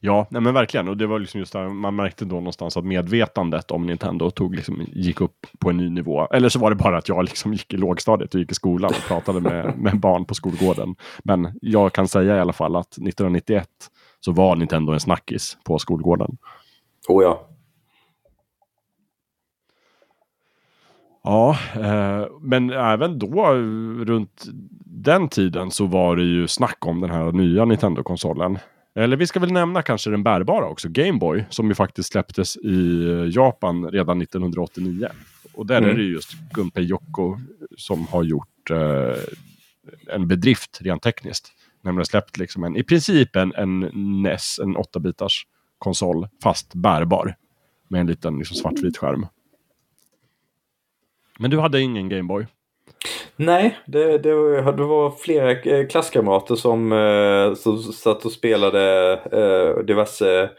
Ja, nej men verkligen. Och det var liksom just där man märkte då någonstans att medvetandet om Nintendo tog liksom, gick upp på en ny nivå. Eller så var det bara att jag liksom gick i lågstadiet och gick i skolan och pratade med, med barn på skolgården. Men jag kan säga i alla fall att 1991 så var Nintendo en snackis på skolgården. Oh ja. Ja, eh, men även då runt den tiden så var det ju snack om den här nya Nintendo-konsolen. Eller vi ska väl nämna kanske den bärbara också, Gameboy, som ju faktiskt släpptes i Japan redan 1989. Och där mm. är det just Gunpei Yokko som har gjort eh, en bedrift rent tekniskt. Nämligen släppt liksom en, i princip en, en NES, en 8-bitars konsol, fast bärbar. Med en liten liksom, svartvit skärm. Men du hade ingen Gameboy? Nej, det, det, det var flera eh, klasskamrater som, eh, som satt och spelade eh, diverse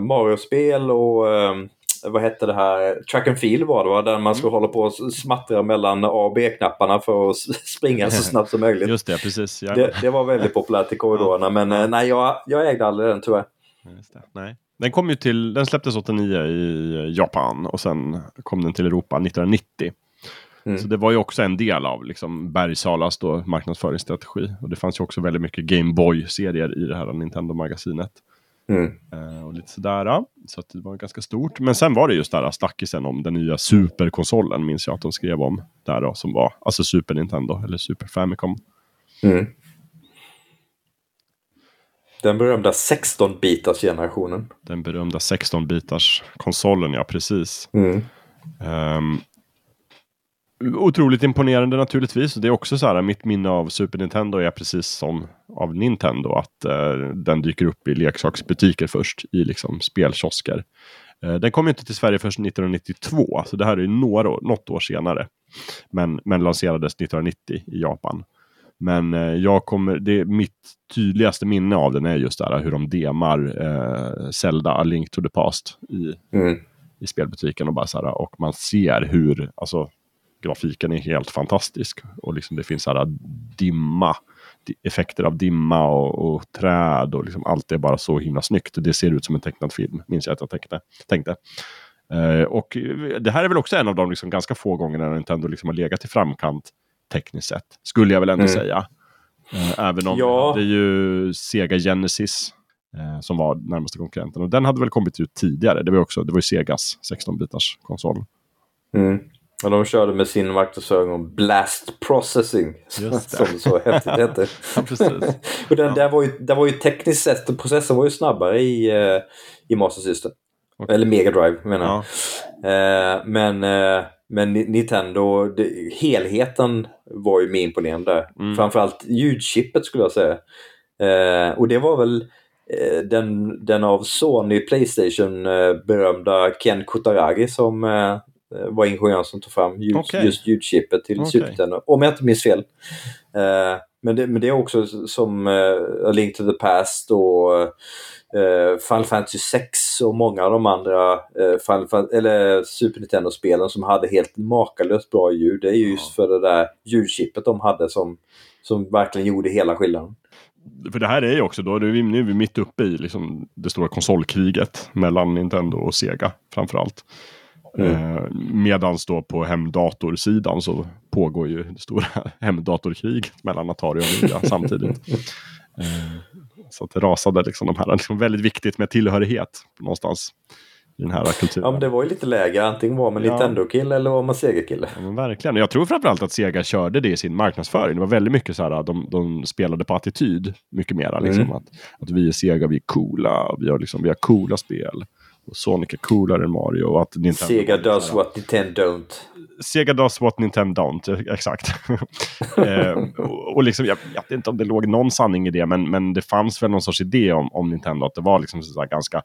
Mario-spel och vad hette det här, track and field var det va? Där man skulle mm. hålla på och smattra mellan A och B-knapparna för att springa så snabbt som möjligt. Just det, precis. Det, det, var väldigt populärt i korridorerna men nej, jag, jag ägde aldrig den tyvärr. Nej. Den kom ju till, den släpptes 89 i Japan och sen kom den till Europa 1990. Mm. Så det var ju också en del av liksom, Bergsalas då, marknadsföringsstrategi. Och det fanns ju också väldigt mycket Gameboy-serier i det här Nintendo-magasinet. Mm. Uh, och lite sådär. Så det var ganska stort. Men sen var det just där snackisen om den nya superkonsolen minns jag att de skrev om. Där då, som var alltså Super Nintendo eller Super Famicom. Mm. Den berömda 16-bitars generationen. Den berömda 16-bitars konsolen, ja precis. Mm. Um, Otroligt imponerande naturligtvis. Det är också så här, mitt minne av Super Nintendo är precis som av Nintendo. Att eh, den dyker upp i leksaksbutiker först, i liksom spelkiosker. Eh, den kom inte till Sverige först 1992, så det här är några, något år senare. Men, men lanserades 1990 i Japan. Men eh, jag kommer, det, mitt tydligaste minne av den är just där hur de demar eh, Zelda A Link to the Past i, mm. i spelbutiken. Och, bara så här, och man ser hur, alltså grafiken är helt fantastisk. Och liksom det finns här dimma, effekter av dimma och, och träd och liksom allt är bara så himla snyggt. Det ser ut som en tecknad film, minns jag att jag tänkte. tänkte. Eh, och det här är väl också en av de liksom ganska få gångerna Nintendo liksom har legat i framkant tekniskt sett. Skulle jag väl ändå mm. säga. Eh, även om ja. det är ju Sega Genesis eh, som var närmaste konkurrenten. Och den hade väl kommit ut tidigare. Det var, också, det var ju Segas 16-bitars konsol. Mm. Och de körde med sin om blast processing. Som det så häftigt hette. ja, precis. och den, ja. där, var ju, där var ju tekniskt sett, processen var ju snabbare i, uh, i Master System. Okay. Eller Mega Drive menar jag. Ja. Uh, men, uh, men Nintendo, det, helheten var ju mer imponerande. Mm. Framförallt ljudchippet skulle jag säga. och det var väl den, den av Sony Playstation berömda Ken Kutaragi som Eh, var ingenjören som tog fram ljud, okay. just ljudchippet till okay. Super. Om jag inte minns fel. Eh, men, det, men det är också som eh, A Link to the Past och eh, Final Fantasy 6 och många av de andra eh, Final, eller Super Nintendo-spelen som hade helt makalöst bra ljud. Det är just ja. för det där ljudchippet de hade som, som verkligen gjorde hela skillnaden. För det här är ju också då, nu är vi mitt uppe i liksom det stora konsolkriget mellan Nintendo och Sega framförallt. Mm. Eh, medans då på hemdatorsidan så pågår ju det stora hemdatorkriget mellan Atari och Amiga samtidigt. Eh, så att det rasade liksom de här, liksom väldigt viktigt med tillhörighet någonstans i den här kulturen. Ja men det var ju lite läge, antingen var man ja. Nintendo-kille eller var man Sega-kille. Ja, verkligen, jag tror framförallt att Sega körde det i sin marknadsföring. Det var väldigt mycket så här, de, de spelade på attityd mycket mera. Liksom, mm. att, att vi är Sega, vi är coola, vi har, liksom, vi har coola spel. Och Sonic är coolare än Mario. Och att Nintendo Sega does what Nintendo don't. Sega does what Nintendo don't, exakt. eh, och, och liksom, jag, jag, vet inte om det låg någon sanning i det, men, men det fanns väl någon sorts idé om, om Nintendo. Att det var liksom så ganska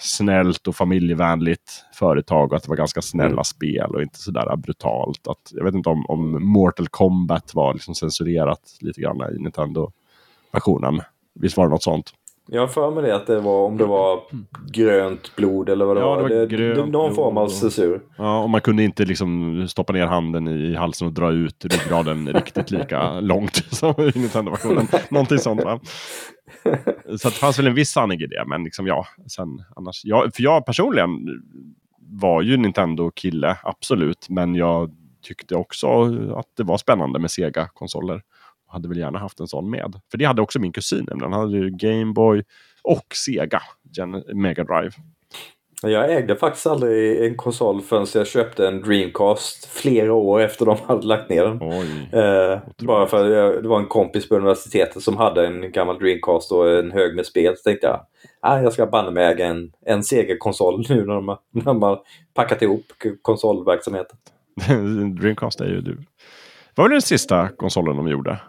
snällt och familjevänligt företag och att det var ganska snälla mm. spel och inte sådär brutalt. Att, jag vet inte om, om Mortal Kombat var liksom censurerat lite grann i Nintendo-versionen. Visst var det något sånt? Jag har för mig det att det var om det var grönt blod eller vad det ja, var. Det var det, det, någon form av censur. Ja, och man kunde inte liksom stoppa ner handen i halsen och dra ut ryggraden riktigt lika långt som i Nintendo-versionen. Någonting sånt va? Så det fanns väl en viss sanning i det, men liksom ja. Sen, annars, jag, för jag personligen var ju Nintendo-kille, absolut. Men jag tyckte också att det var spännande med Sega-konsoler hade väl gärna haft en sån med. För det hade också min kusin. Han hade ju Gameboy och Sega Mega Drive. Jag ägde faktiskt aldrig en konsol förrän jag köpte en Dreamcast flera år efter de hade lagt ner den. Eh, bara för att det var en kompis på universitetet som hade en gammal Dreamcast och en hög med spel. Så tänkte jag ah, jag ska banne mig äga en, en Sega-konsol nu när de, när de har packat ihop konsolverksamheten. Dreamcast är ju du. Vad var den sista konsolen de gjorde?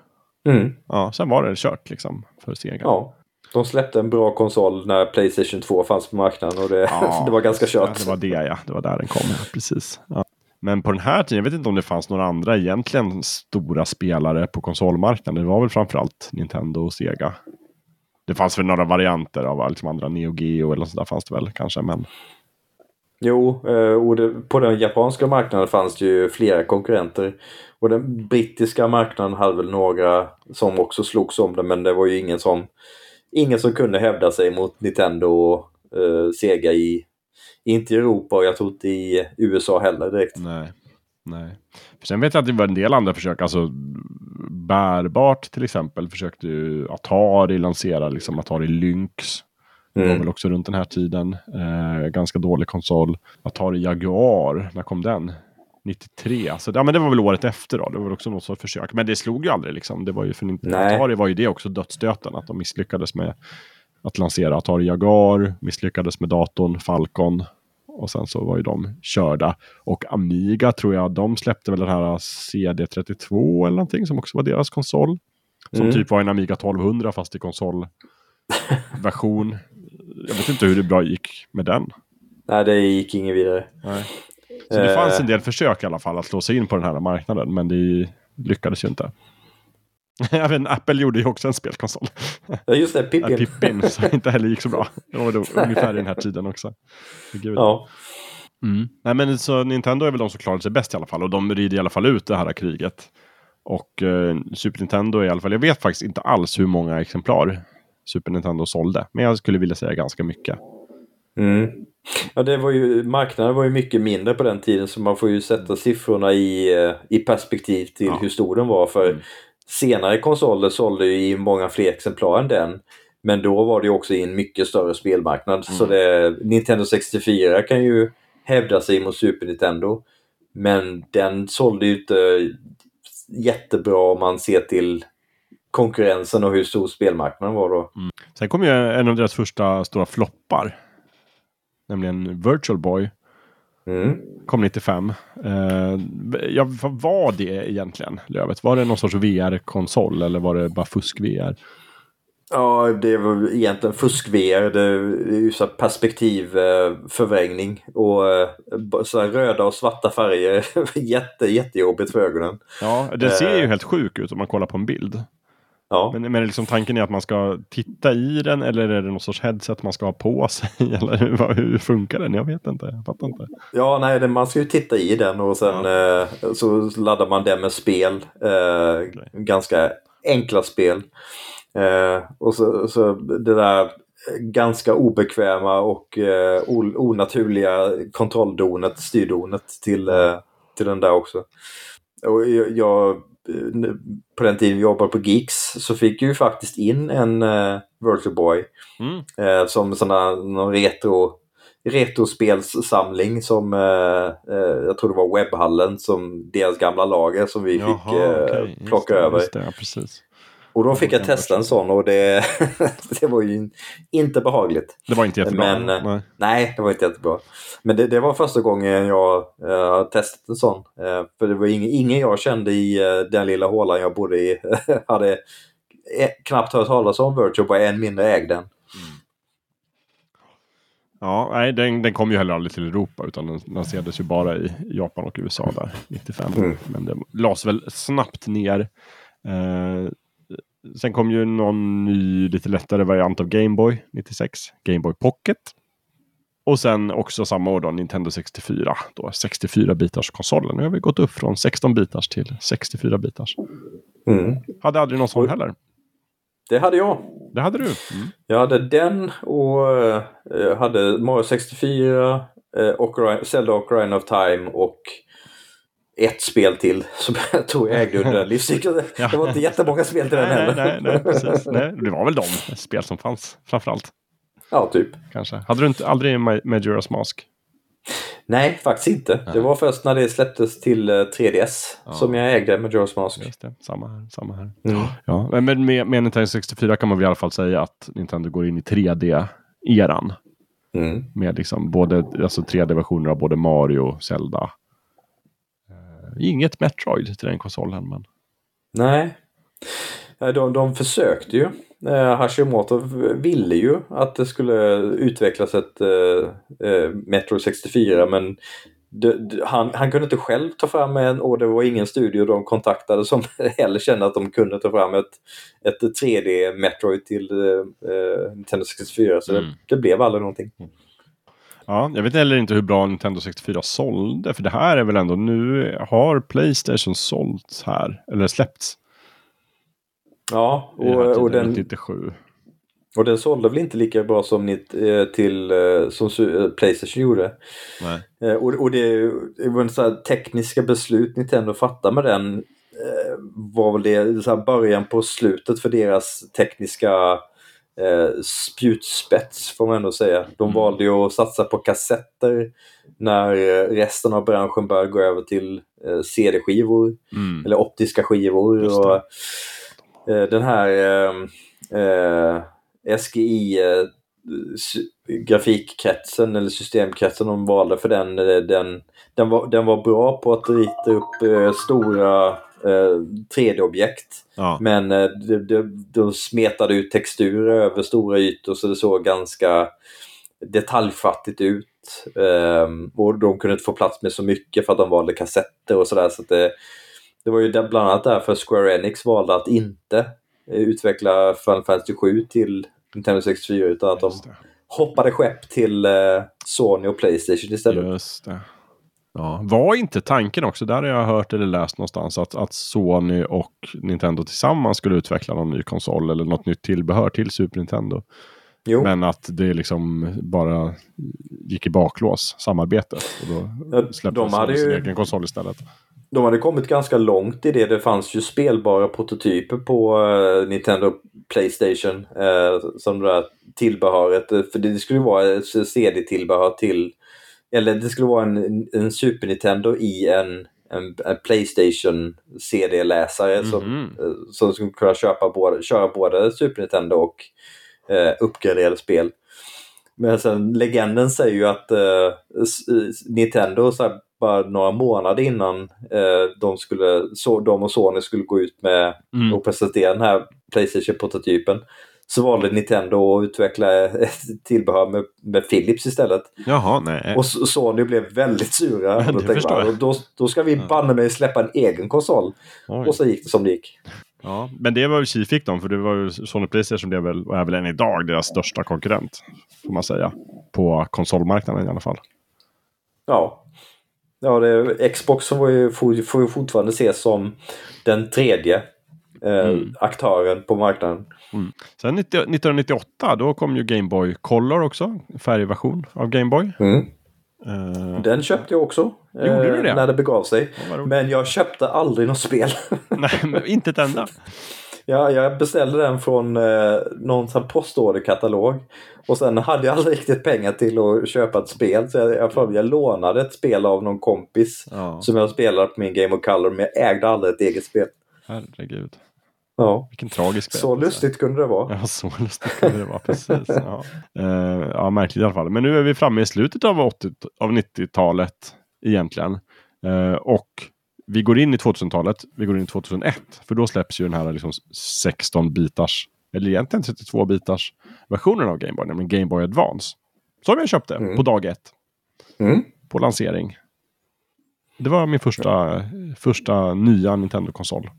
Mm. Ja, sen var det kört liksom för Sega. Ja. De släppte en bra konsol när Playstation 2 fanns på marknaden och det, ja, det var ganska kört. Det var det ja, det var där den kom. Ja, precis. Ja. Men på den här tiden, jag vet inte om det fanns några andra egentligen stora spelare på konsolmarknaden. Det var väl framförallt Nintendo och Sega. Det fanns väl några varianter av liksom andra Neo Geo eller sådär fanns det väl kanske. Men... Jo, eh, och det, på den japanska marknaden fanns det ju flera konkurrenter. Och den brittiska marknaden hade väl några som också slogs om det men det var ju ingen som, ingen som kunde hävda sig mot Nintendo och eh, Sega i, inte i Europa och jag tror inte i USA heller direkt. Nej. Nej. För sen vet jag att det var en del andra försök, alltså bärbart till exempel försökte ju Atari lansera liksom Atari Lynx. Det var mm. väl också runt den här tiden. Eh, ganska dålig konsol. Atari Jaguar, när kom den? 93. Så ja, men det var väl året efter då. Det var också något sorts försök. Men det slog ju aldrig liksom. Det var ju för Nej. Atari var ju det också dödsstöten. Att de misslyckades med att lansera Atari Jaguar. Misslyckades med datorn Falcon. Och sen så var ju de körda. Och Amiga tror jag, de släppte väl den här CD32 eller någonting som också var deras konsol. Som mm. typ var en Amiga 1200 fast i konsolversion. jag vet inte hur det bra gick med den. Nej, det gick inget vidare. Nej. Så det fanns en del försök i alla fall att slå sig in på den här marknaden, men det lyckades ju inte. Även Apple gjorde ju också en spelkonsol. Ja, just det, Pippin. Ja, Pippin, som inte heller gick så bra. Det var då ungefär i den här tiden också. Gud. Ja. Mm. Nej, men så Nintendo är väl de som klarade sig bäst i alla fall och de rider i alla fall ut det här kriget. Och eh, Super Nintendo är i alla fall, jag vet faktiskt inte alls hur många exemplar Super Nintendo sålde, men jag skulle vilja säga ganska mycket. Mm. Ja, det var ju, marknaden var ju mycket mindre på den tiden så man får ju sätta siffrorna i, eh, i perspektiv till ja. hur stor den var. För mm. senare konsoler sålde ju i många fler exemplar än den. Men då var det också i en mycket större spelmarknad. Mm. Så det, Nintendo 64 kan ju hävda sig mot Super Nintendo. Men den sålde ju inte jättebra om man ser till konkurrensen och hur stor spelmarknaden var då. Mm. Sen kom ju en av deras första stora floppar. Nämligen Virtual Boy. Mm. Kom 95. Uh, ja, vad var det egentligen, Lövet? Var det någon sorts VR-konsol eller var det bara fusk-VR? Ja, det var egentligen fusk-VR. Det är ju så perspektivförvrängning och eh, så röda och svarta färger. Jätte, jättejobbigt för ögonen. Ja, det ser ju uh, helt sjuk ut om man kollar på en bild. Ja. Men, men liksom tanken är att man ska titta i den eller är det någon sorts headset man ska ha på sig? Eller hur, hur funkar den? Jag vet inte. Jag fattar inte. Ja, nej, man ska ju titta i den och sen eh, så laddar man den med spel. Eh, okay. Ganska enkla spel. Eh, och så, så det där ganska obekväma och eh, onaturliga kontrolldonet, styrdonet till, eh, till den där också. Och jag, jag på den tiden vi jobbade på Geeks så fick vi faktiskt in en uh, Virtual Boy mm. uh, som såna, någon retro retrospelssamling som uh, uh, jag tror det var Webbhallen som deras gamla lager som vi Jaha, fick okay. plocka det, över. Det, ja, precis. Och då fick jag testa en sån och det, det var ju inte behagligt. Det var inte jättebra? Men, nej. nej, det var inte jättebra. Men det, det var första gången jag uh, testat en sån. Uh, för det var ingen, ingen jag kände i uh, den lilla hålan jag bodde i hade knappt hört talas om Virtual Boy, än mindre ägd den. Mm. Ja, nej, den, den kom ju heller aldrig till Europa utan den lanserades ju bara i Japan och USA där 95. Mm. Men det lades väl snabbt ner. Eh, Sen kom ju någon ny lite lättare variant av Gameboy 96, Gameboy Pocket. Och sen också samma år då Nintendo 64, då 64 bitars konsolen. Nu har vi gått upp från 16 bitars till 64 bitars. Mm. Hade aldrig någon sån heller. Det hade jag. Det hade du? Mm. Jag hade den och äh, hade Mario 64, äh, Ocarina, Zelda Ocarina of Time och ett spel till som jag tror jag ägde under den livscykeln. ja. Det var inte jättemånga spel till den nej, heller. Nej, nej, precis. nej, det var väl de spel som fanns framförallt. Ja, typ. Kanske. Hade du inte aldrig Majora's Mask? Nej, faktiskt inte. Nej. Det var först när det släpptes till 3DS eh, ja. som jag ägde Majora's Mask. Just det. Samma här. Samma här. Mm. Ja. Men med, med Nintendo 64 kan man väl i alla fall säga att Nintendo går in i 3D-eran. Mm. Med liksom både alltså 3D-versioner av både Mario, Zelda, Inget Metroid till den konsolen. Men... Nej. De, de försökte ju. Eh, Hashimoto ville ju att det skulle utvecklas ett eh, eh Metro 64 men han, han, kunde inte själv ta fram en och det var ingen studio de kontaktade som heller kände att de kunde ta fram ett, ett 3D Metroid till eh, eh Nintendo 64 så mm. det, det, blev aldrig någonting. Mm. Ja, jag vet heller inte hur bra Nintendo 64 sålde. För det här är väl ändå, nu har Playstation sålt här, eller släppts. Ja, och, och den... 97. Och den sålde väl inte lika bra som, ni, eh, till, eh, som eh, Playstation gjorde. Nej. Och, och det, det här tekniska beslut Nintendo fattade med den var väl det så början på slutet för deras tekniska eh, spjutspets får man ändå säga. De mm. valde ju att satsa på kassetter när eh, resten av branschen började gå över till eh, CD-skivor mm. eller optiska skivor. Och, eh, den här eh, eh SGI eh, grafikkretsen eller systemkretsen de valde för den, den, den, var, den var bra på att rita upp stora 3D-objekt. Eh, ja. Men eh, de, de, de smetade ut texturer över stora ytor så det såg ganska detaljfattigt ut. Um, och de kunde inte få plats med så mycket för att de valde kassetter och sådär. Så, det, det var ju bland annat därför Square Enix valde att inte utveckla Final Fantasy 7 till Nintendo 64 utan att de hoppade skepp till uh, Sony och Playstation istället. Just det. Ja, var inte tanken också, där har jag hört eller läst någonstans, att, att Sony och Nintendo tillsammans skulle utveckla någon ny konsol eller något nytt tillbehör till Super Nintendo. Jo. Men att det liksom bara gick i baklås, samarbetet. Och då släpptes de sin egen konsol istället. De hade kommit ganska långt i det. Det fanns ju spelbara prototyper på uh, Nintendo Playstation. Uh, som det där tillbehöret. För det skulle vara ett CD-tillbehör till... Eller det skulle vara en, en Super Nintendo i en en, en Playstation CD-läsare mm som, mhm. eh, som skulle kunna köpa både, köra både Super Nintendo och eh, uppgraderade spel. Men sen legenden säger ju att eh, Nintendo så här, bara några månader innan eh, de, skulle, så, de och Sony skulle gå ut med mm. och presentera den här Playstation-prototypen så valde Nintendo att utveckla ett tillbehör med, med Philips istället. Jaha, nej. Och Sony blev väldigt sura. och då, tänkte man, då, då ska vi banne mig släppa en egen konsol. Oj. Och så gick det som det gick. Ja, men det var ju Chi fick dem, för det var ju Sony Playstation blev väl, och är väl än idag deras största konkurrent. Får man säga. På konsolmarknaden i alla fall. Ja. Ja, det, Xbox får ju, får, får ju fortfarande ses som den tredje eh, mm. aktören på marknaden. Mm. Sen 90, 1998 då kom ju Game Boy Color också, färgversion av Game Boy. Mm. Uh, Den köpte jag också. Gjorde du det? Eh, när det begav sig. Ja, men jag köpte aldrig något spel. Nej, inte ett enda. Ja, jag beställde den från eh, någon postorderkatalog. Och sen hade jag aldrig riktigt pengar till att köpa ett spel. Så jag, jag, jag lånade ett spel av någon kompis. Ja. Som jag spelade på min Game of Color. Men jag ägde aldrig ett eget spel. Herregud. Ja. Vilken tragisk spel. Så lustigt kunde det vara. Ja, så lustigt kunde det vara. Precis. Ja. Uh, ja, märkligt i alla fall. Men nu är vi framme i slutet av, av 90-talet egentligen. Uh, och vi går in i 2000-talet. Vi går in i 2001. För då släpps ju den här liksom 16 bitars, eller egentligen 32 bitars versionen av Game Boy, nämligen Game Boy Advance. Som jag köpte mm. på dag ett. Mm. På lansering. Det var min första, första nya Nintendo-konsol.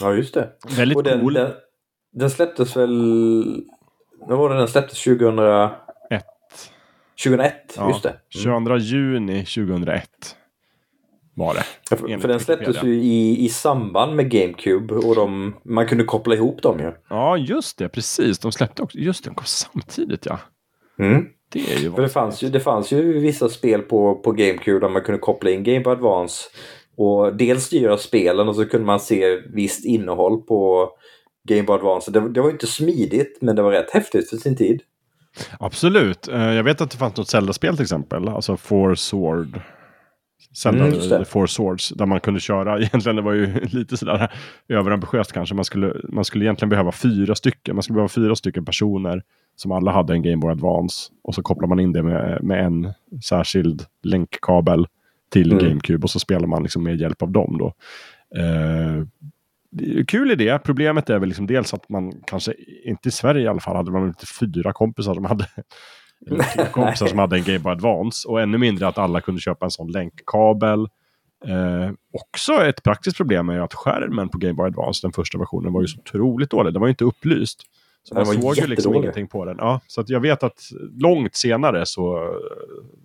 Ja, just det. Väldigt och den, cool. Den, den släpptes väl... När var det den släpptes? 2001? 2001, ja, just det. Mm. 22 juni 2001 var det. Ja, för, för den släpptes ju i, i samband med GameCube och de, man kunde koppla ihop dem ju. Ja, just det. Precis. De släppte också. Just det, de kom samtidigt ja. Mm. Det är ju för det fanns ju, det fanns ju vissa spel på, på GameCube där man kunde koppla in Game Boy Advance och dels styra spelen och så kunde man se visst innehåll på Game Boy Advance. Det, det var inte smidigt men det var rätt häftigt för sin tid. Absolut. Eh, jag vet att det fanns något Zelda-spel till exempel. Alltså Four Sword. Zelda mm, Four Swords. Där man kunde köra, egentligen det var ju lite sådär överambitiöst kanske. Man skulle, man skulle egentligen behöva fyra stycken. Man skulle behöva fyra stycken personer som alla hade en Game Boy Advance. Och så kopplar man in det med, med en särskild länkkabel till mm. GameCube och så spelar man liksom med hjälp av dem. Då. Eh, kul idé. Problemet är väl liksom dels att man kanske, inte i Sverige i alla fall, hade man inte fyra kompisar som hade kompisar som hade en Game Boy Advance. Och ännu mindre att alla kunde köpa en sån länkkabel. Eh, också ett praktiskt problem är att skärmen på Game Boy Advance, den första versionen, var ju så otroligt dålig. Den var ju inte upplyst. Så man såg ju liksom ingenting på den. Ja, så jag vet att långt senare så,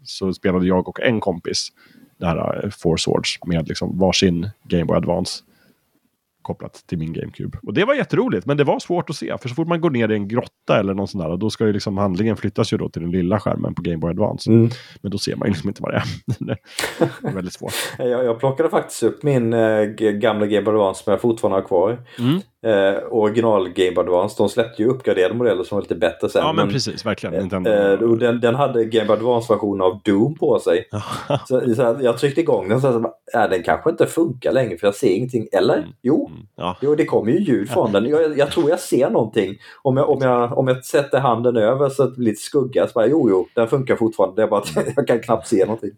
så spelade jag och en kompis det här eh, Four Swords med liksom varsin Game Boy Advance kopplat till min GameCube. Och det var jätteroligt, men det var svårt att se. För så fort man går ner i en grotta eller någon sån där, då ska ju liksom handlingen flyttas ju då till den lilla skärmen på Game Boy Advance. Mm. Men då ser man ju liksom inte vad det är. det är väldigt svårt. jag, jag plockade faktiskt upp min äh, gamla Game Boy Advance som jag fortfarande har kvar. Mm. Eh, original Game Advance, de släppte ju uppgraderade modeller som var lite bättre sen. Ja men, men precis, verkligen. Eh, och den, den hade Game Boy Advance-version av Doom på sig. så, så jag tryckte igång den och så äh, den kanske inte funkar längre för jag ser ingenting. Eller? Mm. Jo, mm. Ja. jo det kommer ju ljud från den. Jag, jag, tror jag ser någonting. Om jag, om, jag, om jag sätter handen över så att det blir lite skugga så bara jo, jo, den funkar fortfarande. Det är bara att jag kan knappt se någonting.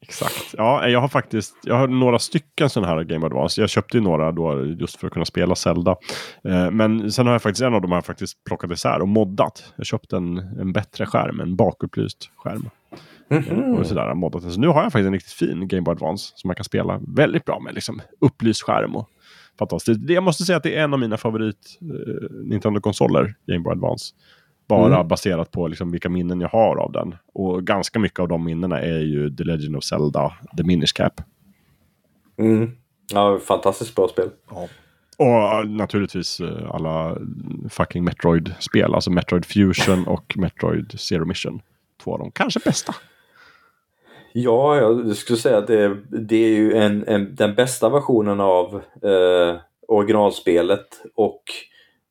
Exakt. Ja, jag har faktiskt jag har några stycken sådana här Game Advance. Jag köpte ju några då just för att kunna spela Zelda. Eh, men sen har jag faktiskt en av dem har jag faktiskt plockat isär och moddat. Jag köpte en, en bättre skärm, en bakupplyst skärm. Mm -hmm. Och sådär, moddat. Så nu har jag faktiskt en riktigt fin Game Boy Advance som man kan spela väldigt bra med. Liksom, upplyst skärm och fantastiskt. Jag måste säga att det är en av mina favorit uh, Nintendo-konsoler, Game Boy Advance. Bara mm. baserat på liksom vilka minnen jag har av den. Och ganska mycket av de minnena är ju The Legend of Zelda, The Minish Cap. Mm. Ja, fantastiskt bra spel. Ja. Och naturligtvis eh, alla fucking Metroid-spel. Alltså Metroid Fusion och Metroid Zero Mission. Två av de kanske bästa. Ja, jag skulle säga att det, det är ju en, en, den bästa versionen av eh, originalspelet. Och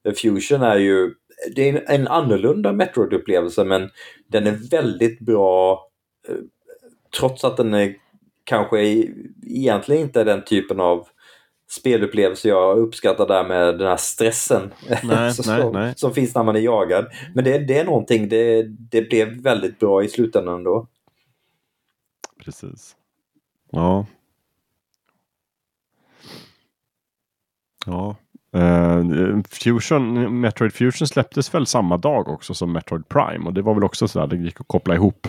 eh, Fusion är ju det är en annorlunda Metroid-upplevelse men den är väldigt bra eh, trots att den är kanske egentligen inte är den typen av spelupplevelse jag uppskattar där med den här stressen nej, som, nej, nej. som finns när man är jagad. Men det, det är någonting, det, det blev väldigt bra i slutändan ändå. Precis. Ja. Ja. Uh, Fusion, Metroid Fusion släpptes väl samma dag också som Metroid Prime och det var väl också så där det gick att koppla ihop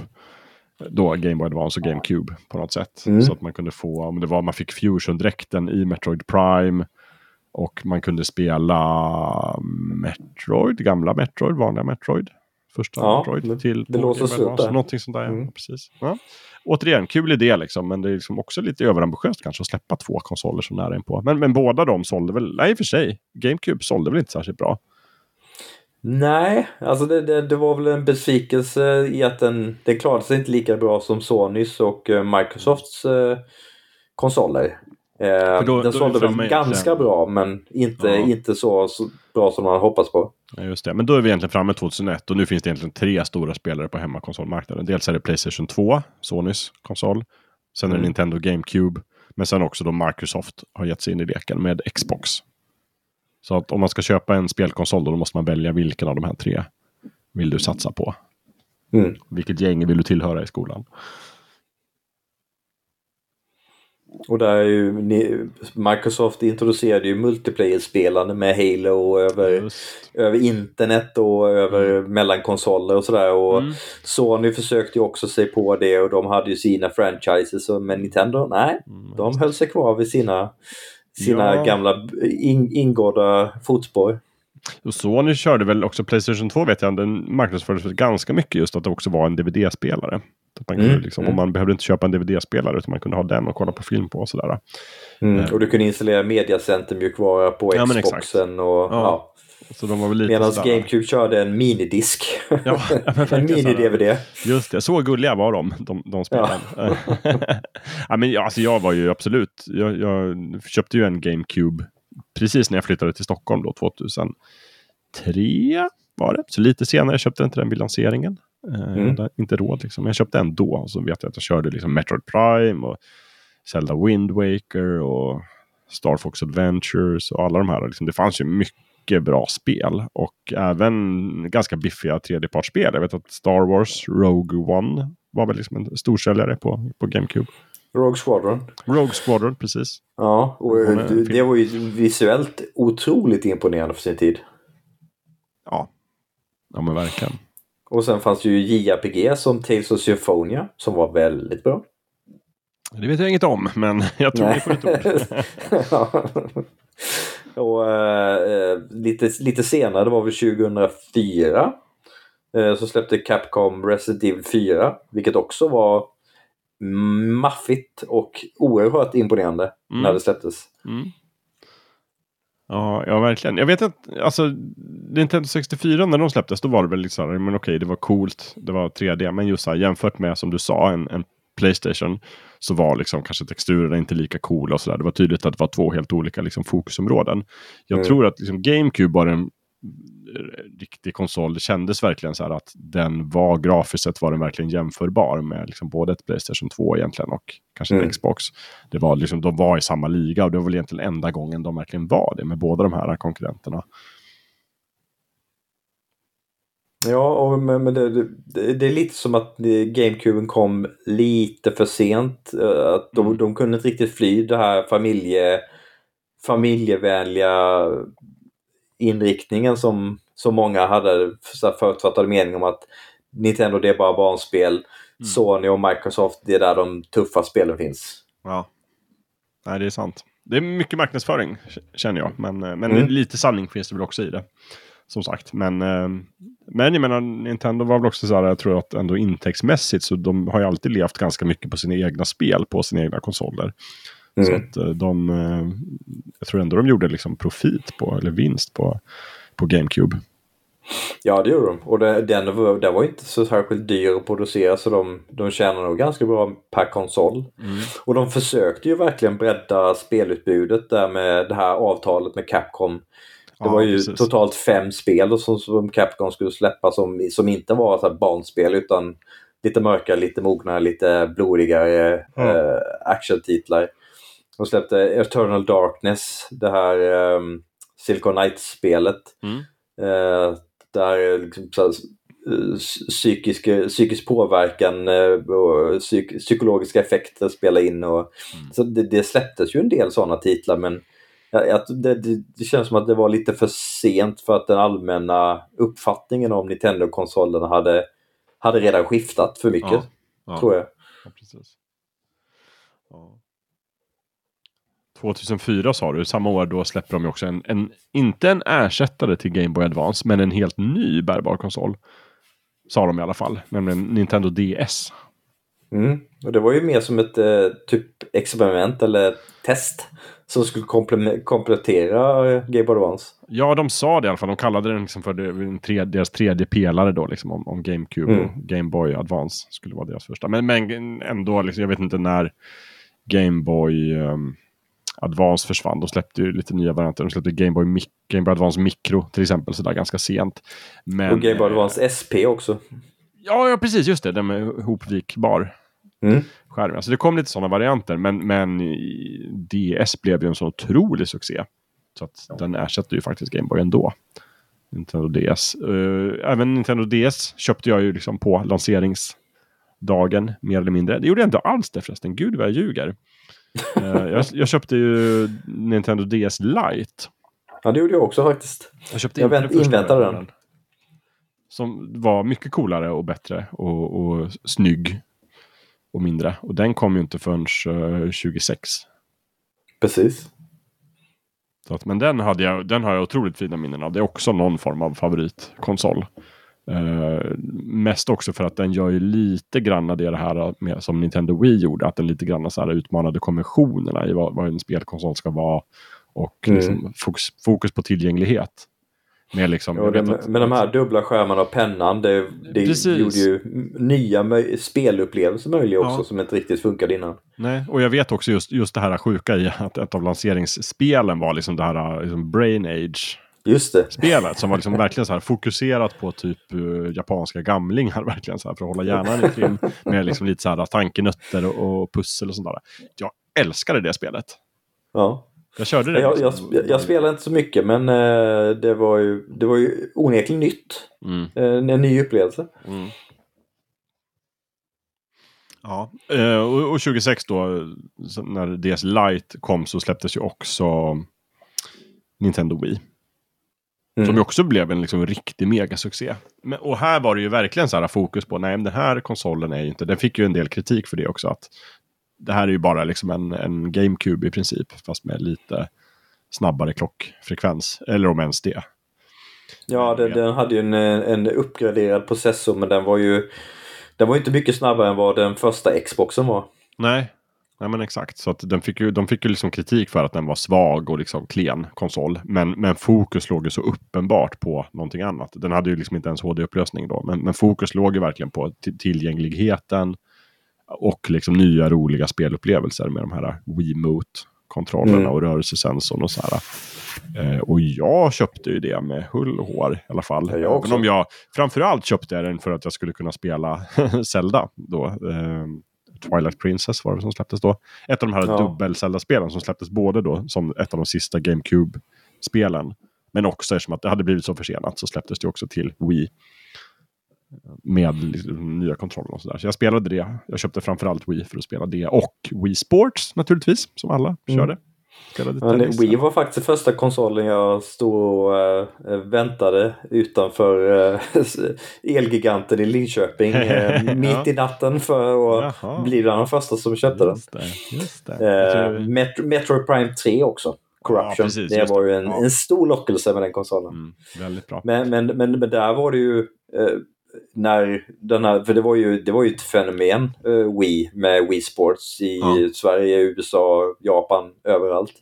då Game Boy Advance och GameCube på något sätt. Mm. Så att man kunde få, om det var, man fick Fusion-dräkten i Metroid Prime. Och man kunde spela Metroid, gamla Metroid, vanliga Metroid. Första ja, Metroid till det låter upp där. Någonting sånt där, mm. ja, precis. Ja. Återigen, kul idé liksom, men det är liksom också lite överambitiöst kanske att släppa två konsoler så nära inpå. Men, men båda de sålde väl, nej i och för sig, GameCube sålde väl inte särskilt bra. Nej, alltså det, det, det, var väl en besvikelse i att den, den klarade sig inte lika bra som Sonys och eh, Microsofts eh, konsoler. Eh, då, den sålde väl ganska bra men inte, ja. inte så, så, bra som man hade hoppats på. Ja, just det, men då är vi egentligen framme 2001 och nu finns det egentligen tre stora spelare på hemmakonsolmarknaden. Dels är det Playstation 2, Sonys konsol. Sen är det mm. Nintendo GameCube. Men sen också då Microsoft har gett sig in i leken med Xbox. Så att om man ska köpa en spelkonsol då, måste man välja vilken av de här tre vill du satsa på. Mm. Vilket gäng vill du tillhöra i skolan? Och där är ju Microsoft introducerade ju multiplayer-spelande med Halo över, över internet och över mm. mellankonsoler och sådär. Och mm. Sony försökte ju också sig på det och de hade ju sina franchises. Men Nintendo, nej, mm, de höll sig kvar vid sina sina ja. gamla in, ingådda fotspår. Och Sony körde väl också Playstation 2 vet jag, den marknadsfördes ganska mycket just att det också var en DVD-spelare. Mm, liksom, mm. Och man behövde inte köpa en DVD-spelare utan man kunde ha den och kolla på film på och sådär. Mm, eh. och du kunde installera Mediacenter mjukvara på ja, Xboxen och ja. ja. Så de var väl lite Medan GameCube körde en minidisk. Ja, en mini-DVD. Just det, så gulliga var de, de, de spelen. Ja. ja, men, alltså, jag var ju absolut, jag, jag, köpte ju en GameCube precis när jag flyttade till Stockholm då, 2003 var det. Så lite senare köpte jag inte den vid lanseringen. Eh, mm. Hade inte råd liksom. Jag köpte en då och så vet jag att jag körde liksom Metroid Prime och Zelda Wind Waker och Star Fox Adventures och alla de här. Liksom, det fanns ju mycket mycket bra spel och även ganska biffiga tredjepartsspel. Jag vet att Star Wars Rogue One var väl liksom en storsäljare på, på GameCube. Rogue Squadron. Rogue Squadron, precis. Ja, och det, det var ju visuellt otroligt imponerande för sin tid. Ja, ja men verkligen. Och sen fanns det ju JRPG som Tales of Symphonia som var väldigt bra. Det vet jag inget om, men jag tror Nej. det på ditt ord. Och eh, lite, lite senare, det var väl 2004, eh, så släppte Capcom Resident Evil 4, vilket också var maffigt och oerhört imponerande mm. när det släpptes. Mm. Ja, ja, verkligen. Jag vet att alltså, Nintendo 64 när de släpptes, då var det väl liksom, men okej, det var coolt, det var 3D, men just så här, jämfört med som du sa, en, en Playstation så var liksom kanske texturerna inte lika coola och sådär. Det var tydligt att det var två helt olika liksom, fokusområden. Jag mm. tror att liksom, GameCube var en riktig konsol. Det kändes verkligen så här att den var grafiskt sett var den verkligen jämförbar med liksom både ett Playstation 2 egentligen och kanske mm. Xbox. Det var liksom, de var i samma liga och det var väl egentligen enda gången de verkligen var det med båda de här konkurrenterna. Ja, och, men, men det, det, det, är lite som att GameCube kom lite för sent. Eh, att de, mm. de kunde inte riktigt fly det här familje, familjevänliga inriktningen som, som många hade förutfattade mening om att Nintendo det är bara barnspel. Mm. Sony och Microsoft det är där de tuffa spelen finns. Ja, Nej, det är sant. Det är mycket marknadsföring känner jag, men, eh, men mm. lite sanning finns det väl också i det som sagt. Men, eh, men jag menar, Nintendo var väl också så här, jag tror att ändå intäktsmässigt så de har ju alltid levt ganska mycket på sina egna spel på sina egna konsoler. Mm. Så att eh, de, jag tror ändå de gjorde liksom profit på, eller vinst på, på GameCube. Ja, det gjorde de. Och det, den, var, den var inte så särskilt dyr att producera så de, de tjänar nog ganska bra per konsol. Mm. Och de försökte ju verkligen bredda spelutbudet där med det här avtalet med Capcom. Det var ju precis. totalt fem spel som, som Capcom skulle släppa som, som inte var så barnspel utan lite mörkare, lite mognare, lite blodigare mm. äh, actiontitlar. De släppte Eternal Darkness, det här um, Silicon Knights-spelet. Mm. Uh, där liksom, så här, psykisk, psykisk påverkan och psyk, psykologiska effekter spelar in. Och, mm. så det, det släpptes ju en del sådana titlar men det, det, det, känns som att det var lite för sent för att den allmänna uppfattningen om Nintendo-konsolerna hade, hade redan skiftat för mycket. Ja, ja. Tror jag. Ja, precis. 2004 sa du, samma år då släpper de också en, en, inte en ersättare till Game Boy Advance, men en helt ny bärbar konsol. Sa de i alla fall, nämligen Nintendo DS. Mm. Och det var ju mer som ett eh, typ experiment eller test som skulle komplettera eh, Game Boy Advance. Ja, de sa det i alla fall. De kallade den liksom för det, tre, deras tredje pelare då, liksom, om, om GameCube mm. och Game Boy Advance skulle vara deras första. Men, men ändå, liksom, jag vet inte när Game Boy um, Advance försvann. De släppte ju lite nya varianter. De släppte Game Boy, Mic Game Boy Advance Micro till exempel, sådär ganska sent. Men, och Game Boy Advance SP också. Ja, ja precis, just det. Den med hopvikbar mm. skärm. Alltså det kom lite sådana varianter, men, men DS blev ju en så otrolig succé. Så att ja. den ersätter ju faktiskt Game Boy ändå. Nintendo DS. Uh, även Nintendo DS köpte jag ju liksom på lanseringsdagen, mer eller mindre. Det gjorde jag inte alls det förresten. Gud vad jag ljuger. uh, jag, jag, köpte ju Nintendo DS Lite. Ja, det gjorde jag också faktiskt. Jag köpte jag inte inväntade den. Som var mycket coolare och bättre och, och snygg och mindre. Och den kom ju inte förrän uh, eh, 26. Precis. Så att, men den, hade jag, den har jag otroligt fina minnen av. Det är också någon form av favoritkonsol. Uh, mest också för att den gör ju lite grann det, här med, som Nintendo Wii gjorde. Att den lite grann så här utmanade konventionerna i vad, vad en spelkonsol ska vara. Och mm. liksom fokus, fokus på tillgänglighet. Med, liksom, jo, det, att, med de här dubbla skärmarna och pennan, det, det gjorde ju nya spelupplevelser möjliga också ja. som inte riktigt funkade innan. Nej, och jag vet också just, just det här sjuka i att ett av lanseringsspelen var liksom det här liksom Brain Age. Just det. Spelet som var liksom verkligen så här fokuserat på typ uh, japanska gamlingar verkligen så här för att hålla hjärnan i trim. Med liksom lite så här tankenötter och, och pussel och sånt där. Jag älskade det spelet. Ja. Jag körde det. Jag, liksom. jag, jag spelade inte så mycket men eh, det, var ju, det var ju onekligen nytt. Mm. Eh, en ny upplevelse. Mm. Ja, eh, och, och 26 då när DS Lite kom så släpptes ju också Nintendo Wii. Mm. Som ju också blev en liksom, riktig megasuccé. Men, och här var det ju verkligen så här fokus på, nej den här konsolen är ju inte, den fick ju en del kritik för det också. Att det här är ju bara liksom en, en GameCube i princip, fast med lite snabbare klockfrekvens. Eller om ens det. Ja, den, den hade ju en, en uppgraderad processor, men den var ju den var inte mycket snabbare än vad den första Xboxen var. Nej, Nej men exakt. Så att den fick ju, de fick ju liksom kritik för att den var svag och liksom klen konsol. Men, men fokus låg ju så uppenbart på någonting annat. Den hade ju liksom inte ens HD-upplösning då. Men, men fokus låg ju verkligen på tillgängligheten, och liksom nya roliga spelupplevelser med de här Wiimote-kontrollerna mm. och rörelsesensorn och så här. Eh, och jag köpte ju det med hull och hår i alla fall. Ja, jag Även om jag framförallt köpte den för att jag skulle kunna spela Zelda då. Eh, Twilight Princess var det som släpptes då. Ett av de här ja. dubbel-Zelda-spelen som släpptes både då som ett av de sista GameCube-spelen. Men också eftersom att det hade blivit så försenat så släpptes det också till Wii med liksom, nya kontroller och sådär. Så jag spelade det. Jag köpte framförallt Wii för att spela det och Wii Sports naturligtvis, som alla mm. körde. Men Wii var faktiskt den första konsolen jag stod och äh, väntade utanför äh, Elgiganten i Linköping äh, mitt ja. i natten för att Jaha. bli bland de första som köpte just den. Det, just det. Metro, Metro Prime 3 också. Corruption. Ja, precis, det var ju en, ja. en, stor lockelse med den konsolen. Mm, väldigt bra. Men, men, men, men där var det ju när den här, för det var ju, det var ju ett fenomen, uh, Wii, med Wii Sports i ja. Sverige, USA, Japan, överallt.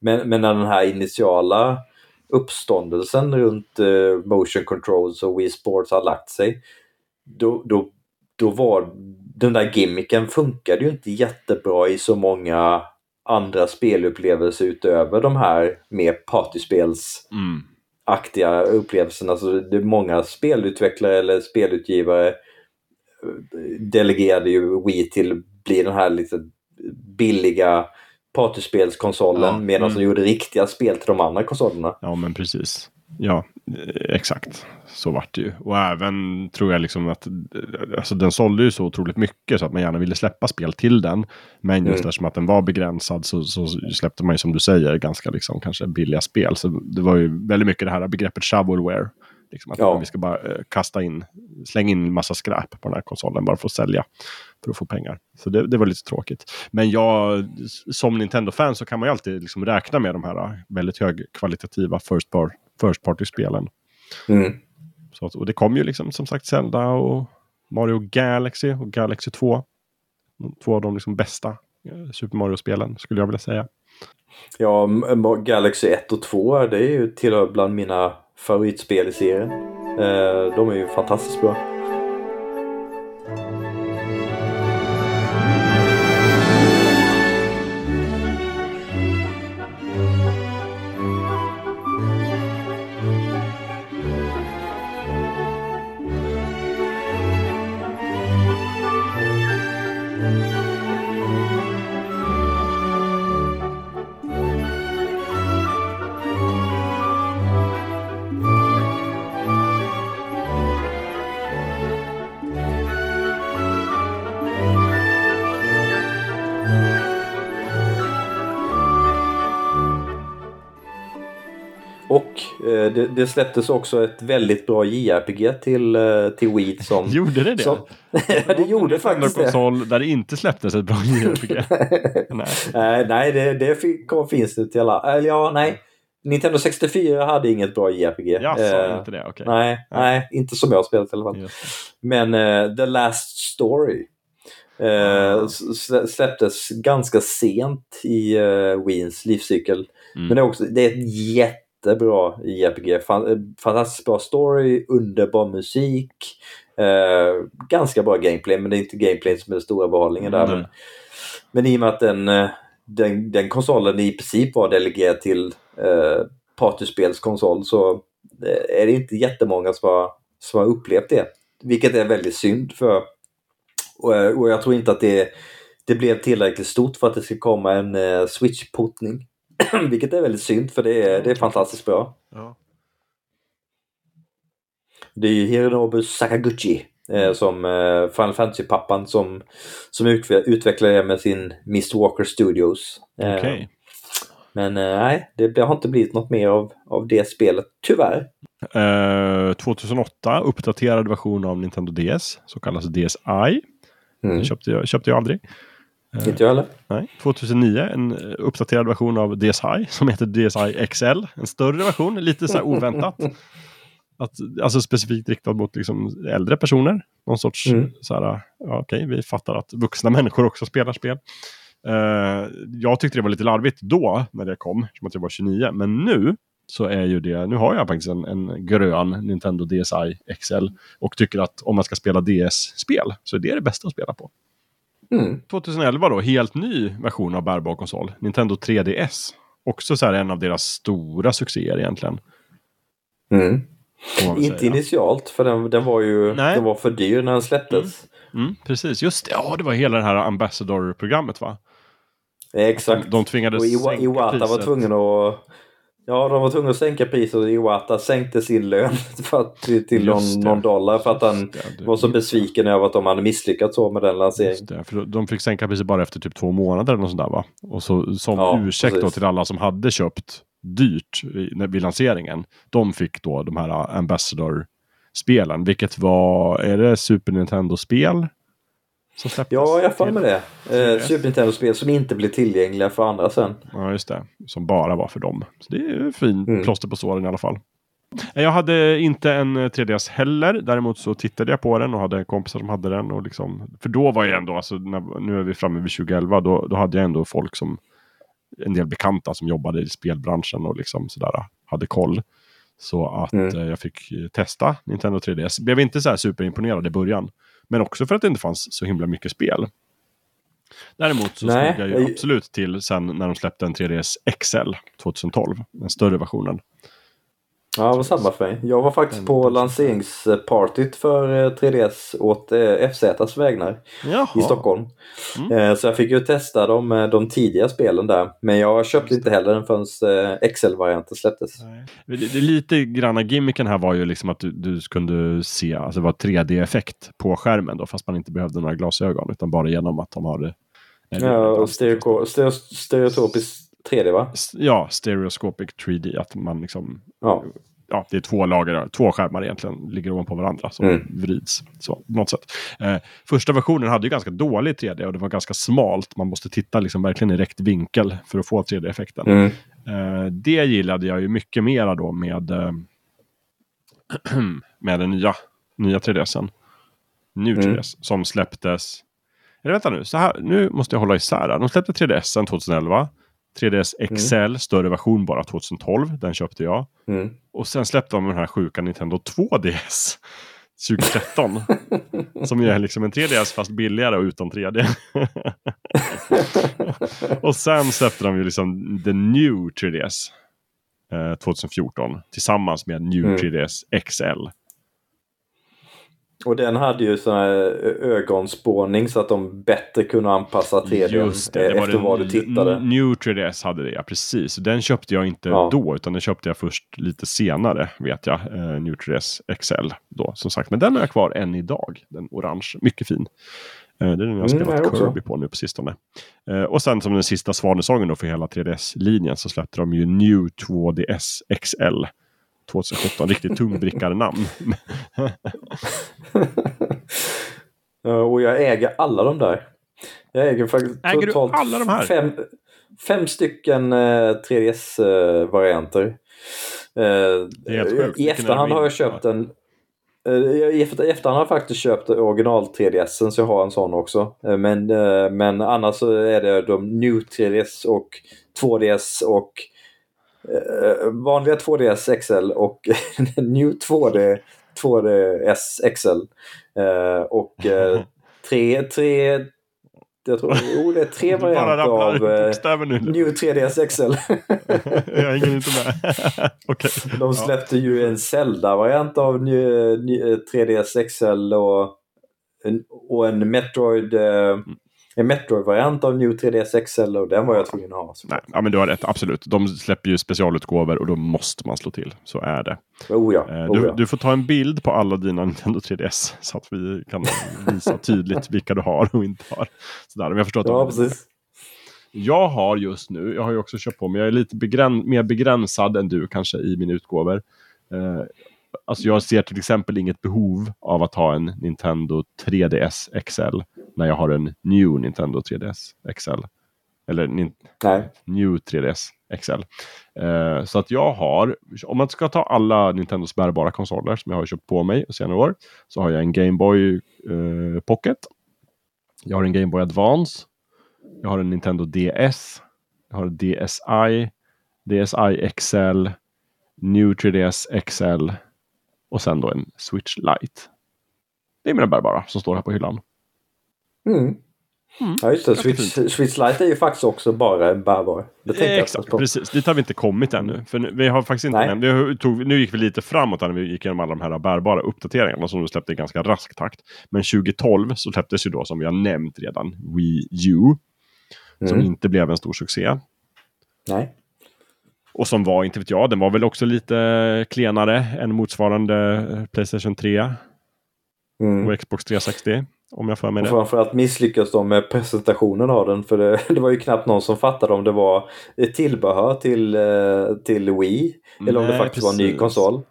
Men, men när den här initiala uppståndelsen runt uh, motion controls och Wii Sports har lagt sig, då, då, då var den där gimmicken funkade ju inte jättebra i så många andra spelupplevelser utöver de här mer partyspels mm. Aktiga upplevelserna. Alltså det är många spelutvecklare eller spelutgivare delegerade ju Wii till bli den här lite billiga partyspelskonsolen ja, medan mm. de gjorde riktiga spel till de andra konsolerna. Ja men precis. Ja, eh, exakt. Så vart det ju. Och även tror jag liksom att eh, alltså den sålde ju så otroligt mycket så att man gärna ville släppa spel till den. Men just mm. eftersom att den var begränsad så, så, släppte man ju som du säger ganska liksom kanske billiga spel. Så det var ju väldigt mycket det här begreppet shovelware. Liksom att ja. vi ska bara eh, kasta in, slänga in massa skräp på den här konsolen bara för att sälja. För att få pengar. Så det, det var lite tråkigt. Men jag, som Nintendo-fan så kan man ju alltid liksom räkna med de här väldigt högkvalitativa first, bar, first party-spelen. Mm. Så, och det kom ju liksom som sagt Zelda och Mario Galaxy och Galaxy 2. Två av de liksom bästa eh, Super Mario-spelen skulle jag vilja säga. Ja, Galaxy 1 och 2 det är ju tillhör bland mina favoritspel i serien. Eh, de är ju fantastiskt bra. Det, det, släpptes också ett väldigt bra JRPG till, eh, till Wii som... Gjorde det det? Som, ja, det gjorde faktiskt det. konsol där det inte släpptes ett bra JRPG. nej, nej det, det finns det till alla. Eller ja, nej. Nintendo 64 hade inget bra JRPG. Ja, eh, inte det? Okay. Nej, ja. nej, inte som jag har spelat i alla fall. Men uh, The Last Story uh, släpptes ganska sent i uh, Wiens livscykel. Mm. Men det är, också, det är ett jätte jättebra JRPG. Fantastiskt bra story, underbar musik. Eh, ganska bra gameplay, men det är inte gameplay som är den stora behållningen där. Men, men i och med att den, eh, den, den konsolen i princip var delegerad till eh, partyspelskonsol så eh, är det inte jättemånga som har, som har upplevt det. Vilket är väldigt synd för och, eh, och jag tror inte att det, det blev tillräckligt stort för att det ska komma en eh, switch-portning. Vilket är väldigt synd för det är, det är fantastiskt bra. Ja. Det är ju Hironobu Sakaguchi eh, som eh, Final Fantasy-pappan som, som utvecklar det med sin Mist Walker Studios. Eh, okay. Men eh, nej, det har inte blivit något mer av, av det spelet, tyvärr. 2008 uppdaterad version av Nintendo DS, så kallas DSi. Mm. Det köpte jag, köpte jag aldrig. Eh, inte jag heller. Nej. 2009 en eh, uppdaterad version av DSi som heter DSi XL. En större version, lite så här oväntat. Att, alltså specifikt riktad mot liksom äldre personer. Någon sorts mm. så här, ja, okej, vi fattar att vuxna människor också spelar spel. Uh, jag tyckte det var lite larvigt då när det kom, som att jag var 29. Men nu så är ju det, nu har jag faktiskt en, en grön Nintendo DSi XL och tycker att om man ska spela DS-spel så är det det bästa att spela på. Mm. 2011 då, helt ny version av bärbar konsol. Nintendo 3DS. Också så här en av deras stora succéer egentligen. Mm. Inte initialt, för den, den var ju den var för dyr när den släpptes. Mm. Mm, precis, just det. Ja, det var hela det här Ambassador-programmet va? Exakt. De, de tvingades och Iwa, Iwata var tvungen att Ja, de var tvungna att sänka priset och Iwata sänkte sin lön för att, till någon, någon, dollar för att han det, var så besviken över att de hade misslyckats så med den lanseringen. Det, för de fick sänka priset bara efter typ två månader eller något sånt där va? Och så som ja, ursäkt precis. då till alla som hade köpt dyrt vid lanseringen. De fick då de här Ambassador-spelen, vilket var, är det Super Nintendo-spel? Som släpptes. Ja, jag får med det. Eh, Super Nintendo-spel som inte blir tillgängliga för andra sen. Ja, just det. Som bara var för dem. Så det är ju fin mm. plåster på såren i alla fall. Jag hade inte en 3DS heller. Däremot så tittade jag på den och hade kompisar som hade den. Och liksom, för då var jag ändå, alltså, när, nu är vi framme vid 2011, då, då hade jag ändå folk som en del bekanta som jobbade i spelbranschen och liksom sådär hade koll. Så att mm. eh, jag fick testa Nintendo 3DS. Blev inte så här superimponerad i början. Men också för att det inte fanns så himla mycket spel. Däremot så Nej, slog jag ju absolut till sen när de släppte en 3DS XL 2012. Den större versionen. Ja, det var samma för mig. Jag var faktiskt på lanseringspartyt för 3DS eh, åt eh, FZs vägnar Jaha. i Stockholm. Mm. Eh, så jag fick ju testa de, de tidiga spelen där. Men jag köpte inte heller den förrän XL-varianten släpptes. Det, det, lite granna gimmicken här var ju liksom att du, du kunde se, alltså det var 3D-effekt på skärmen då, fast man inte behövde några glasögon utan bara genom att de har det. Ja, och 3D va? Ja, stereoscopic 3D. Att man liksom... Ja. ja det är två lager, två skärmar egentligen, ligger ovanpå varandra som mm. vrids. Så, något sätt. Eh, första versionen hade ju ganska dålig 3D och det var ganska smalt. Man måste titta liksom verkligen i rätt vinkel för att få 3D-effekten. Mm. Eh, det gillade jag ju mycket mera då med, eh, med den nya, nya 3DSen. Nu 3DS, mm. som släpptes eller vänta nu, så här, nu måste jag hålla isär. De släppte 3DS 2011. 3DS XL, mm. större version bara 2012. Den köpte jag. Mm. Och sen släppte de den här sjuka Nintendo 2DS 2013. som är liksom en 3DS fast billigare och utan 3D. och sen släppte de ju liksom The New 3DS eh, 2014 tillsammans med New mm. 3DS XL. Och den hade ju sån här ögonspårning så att de bättre kunde anpassa 3D efter vad du tittade. New 3DS hade det, ja precis. Den köpte jag inte ja. då, utan den köpte jag först lite senare, vet jag. New 3DS XL då, som sagt. Men den har jag kvar än idag, den orange. Mycket fin. Uh, det är den jag har mm, spelat mm, Kirby på nu på sistone. Uh, och sen som den sista svanesången då för hela 3DS-linjen så släppte de ju New 2DS XL 2017. Riktigt tungvrickarnamn. och jag äger alla de där. Jag äger faktiskt äger totalt alla de här? Fem, fem stycken eh, 3DS-varianter. Eh, eh, I efterhand har jag köpt en eh, i efterhand har jag faktiskt köpt original 3DS så jag har en sån också. Eh, men, men annars så är det de New 3DS och 2DS och eh, vanliga 2DS XL och New 2D 2DS XL. Eh, och eh, tre, tre jag tror jo, det är tre varianter av eh, New 3DS XL. jag hänger inte med. okay. De släppte ja. ju en Zelda-variant av New, New, 3DS XL och en, och en Metroid eh, mm en Metroid-variant av New 3DS XL och den var jag tvungen att ha. Nej, ja, men du har rätt, absolut. De släpper ju specialutgåvor och då måste man slå till. Så är det. Oh ja, eh, du, oh ja. du, får ta en bild på alla dina Nintendo 3DS så att vi kan visa tydligt vilka du har och inte har. Sådär, men jag förstår att ja, precis. Jag har just nu, jag har ju också köpt på mig, jag är lite begräns mer begränsad än du kanske i mina utgåvor. Eh, alltså jag ser till exempel inget behov av att ha en Nintendo 3DS XL när jag har en New Nintendo 3DS XL. Eller nin. New 3DS XL. Uh, så att jag har, om man ska ta alla Nintendos bärbara konsoler som jag har köpt på mig senare år, så har jag en Game Boy uh, Pocket. Jag har en Game Boy Advance. Jag har en Nintendo DS. Jag har DSi, DSi XL, New 3DS XL och sen då en Switch Lite. Det är mina bärbara som står här på hyllan. Mm. Mm. Ja just det, Switch, Switch Lite är ju faktiskt också bara en bärbar. Det tänkte Exakt, på. precis. Dit har vi inte kommit ännu. För vi har faktiskt inte nämnt, vi tog, nu gick vi lite framåt när vi gick igenom alla de här bärbara uppdateringarna som du släppte i ganska rask takt. Men 2012 så släpptes ju då som vi har nämnt redan Wii U. Mm. Som inte blev en stor succé. Nej. Och som var, inte vet jag, den var väl också lite klenare än motsvarande Playstation 3. Mm. Och Xbox 360. Om jag för mig och det. Framförallt misslyckas de med presentationen av den. För det, det, var ju knappt någon som fattade om det var ett tillbehör till, eh, till Wii. Eller Nej, om det faktiskt precis. var en ny konsol.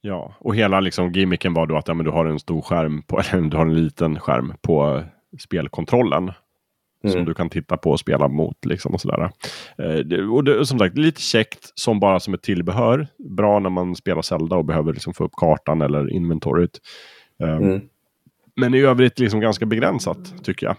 Ja, och hela liksom gimmicken var då att ja, men du har en stor skärm på, eller du har en liten skärm på spelkontrollen. Mm. Som du kan titta på och spela mot. Liksom, och sådär. Eh, och det, som sagt, lite käckt som bara som ett tillbehör. Bra när man spelar Zelda och behöver liksom, få upp kartan eller inventoriet. Eh, mm. Men i övrigt liksom ganska begränsat tycker jag.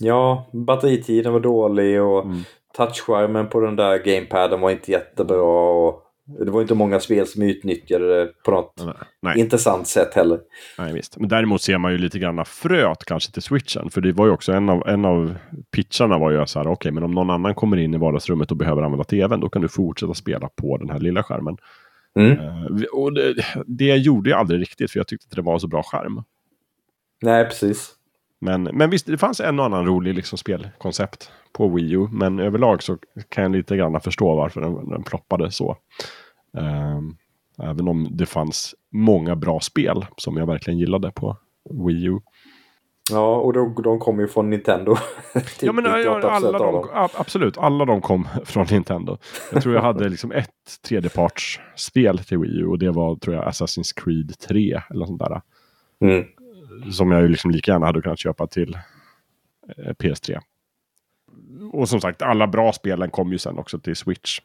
Ja, batteritiden var dålig och mm. touchskärmen på den där gamepaden var inte jättebra. Och det var inte många spel som utnyttjade det på något Nej. intressant sätt heller. Nej, visst. Men däremot ser man ju lite grann fröet kanske till switchen. För det var ju också en av, en av pitcharna var ju så här, okej, okay, men om någon annan kommer in i vardagsrummet och behöver använda tvn, då kan du fortsätta spela på den här lilla skärmen. Mm. Uh, och det, det gjorde jag aldrig riktigt, för jag tyckte att det var så bra skärm. Nej, precis. Men, men visst, det fanns en och annan rolig liksom, spelkoncept på Wii U. Men överlag så kan jag lite grann förstå varför den, den floppade så. Um, även om det fanns många bra spel som jag verkligen gillade på Wii U. Ja, och de, de kom ju från Nintendo. ja, men ja, alla de, absolut. Alla de kom från Nintendo. Jag tror jag hade liksom ett tredjepartsspel till Wii U och det var tror jag Assassin's Creed 3 eller sånt där. Mm. Som jag ju liksom lika gärna hade kunnat köpa till eh, PS3. Och som sagt, alla bra spelen kom ju sen också till Switch.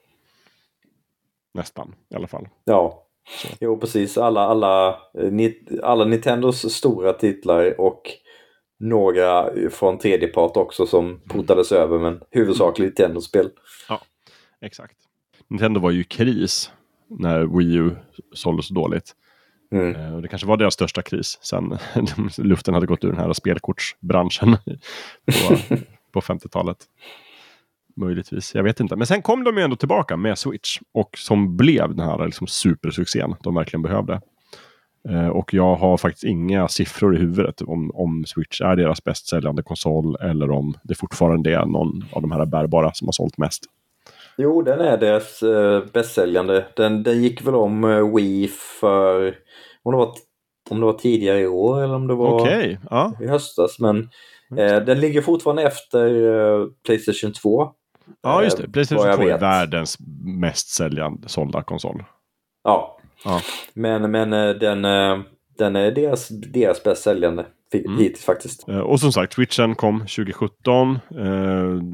Nästan i alla fall. Ja, Så. jo precis. Alla, alla, eh, alla Nintendos stora titlar och några från tredjepart också som portades mm. över men huvudsakligen Nintendo-spel. Ja, exakt. Nintendo var ju i kris när Wii U sålde så dåligt. Mm. Eh, det kanske var deras största kris sen luften hade gått ur den här spelkortsbranschen på, på 50-talet. Möjligtvis, jag vet inte. Men sen kom de ju ändå tillbaka med Switch och som blev den här liksom supersuccén de verkligen behövde. Eh, och jag har faktiskt inga siffror i huvudet om, om Switch är deras bäst säljande konsol eller om det fortfarande är någon av de här bärbara som har sålt mest. Jo, den är deras eh, bästsäljande. Den, den gick väl om eh, Wii för om det, var, om det var tidigare i år eller om det var okay, ja. i höstas. Men eh, den ligger fortfarande efter eh, Playstation 2. Ja, just det. Playstation 2 är världens mest säljande sålda konsol. Ja. ja. Men, men eh, den, eh, den är deras, deras bäst säljande mm. hittills faktiskt. Eh, och som sagt, switchen kom 2017.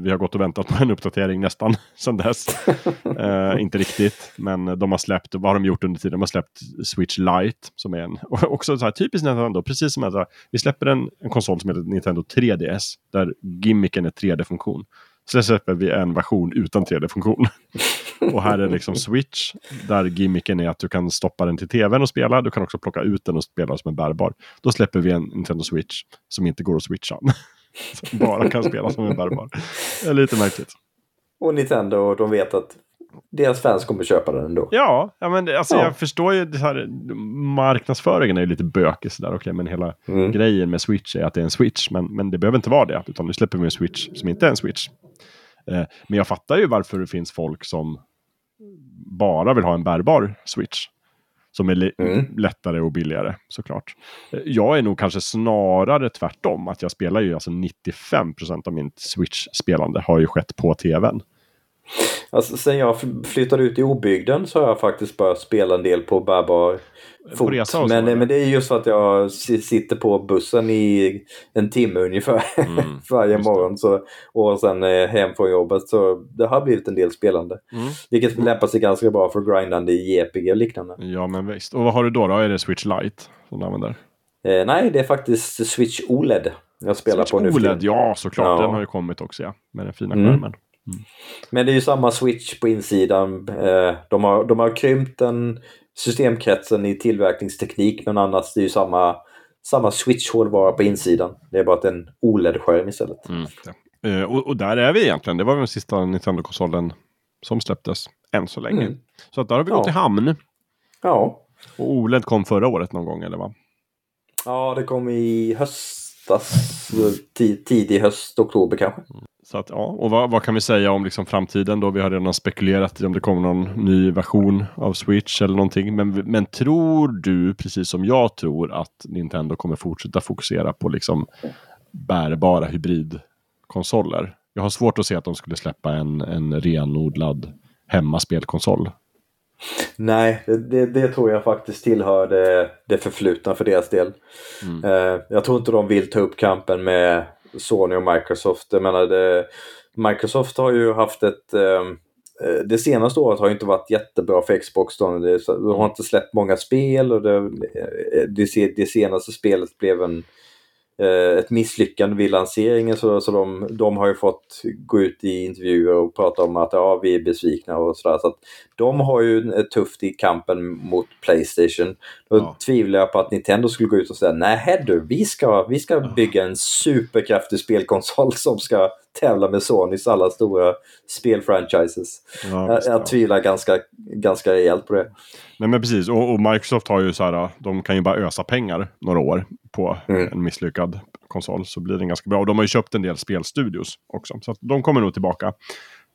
vi har gått och väntat på en uppdatering nästan sedan dess. inte riktigt, men de har släppt, vad har de gjort under tiden? De har släppt Switch Lite som är en, också så här typiskt Nintendo, precis som att vi släpper en, en konsol som heter Nintendo 3DS, där gimmicken är 3D-funktion. Så släpper vi en version utan 3D-funktion. och här är liksom Switch, där gimmicken är att du kan stoppa den till tvn och spela. Du kan också plocka ut den och spela som en bärbar. Då släpper vi en Nintendo Switch som inte går att switcha. som bara kan spela som en bärbar. Det är lite märkligt. Och Nintendo, de vet att deras fans kommer köpa den ändå. Ja, ja men alltså, ja. jag förstår ju det här. Marknadsföringen är ju lite bökig sådär. Okay, men hela mm. grejen med Switch är att det är en Switch. Men, men det behöver inte vara det. Utan nu släpper vi en Switch som inte är en Switch. Eh, men jag fattar ju varför det finns folk som bara vill ha en bärbar Switch. Som är mm. lättare och billigare såklart. Eh, jag är nog kanske snarare tvärtom. Att jag spelar ju alltså 95% av mitt Switch-spelande har ju skett på tvn. Alltså, sen jag flyttade ut i obygden så har jag faktiskt börjat spela en del på bärbar fot. Resa men, men det är just för att jag sitter på bussen i en timme ungefär mm, varje morgon. Så, och sen eh, hem från jobbet. Så det har blivit en del spelande. Mm. Vilket lämpar sig ganska bra för grindande i JPG och liknande. Ja men visst. Och vad har du då? då? Är det Switch Lite som du använder? Eh, nej, det är faktiskt Switch OLED jag spelar Switch på nu. OLED, ja såklart. Ja. Den har ju kommit också ja. Med den fina mm. skärmen. Mm. Men det är ju samma switch på insidan. Eh, de har, de har krympt den systemkretsen i tillverkningsteknik men annars det är ju samma, samma switch-hårdvara på insidan. Det är bara att en OLED-skärm istället. Mm. Uh, och, och, där är vi egentligen. Det var den sista Nintendo-konsolen som släpptes än så länge. Mm. Så att där har vi ja. gått i hamn. Ja. Och OLED kom förra året någon gång eller va? Ja, det kom i höstas. Tidig höst, oktober kanske. Mm. Så att, ja, och vad, vad, kan vi säga om liksom framtiden då? Vi har redan spekulerat i om det kommer någon ny version av Switch eller någonting. Men, men tror du, precis som jag tror, att Nintendo kommer fortsätta fokusera på liksom bärbara hybridkonsoler? Jag har svårt att se att de skulle släppa en, en renodlad hemmaspelkonsol. Nej, det, det, tror jag faktiskt tillhör det, det förflutna för deras del. Mm. Uh, jag tror inte de vill ta upp kampen med Sony och Microsoft. Jag menar, det, Microsoft har ju haft ett... Eh, eh, det senaste året har ju inte varit jättebra för Xbox. Då. Det, de har inte släppt många spel och det, eh, det, det senaste spelet blev en Eh, ett misslyckande vid lanseringen så, så de, de har ju fått gå ut i intervjuer och prata om att ja, vi är besvikna och sådär. Så att de har ju tufft i kampen mot Playstation. Då ja. tvivlar jag på att Nintendo skulle gå ut och säga nej du, vi ska, vi ska bygga en superkraftig spelkonsol som ska tävla med Sonys alla stora spelfranchises. Ja, jag, jag tvivlar ganska, ganska rejält på det. Nej men precis, och, och, Microsoft har ju så här, de kan ju bara ösa pengar några år på mm. en misslyckad konsol så blir den ganska bra. Och de har ju köpt en del spelstudios också, så de kommer nog tillbaka.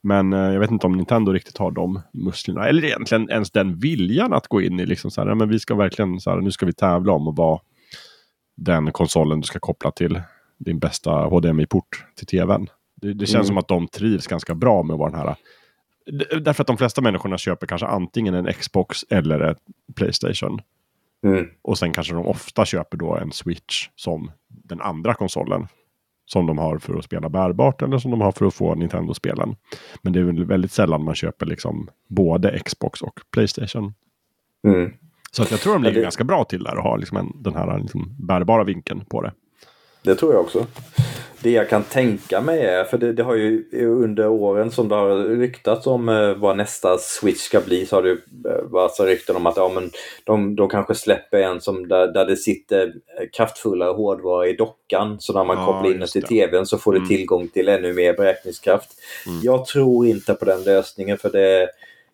Men eh, jag vet inte om Nintendo riktigt har de musklerna, eller egentligen ens den viljan att gå in i liksom så här, men vi ska verkligen så här, nu ska vi tävla om att vara den konsolen du ska koppla till din bästa HDMI-port till tvn. Det, det känns mm. som att de trivs ganska bra med att vara den här Därför att de flesta människorna köper kanske antingen en Xbox eller en Playstation. Mm. Och sen kanske de ofta köper då en Switch som den andra konsolen. Som de har för att spela bärbart eller som de har för att få Nintendo-spelen. Men det är väldigt sällan man köper liksom både Xbox och Playstation. Mm. Så att jag tror de ligger ja, det... ganska bra till där och har liksom en, den här liksom bärbara vinkeln på det. Det tror jag också det jag kan tänka mig är, för det, det, har ju under åren som det har ryktats om eh, vad nästa Switch ska bli så har det eh, varit rykten om att ja, men de, de kanske släpper en som där, där det sitter kraftfullare hårdvara i dockan så när man ja, kopplar in den till tvn så får du mm. tillgång till ännu mer beräkningskraft. Mm. Jag tror inte på den lösningen för det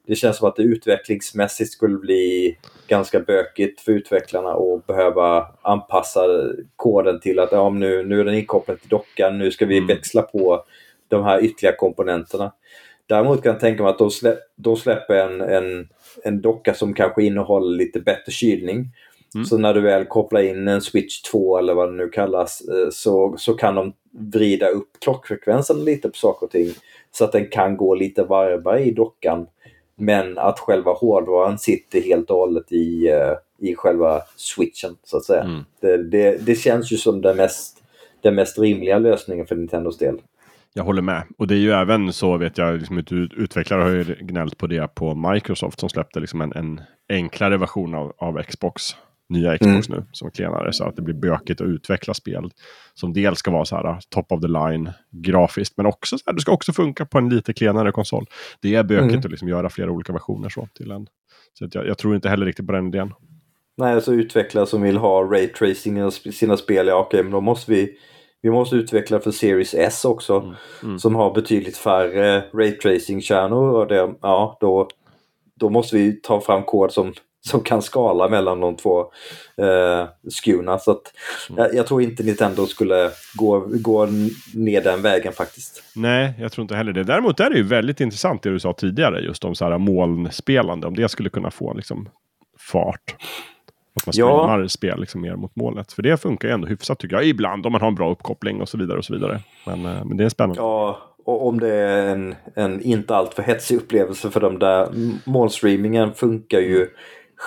det känns som att det utvecklingsmässigt skulle bli ganska bökigt för utvecklarna att behöva anpassa koden till att ja, nu, nu är den inkopplad till dockan, nu ska vi mm. växla på de här ytterligare komponenterna. Däremot kan jag tänka mig att de, slä, de släpper en, en, en docka som kanske innehåller lite bättre kylning. Mm. Så när du väl kopplar in en switch 2 eller vad det nu kallas eh, så, så kan de vrida upp klockfrekvensen lite på saker och ting. Så att den kan gå lite varvare i dockan men att själva hårdvaran sitter helt och hållet i, uh, i själva switchen så att säga. Mm. Det, det, det, känns ju som den mest, den mest rimliga lösningen för Nintendos del. Jag håller med. Och det är ju även så vet jag, liksom, ut, utvecklare har ju gnällt på det på Microsoft som släppte liksom en, en enklare version av, av Xbox nya Xbox mm. nu som klenare så att det blir bökigt att utveckla spel. Som dels ska vara så här top of the line grafiskt men också så här, det ska också funka på en lite klenare konsol. Det är bökigt mm. att liksom göra flera olika versioner så till en. Så jag, jag, tror inte heller riktigt på den idén. Nej, alltså utvecklare som vill ha raytracing i sina spel, ja okej, men då måste vi vi måste utveckla för Series S också mm. Mm. som har betydligt färre raytracing-kärnor och det, ja, då, då måste vi ta fram kod som som kan skala mellan de två eh, skurna. Så att, mm. jag, jag, tror inte Nintendo skulle gå, gå ner den vägen faktiskt. Nej, jag tror inte heller det. Däremot är det ju väldigt intressant det du sa tidigare just om så här molnspelande. Om det skulle kunna få liksom fart. Att man streamar ja. spel liksom mer mot målet. För det funkar ju ändå hyfsat tycker jag. Ibland om man har en bra uppkoppling och så vidare. och så vidare. Men, eh, men det är spännande. Ja, och om det är en, en inte alltför hetsig upplevelse för de där. Målstreamingen funkar ju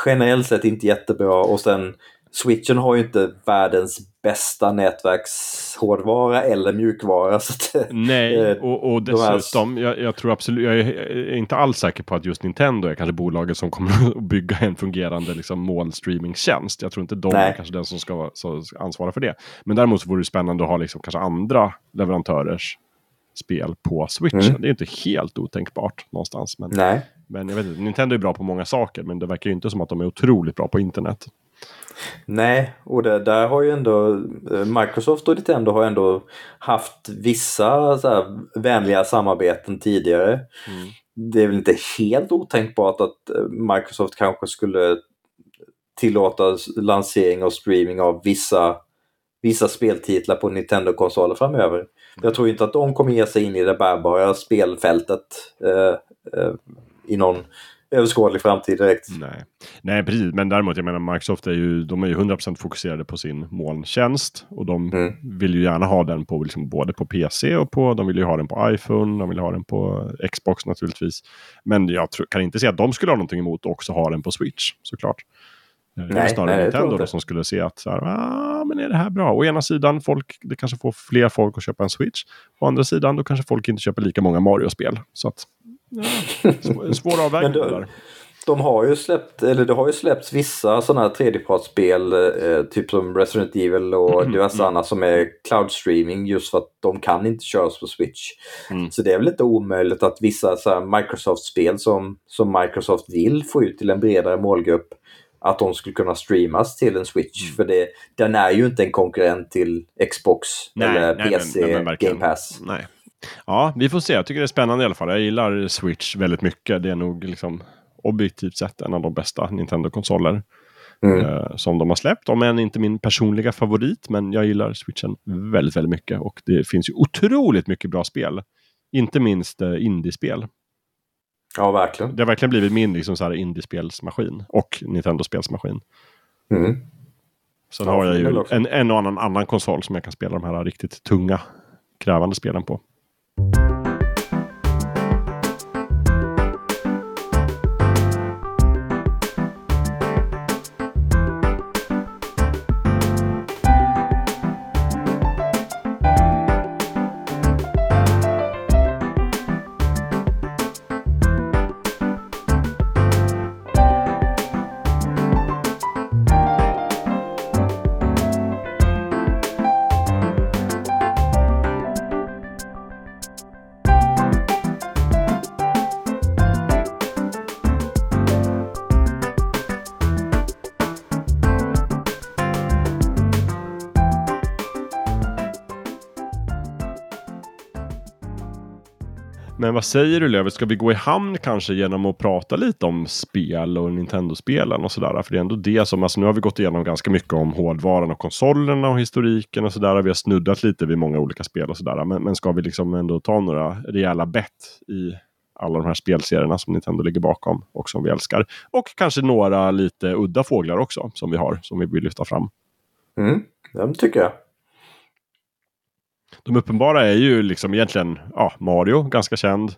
generellt sett inte jättebra och sen Switchen har ju inte världens bästa nätverkshårdvara eller mjukvara. Så att, Nej, eh, och, och dessutom, jag, jag, tror absolut, jag är inte alls säker på att just Nintendo är kanske bolaget som kommer att bygga en fungerande liksom, molnstreamingtjänst. Jag tror inte de Nej. är kanske den som ska, ansvara för det. Men däremot så vore det spännande att ha liksom, kanske andra leverantörers spel på Switch. Mm. Det är inte helt otänkbart någonstans. Men, Nej. Men jag vet inte, Nintendo är bra på många saker men det verkar ju inte som att de är otroligt bra på internet. Nej, och det, där har ju ändå eh, Microsoft och Nintendo har ändå haft vissa så här, vänliga samarbeten tidigare. Mm. Det är väl inte helt otänkbart att eh, Microsoft kanske skulle tillåta lansering och streaming av vissa, vissa speltitlar på Nintendo-konsoler framöver. Jag tror inte att de kommer ge sig in i det bärbara spelfältet eh, eh, i någon överskådlig framtid direkt. Nej. Nej, precis. Men däremot, jag menar Microsoft är ju, de är ju 100% fokuserade på sin molntjänst. Och de mm. vill ju gärna ha den på liksom, både på PC och på, de vill ju ha den på iPhone, de vill ha den på Xbox naturligtvis. Men jag tror, kan inte se att de skulle ha någonting emot att också ha den på Switch, såklart. Nej, det är snarare nej, Nintendo då, som skulle se att så här, ah, men är det här bra? Å ena sidan, folk, det kanske får fler folk att köpa en Switch. Å andra sidan, då kanske folk inte köper lika många Mario-spel. Så att, ja, svår avvägning där de har ju släppt, eller det har ju släppts vissa sådana här tredjepartsspel, eh, typ som Resident Evil och mm, diverse mm. annat som är cloud streaming just för att de kan inte köras på Switch. Mm. Så det är väl inte omöjligt att vissa Microsoft-spel som, som Microsoft vill få ut till en bredare målgrupp att de skulle kunna streamas till en Switch. Mm. För det, den är ju inte en konkurrent till Xbox nej, eller nej, PC men, Game Pass. Nej. Ja, vi får se. Jag tycker det är spännande i alla fall. Jag gillar Switch väldigt mycket. Det är nog liksom objektivt sett en av de bästa Nintendo-konsoler mm. eh, som de har släppt. Om än inte min personliga favorit, men jag gillar Switchen väldigt, väldigt mycket. Och det finns ju otroligt mycket bra spel. Inte minst eh, indiespel. Ja, verkligen. Det har verkligen blivit min liksom, så här, indiespelsmaskin och Nintendo-spelsmaskin. Mm. Sen ja, har jag ju en, en och annan annan konsol som jag kan spela de här riktigt tunga, krävande spelen på. Vad säger du Lövet, ska vi gå i hamn kanske genom att prata lite om spel och Nintendo-spelen och sådär? För det är ändå det som, alltså nu har vi gått igenom ganska mycket om hårdvaran och konsolerna och historiken och sådär. Vi har snuddat lite vid många olika spel och sådär. Men, men ska vi liksom ändå ta några rejäla bett i alla de här spelserierna som Nintendo ligger bakom och som vi älskar. Och kanske några lite udda fåglar också som vi har, som vi vill lyfta fram. Mm, det tycker jag. De uppenbara är ju liksom egentligen ja, Mario, ganska känd.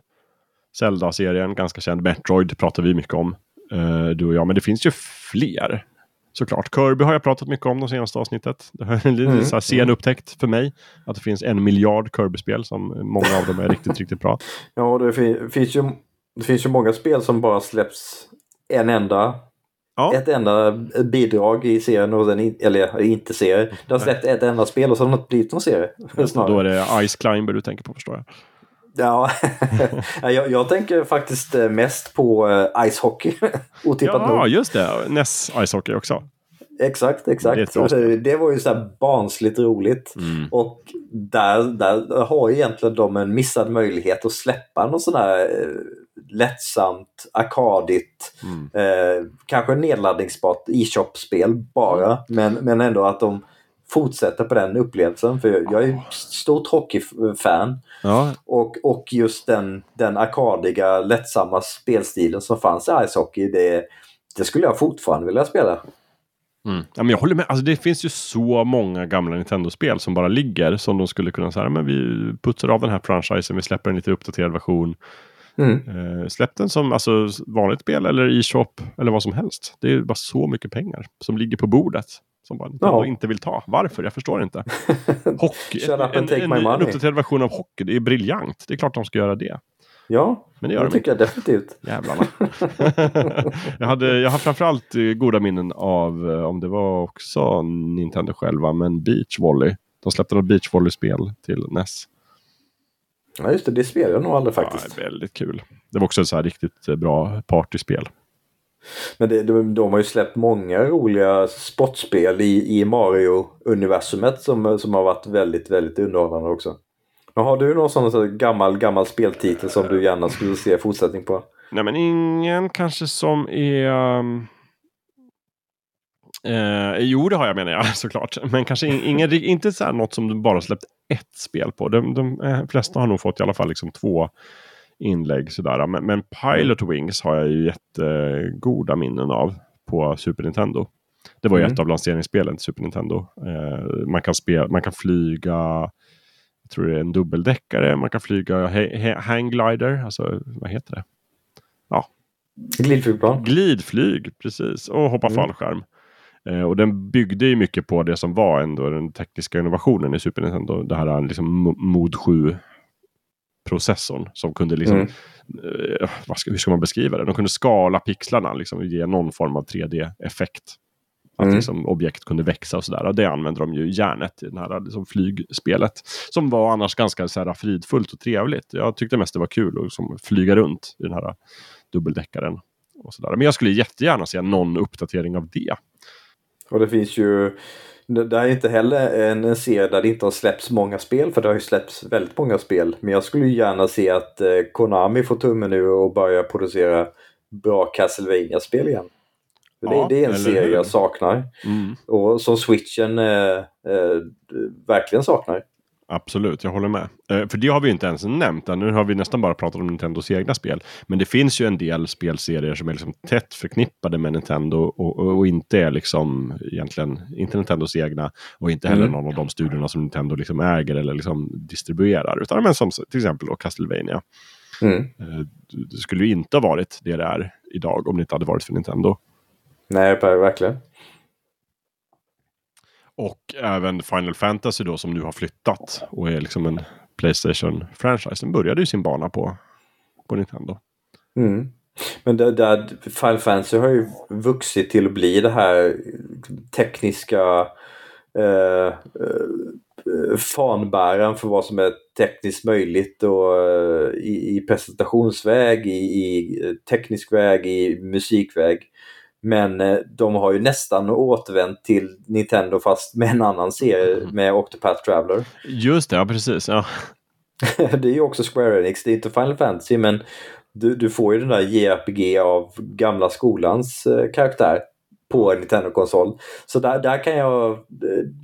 Zelda-serien, ganska känd. Metroid pratar vi mycket om, uh, du och jag. Men det finns ju fler. Såklart. Kirby har jag pratat mycket om de senaste avsnittet. Det är en mm. så sen upptäckt för mig. Att det finns en miljard Kirby-spel som många av dem är riktigt, riktigt bra. Ja, det finns, ju, det finns ju många spel som bara släpps en enda Ja. Ett enda bidrag i serien, och den, eller inte serie. Det har släppt ett enda spel och så har det inte blivit någon serie. Snarare. Då är det Ice Climber du tänker på förstår jag. Ja, jag, jag, tänker faktiskt mest på uh, Ice Hockey. Otippat ja, nog. just det. NES Ice Hockey också. Exakt, exakt. Det, det, var ju så här barnsligt roligt. Mm. Och där, där har egentligen de en missad möjlighet att släppa någon sån här eh, lättsamt, arkadigt, mm. eh, kanske nedladdningsbart e-shop-spel bara. Mm. Men, men ändå att de fortsätter på den upplevelsen. För jag är stort hockeyfan. Ja. Och, och just den, den arkadiga, lättsamma spelstilen som fanns i Ice Hockey, det, det skulle jag fortfarande vilja spela. Mm. Ja, men jag håller med. Alltså, det finns ju så många gamla Nintendo-spel som bara ligger som de skulle kunna säga, men vi putsar av den här franchisen, vi släpper en lite uppdaterad version. Mm. Eh, släpp den som alltså, vanligt spel eller e-shop eller vad som helst. Det är bara så mycket pengar som ligger på bordet. Som bara Nintendo ja. inte vill ta. Varför? Jag förstår inte. Hockey, en, en, en, en uppdaterad version av hockey, det är briljant. Det är klart de ska göra det. Ja, men det, gör det de tycker inte. jag definitivt. Jävlarna. jag, hade, jag har framförallt eh, goda minnen av, eh, om det var också Nintendo själva, men Beach Volley. De släppte något Beach Volley-spel till NES. Ja, just det. Det spelade jag nog aldrig faktiskt. Ja, väldigt kul. Det var också ett så här riktigt eh, bra partyspel. Men det, de, de har ju släppt många roliga sportspel i, i Mario-universumet som, som har varit väldigt, väldigt underhållande också. Men har du någon sån, sån gammal, gammal speltitel som du gärna skulle se fortsättning på? Nej men ingen kanske som är... Um... Eh, jo, det har jag menar jag såklart. Men kanske ingen, inte så här något som du bara släppt ett spel på. De, de, de eh, flesta har nog fått i alla fall liksom två inlägg sådär. Men, men Pilot Wings har jag ju jättegoda minnen av på Super Nintendo. Det var ju mm. ett av lanseringsspelen till Super Nintendo. Eh, man, kan spela, man kan flyga jag tror det är en dubbeldäckare. Man kan flyga hangglider. Alltså vad heter det? Ja. Glidflygplan. Glidflyg, precis. Och hoppa mm. fallskärm. Eh, och den byggde ju mycket på det som var ändå den tekniska innovationen i Super Nintendo. Det här liksom Mod 7 processorn som kunde liksom, mm. eh, ska, hur ska man beskriva det? De kunde skala pixlarna, liksom, och ge någon form av 3D-effekt. Att mm. liksom, objekt kunde växa och sådär. Och det använde de ju järnet i det här liksom, flygspelet. Som var annars ganska så här, fridfullt och trevligt. Jag tyckte mest det var kul att liksom, flyga runt i den här dubbeldäckaren. Och så där. Men jag skulle jättegärna se någon uppdatering av det. Och det finns ju det är inte heller en serie där det inte har släppts många spel för det har ju släppts väldigt många spel. Men jag skulle gärna se att eh, Konami får tummen nu och börjar producera bra castlevania spel igen. Ja, det, det, är en serie jag saknar. Mm. Och som switchen eh, eh, verkligen saknar. Absolut, jag håller med. Eh, för det har vi inte ens nämnt. Nu har vi nästan bara pratat om Nintendos egna spel. Men det finns ju en del spelserier som är liksom tätt förknippade med Nintendo och, och, och inte är liksom egentligen inte Nintendos egna och inte heller mm. någon av de studierna som Nintendo liksom äger eller liksom distribuerar. Utan men som till exempel då Castlevania. Mm. Eh, det skulle ju inte ha varit det det är idag om det inte hade varit för Nintendo. Nej, verkligen. Och även Final Fantasy då som nu har flyttat och är liksom en Playstation-franchise. Den började ju sin bana på, på Nintendo. Mm. Men det, där, Final Fantasy har ju vuxit till att bli det här liksom, tekniska eh, eh, fanbäraren för vad som är tekniskt möjligt och eh, i, i presentationsväg, i, i teknisk väg, i musikväg. Men eh, de har ju nästan återvänt till Nintendo fast med en annan serie mm. med Octopath Traveler. Just det, ja precis. Ja. det är ju också Square Enix, det är inte Final Fantasy men du, du får ju den där JRPG av gamla skolans eh, karaktär på en Nintendo-konsol. Så där, där kan jag...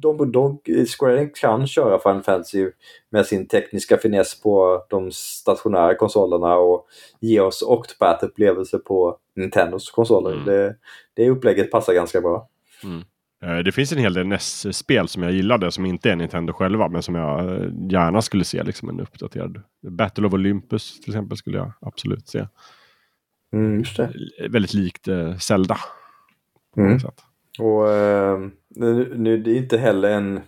De, de, Square Enix kan köra Final Fantasy med sin tekniska finess på de stationära konsolerna och ge oss Octopath-upplevelser på Nintendos konsoler. Mm. Det, det upplägget passar ganska bra. Mm. Eh, det finns en hel del NES-spel som jag gillade som inte är Nintendo själva men som jag eh, gärna skulle se liksom en uppdaterad. Battle of Olympus till exempel skulle jag absolut se. Mm. Väldigt likt eh, Zelda. Mm. Och eh, nu, nu, det är inte heller en...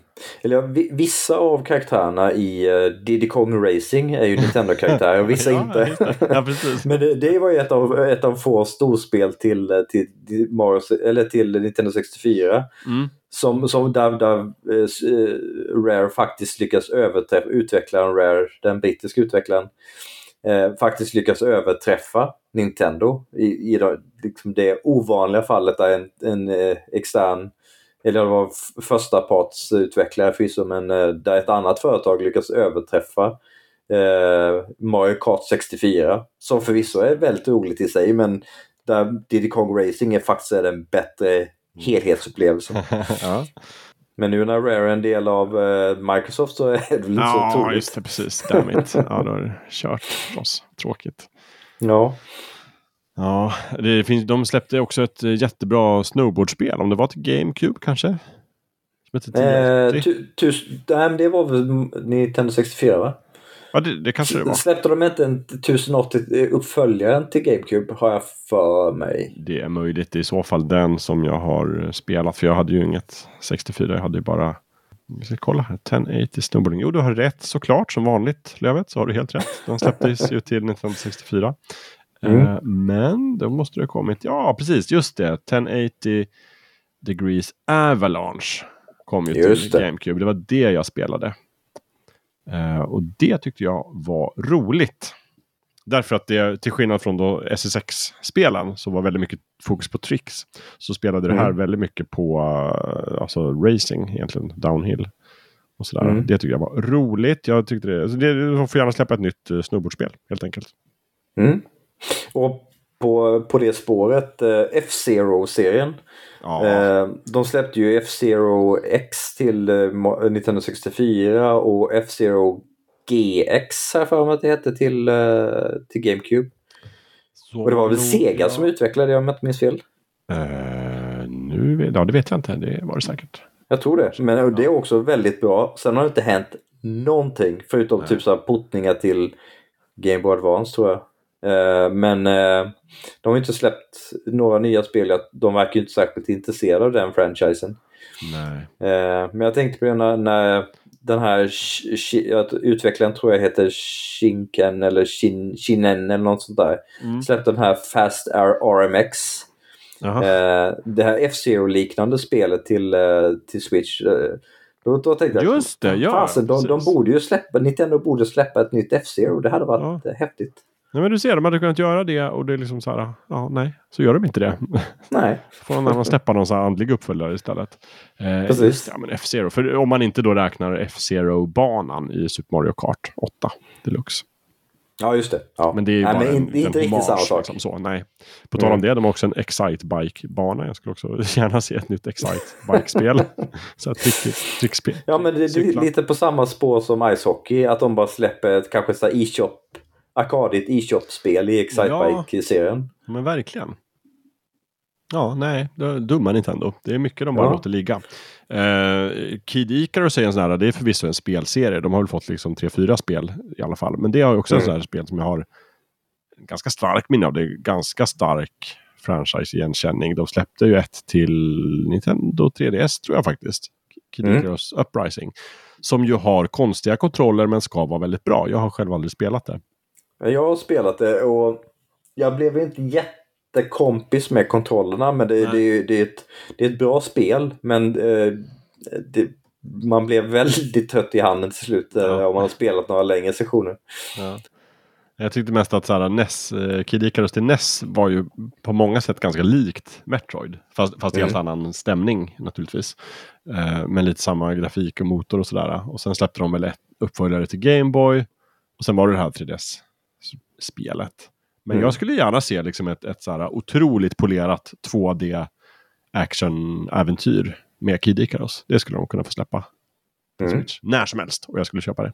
Eller vissa av karaktärerna i uh, Diddy Kong Racing är ju Nintendo-karaktärer och vissa ja, inte. Ja, Men det, det, var ju ett av, ett av få storspel till, eh, till, till, Mario, eller till Nintendo 64. Mm. Som, som där, där uh, Rare faktiskt lyckas överträffa utvecklaren Rare, den brittiska utvecklaren, uh, faktiskt lyckas överträffa Nintendo i, i det, liksom det ovanliga fallet där en, en eh, extern eller det var första parts utvecklare förvisso men eh, där ett annat företag lyckas överträffa eh, Mario Kart 64 som förvisso är väldigt roligt i sig men där Diddy Kong Racing är faktiskt är den bättre helhetsupplevelsen. ja. Men nu när Rare är en del av eh, Microsoft så är det väl inte ja, så troligt. Ja, just det. Precis. Dammit. Ja, då är det kört för oss. Tråkigt. Ja. Ja, det finns, de släppte också ett eh, jättebra snowboardspel. Om det var till GameCube kanske? Som heter eh, det var väl Nintendo 64 va? Ja, det, det kanske det var. Släppte de inte en 1080 uppföljaren till GameCube har jag för mig. Det är möjligt. Det är i så fall den som jag har spelat. För jag hade ju inget 64. Jag hade ju bara vi ska kolla här. 1080 snowboarding. Jo, du har rätt såklart. Som vanligt, Lövet, så har du helt rätt. Den släpptes ju till 1964. Mm. Uh, men då måste det ha kommit. Ja, precis. Just det. 1080 degrees Avalanche kom ju just till det. GameCube. Det var det jag spelade. Uh, och det tyckte jag var roligt. Därför att det, till skillnad från då SSX-spelen, som var väldigt mycket fokus på tricks, så spelade det här mm. väldigt mycket på uh, alltså racing, egentligen, downhill. Och sådär. Mm. Det tyckte jag var roligt. Jag tyckte det, alltså det, de får gärna släppa ett nytt uh, snowboardspel, helt enkelt. Mm. Och på, på det spåret, uh, F-Zero-serien. Ja. de släppte ju F-Zero X till 1964 och F-Zero GX här för mig att det hette till, till GameCube. Så och det var väl Sega ja. som utvecklade det om jag inte minns fel? Uh, nu, ja, det vet jag inte. Det var det säkert. Jag tror det. Men det är också väldigt bra. Sen har det inte hänt någonting förutom Nej. typ så här portningar till Game Boy Advance tror jag. Eh, men eh, de har inte släppt några nya spel. De verkar inte särskilt intresserade av den franchisen. Nej. Eh, men jag tänkte på det när, när den här utvecklaren tror jag heter Shinken eller Shin, Shinen eller något sånt där. Mm. Släppte den här Fast RMX. Eh, det här F-Zero liknande spelet till, till Switch. Då, då tänkte jag, Just det, ja. Fasen, de, de borde ju släppa, Nintendo borde släppa ett nytt F-Zero. Det hade varit ja. häftigt. Nej, men du ser, de hade kunnat göra det och det är liksom så här, ja nej, så gör de inte det. Nej. Får någon annan släppa någon så här andlig uppföljare istället. Eh, Precis. Ja, men F-Zero, för om man inte då räknar F-Zero-banan i Super Mario Kart 8 Deluxe. Ja, just det. Ja. Men det är ju nej, bara en, inte, inte riktigt samma sak. Liksom, så, nej. På tal om mm. det, de har också en Excite-bike-bana. Jag skulle också gärna se ett nytt Excite-bike-spel. så trick, trickspel. Ja, men det är lite på samma spår som Ice Hockey. Att de bara släpper ett kanske så e-shop arkadigt e-shop-spel i Excitebike-serien. Ja, men verkligen. Ja, nej, dumma Nintendo. Det är mycket de bara ja. låter ligga. Uh, Kid Icarus är en sån här, det är förvisso en spelserie. De har väl fått liksom tre, fyra spel i alla fall. Men det är också mm. en sån här spel som jag har ganska stark minne av. Det är ganska stark franchise-igenkänning. De släppte ju ett till Nintendo 3DS tror jag faktiskt. Kid mm. Icarus Uprising. Som ju har konstiga kontroller men ska vara väldigt bra. Jag har själv aldrig spelat det. Jag har spelat det och jag blev inte jättekompis med kontrollerna men det, det, det, är, ett, det är ett bra spel. Men eh, det, man blev väldigt trött i handen till slut eh, ja. om man har spelat några längre sessioner. Ja. Jag tyckte mest att så här, NES, eh, Kid Icarus till NES var ju på många sätt ganska likt Metroid. Fast, fast mm. helt annan stämning naturligtvis. Eh, med lite samma grafik och motor och sådär. Och sen släppte de väl ett uppföljare till Gameboy. Och sen var det det här 3DS spelet. Men mm. jag skulle gärna se liksom ett, ett så otroligt polerat 2D action-äventyr med Kid Icarus. Det skulle de kunna få släppa. Mm. När som helst och jag skulle köpa det.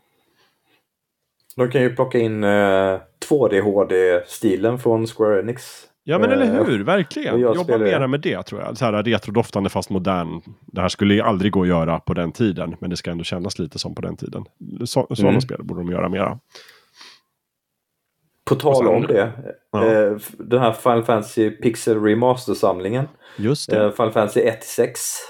De kan ju plocka in eh, 2D HD-stilen från Square Enix. Ja men eller eh, hur, verkligen. Jobba mera med det tror jag. Så här retrodoftande fast modern. Det här skulle ju aldrig gå att göra på den tiden. Men det ska ändå kännas lite som på den tiden. Så, sådana mm. spel borde de göra mera. På tal om det. Ja. Eh, den här Final Fantasy Pixel Remaster-samlingen. Just det. Eh, Final Fantasy 1-6.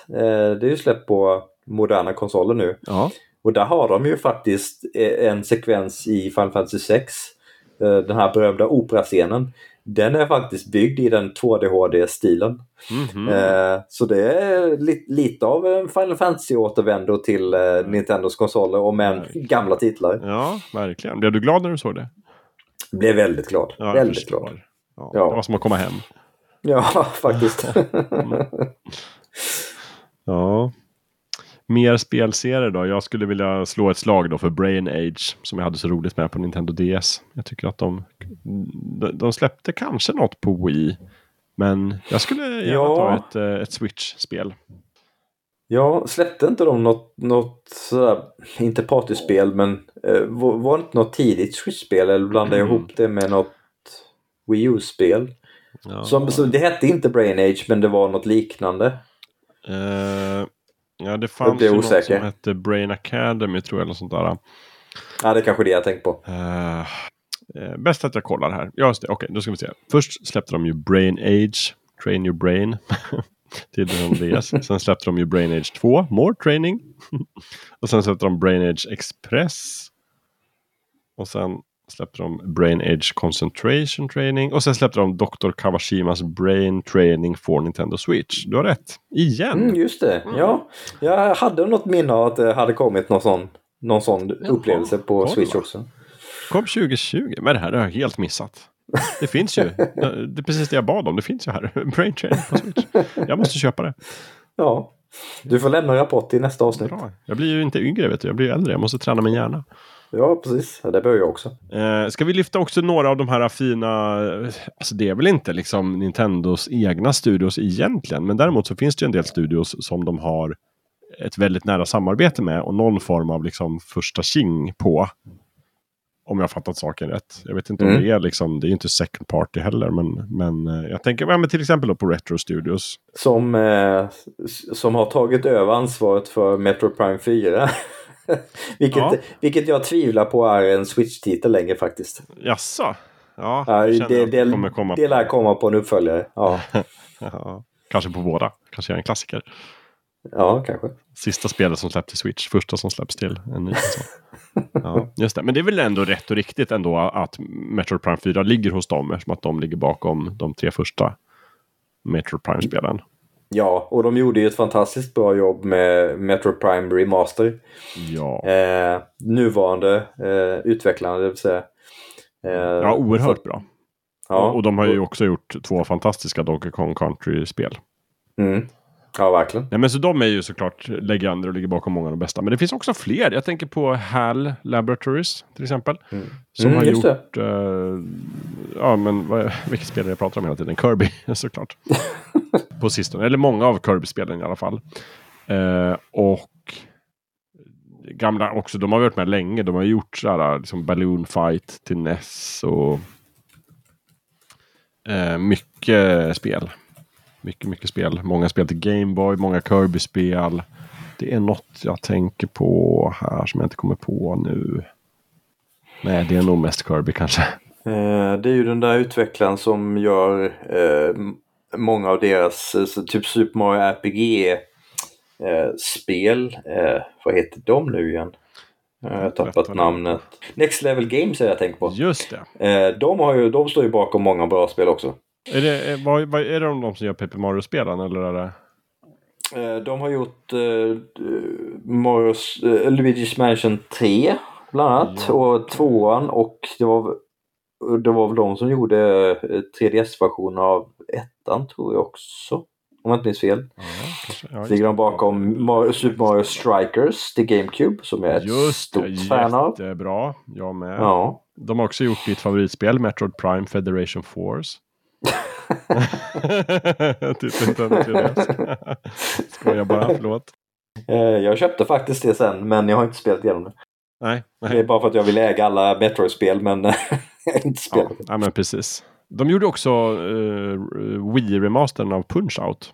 Eh, det är ju släppt på moderna konsoler nu. Ja. Och där har de ju faktiskt en sekvens i Final Fantasy 6. Den här berömda operascenen. Den är faktiskt byggd i den 2D HD-stilen. Mm -hmm. Så det är lite av en Final Fantasy-återvändo till Nintendos konsoler om än gamla titlar. Ja, verkligen. Blev du glad när du såg det? Blev väldigt glad. Ja, väldigt glad. Ja, ja. Det var som att komma hem. Ja, faktiskt. ja. Mer spelserier då? Jag skulle vilja slå ett slag då för Brain Age som jag hade så roligt med på Nintendo DS. Jag tycker att de, de släppte kanske något på Wii. Men jag skulle gärna ja. ta ett, eh, ett Switch-spel. Ja, släppte inte de något, något sådär, inte partyspel men eh, var, var det inte något tidigt Switch-spel eller blandade jag mm. ihop det med något Wii U-spel? Ja. Som, så det hette inte Brain Age men det var något liknande. Uh, ja, det fanns ju något som hette Brain Academy tror jag eller sånt där. Ja, det är kanske det jag tänkt på. Uh, uh, bäst att jag kollar här. Ja, just det. Okej, okay, då ska vi se. Först släppte de ju Brain Age, Train Your Brain. till DS. Sen släppte de ju Brain Age 2, More Training. och sen släppte de Brain Age Express. Och sen släppte de Brain Age Concentration Training. Och sen släppte de Dr. Kawashimas Brain Training for Nintendo Switch. Du har rätt. Igen! Mm, just det, mm. ja. Jag hade något minne av att det hade kommit någon sån, någon sån upplevelse på Switch också. Kom 2020, men det här har jag helt missat. Det finns ju. Det är precis det jag bad om. Det finns ju här. Brain Training på Switch. Jag måste köpa det. Ja. Du får lämna rapport i nästa avsnitt. Bra. Jag blir ju inte yngre vet du. Jag blir ju äldre. Jag måste träna min hjärna. Ja, precis. Det behöver jag också. Eh, ska vi lyfta också några av de här fina... Alltså det är väl inte liksom Nintendos egna studios egentligen. Men däremot så finns det ju en del studios som de har ett väldigt nära samarbete med och någon form av liksom första king på. Om jag fattat saken rätt. Jag vet inte mm. om det är liksom, det är inte second party heller. Men, men eh, jag tänker ja, men till exempel på Retro Studios. Som, eh, som har tagit över ansvaret för Metro Prime 4. vilket, ja. vilket jag tvivlar på är en Switch-titel längre faktiskt. Jaså? Ja, det, det, det kommer komma det lär komma på en uppföljare. Ja, Ja, kanske på båda. Kanske är en klassiker. Ja kanske. Sista spelet som släpptes till Switch. Första som släpps till en ny konsol. Ja, just det. Men det är väl ändå rätt och riktigt ändå att Metroid Prime 4 ligger hos dem eftersom att de ligger bakom de tre första Metroid Prime-spelen. Ja, och de gjorde ju ett fantastiskt bra jobb med Metro Prime Remaster. Ja, Eh, nuvarande eh, utvecklarna, det vill säga. Eh, ja oerhört så- bra. Ja, Och de har ju också gjort två fantastiska Donkey Kong Country-spel. Mm. Ja, verkligen. Nej, men så de är ju såklart legender och ligger bakom många av de bästa. Men det finns också fler. Jag tänker på HAL Laboratories till exempel. Mm. Som Mm, har gjort... eh, ja, men vad, vilket spel jag pratar om hela tiden? Kirby såklart. på sistone. Eller många av Kirby-spelen i alla fall. Eh, och gamla också. De har varit med länge. De har gjort så här, liksom Balloon Fight till NES och eh, mycket spel. Mycket, mycket spel. Många spel till Gameboy, många Kirby-spel. Det är något jag tänker på här som jag inte kommer på nu. Nej, det är nog mest Kirby kanske. Eh, det är ju den där utvecklaren som gör eh, många av deras eh, typ Super Mario RPG-spel. Eh, vad heter de nu igen? Eh, Jag har tappat namnet. Next Level Games är det jag tänker på. Just det. Eh, de, har ju, de står ju bakom många bra spel också. Är det, är, vad, vad, är det de som gör Paper Mario-spelen eller är det? Eh, de har gjort eh, Marios, eh, Luigi's Mansion 3 bland annat. Ja. Och tvåan och det var, det var väl de som gjorde eh, 3DS-versionen av ettan tror jag också. Om jag inte minns fel. Ja, Ligger de bakom Mario, Super Mario Strikers till GameCube som jag är ett Just stort fan av. jättebra. Jag med. Ja. De har också gjort ditt favoritspel, Metroid Prime Federation Force. typ inte 3DS. Skojar bara, förlåt. Eh, jag köpte faktiskt det sen men jag har inte spelat igenom det. Nej, Det är nej. bara för att jag vill äga alla Metroid-spel men har inte Ja, spelat. ja, men precis. De gjorde också uh, Wii-remastern av Punch-Out.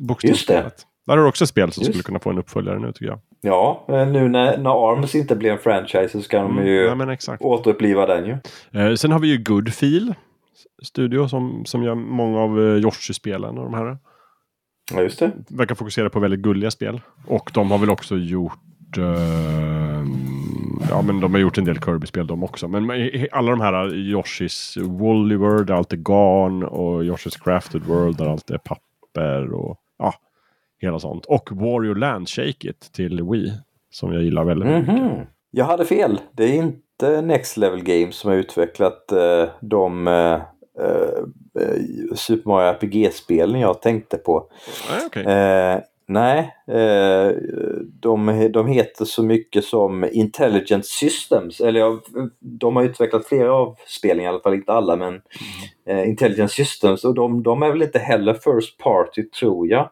Bokstavsspelet. Där har du också spel som Just. skulle kunna få en uppföljare nu tycker jag. Ja, eh, nu när, när ARMS inte blir en franchise så ska de ju ja, återuppliva den ju. Eh, sen har vi ju Goodfeel Studio som, som gör många av uh, Yoshi-spelen och de här. Ja, just det. Verkar fokusera på väldigt gulliga spel. Och de har väl också gjort... eh, ja, men de har gjort en del Kirby-spel de också. Men alla de här Yoshis Woolly World, där allt är garn. Och Yoshis Crafted World, där allt är papper. Och ja, hela sånt. Och Wario Land Shake It till Wii. Som jag gillar väldigt mycket. Mhm. Jag hade fel. Det är inte Next Level Games som har utvecklat eh, de eh, eh, Super Mario RPG-spelen jag tänkte på. Nej, okej. Eh, nej, de, de heter så mycket som Intelligent Systems. Eller de har utvecklat flera av spelen, i alla fall inte alla. Men eh, Intelligent Systems och de, de är väl inte heller First Party tror jag.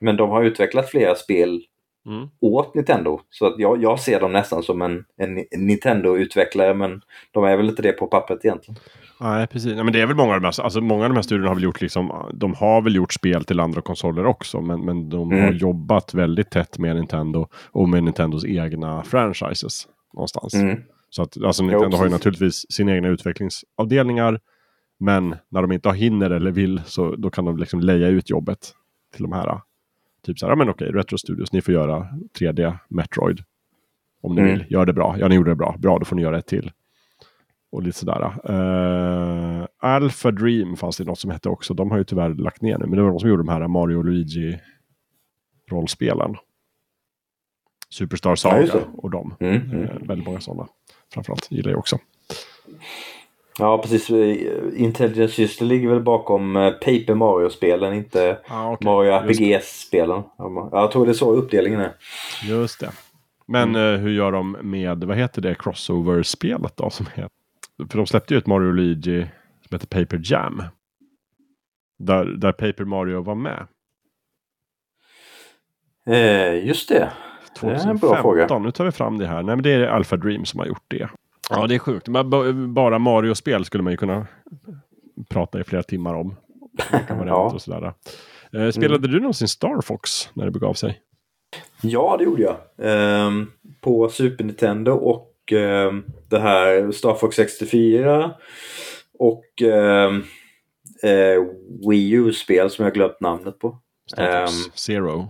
Men de har utvecklat flera spel Mm. åt Nintendo. Så att jag, jag ser dem nästan som en, en Nintendo-utvecklare men de är väl inte det på pappret egentligen. Nej, precis. Nej, men det är väl många av de här, alltså många av de här studierna har väl gjort liksom, de har väl gjort spel till andra konsoler också, men, men de har Mm. jobbat väldigt tätt med Nintendo och med Nintendos egna franchises någonstans. Mm. Så att alltså, Nintendo har ju naturligtvis sina egna utvecklingsavdelningar, men när de inte hinner eller vill så då kan de liksom leja ut jobbet till de här. Typ så här, ja men okej, Retro Studios, ni får göra 3D Metroid. Om ni Mm. vill, gör det bra. Ja, ni gjorde det bra. Bra, då får ni göra ett till. Och lite sådär. Uh, Alpha Dream fanns det något som hette också. De har ju tyvärr lagt ner nu. Men det var de som gjorde de här Mario och Luigi rollspelen. Superstar Ja, Saga det. och de. Mm. Mm. Eh, väldigt många sådana. Framförallt gillar jag också. Ja precis, Intelligent System ligger väl bakom eh, Paper Mario-spelen, inte Ah, okej. Mario. RPG-spelen. Ja, Jag tror det är så uppdelningen är. Just det. Men Mm. eh, hur gör de med, vad heter det, crossover-spelet då? Som heter, för de släppte ju ett Mario Luigi som heter Paper Jam. Där, där Paper Mario var med. Eh, just det. Det är en 2015. bra fråga. Nu tar vi fram det här. Nej, men det är Alpha Dream som har gjort det. Ja, det är sjukt. Bara Mario-spel skulle man ju kunna prata i flera timmar om. Ja. och sådär. Eh, Spelade du någonsin Star Fox när det begav sig? Ja, det gjorde jag. Ehm, på Super Nintendo och ehm, det här Star Fox 64. och eh, eh, Wii U-spel som jag glömt namnet på. Star Fox Ehm. Zero.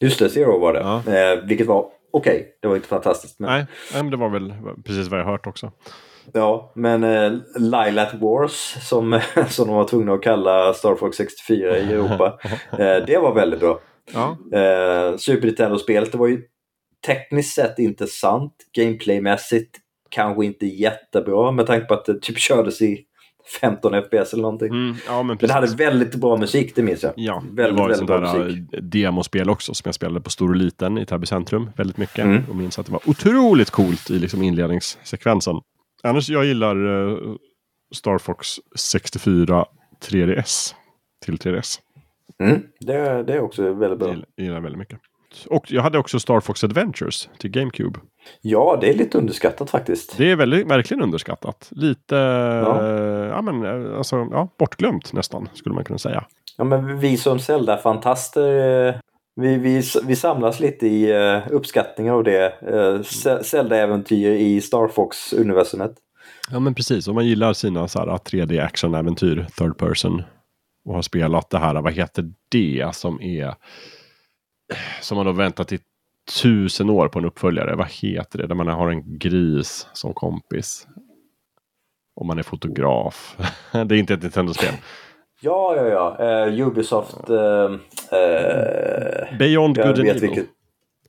Just det, Zero var det. Ja. Eh, vilket var okej, det var inte fantastiskt. Men, nej, men det var väl precis vad jag hört också. Ja, men eh, Lilat Wars som, som de var tvungna att kalla Star Fox 64 i Europa. eh, det var väldigt bra. Ja, Eh, Super Nintendo-spelet, det var ju tekniskt sett intressant. Gameplaymässigt kanske inte jättebra med tanke på att det typ kördes i 15 FPS eller någonting. mm, ja men det hade väldigt bra musik, det minns jag. Ja, det väldigt, var ett väldigt bra musik. äh, demospel också som jag spelade på Stor och Liten i Täby centrum väldigt mycket. Mm. Och minns att det var otroligt coolt i liksom inledningssekvensen. Annars jag gillar uh, Star Fox 64 3DS till 3DS. Mm, det, det är också väldigt bra. Det gillar- gillar jag väldigt mycket. Och jag hade också Star Fox Adventures till GameCube. Ja, det är lite underskattat faktiskt. Det är väldigt, verkligen underskattat. Lite, Ja. ja. ja men eh, alltså, ja, bortglömt nästan skulle man kunna säga. Ja, men vi som Zelda-fantaster, eh, vi, vi, vi samlas lite i eh, uppskattning av det. eh, Zelda-äventyr i Star Fox-universumet. Ja men precis, om man gillar sina så här, 3D action-äventyr, third person. Och har spelat det här, vad heter det som är... Som man har väntat i tusen år på en uppföljare. Vad heter det? Där man har en gris som kompis. Och man är fotograf. det är inte ett Nintendo-spel. Ja, ja, ja. Eh, Ubisoft... Eh, eh, Beyond Good and Evil. vilket.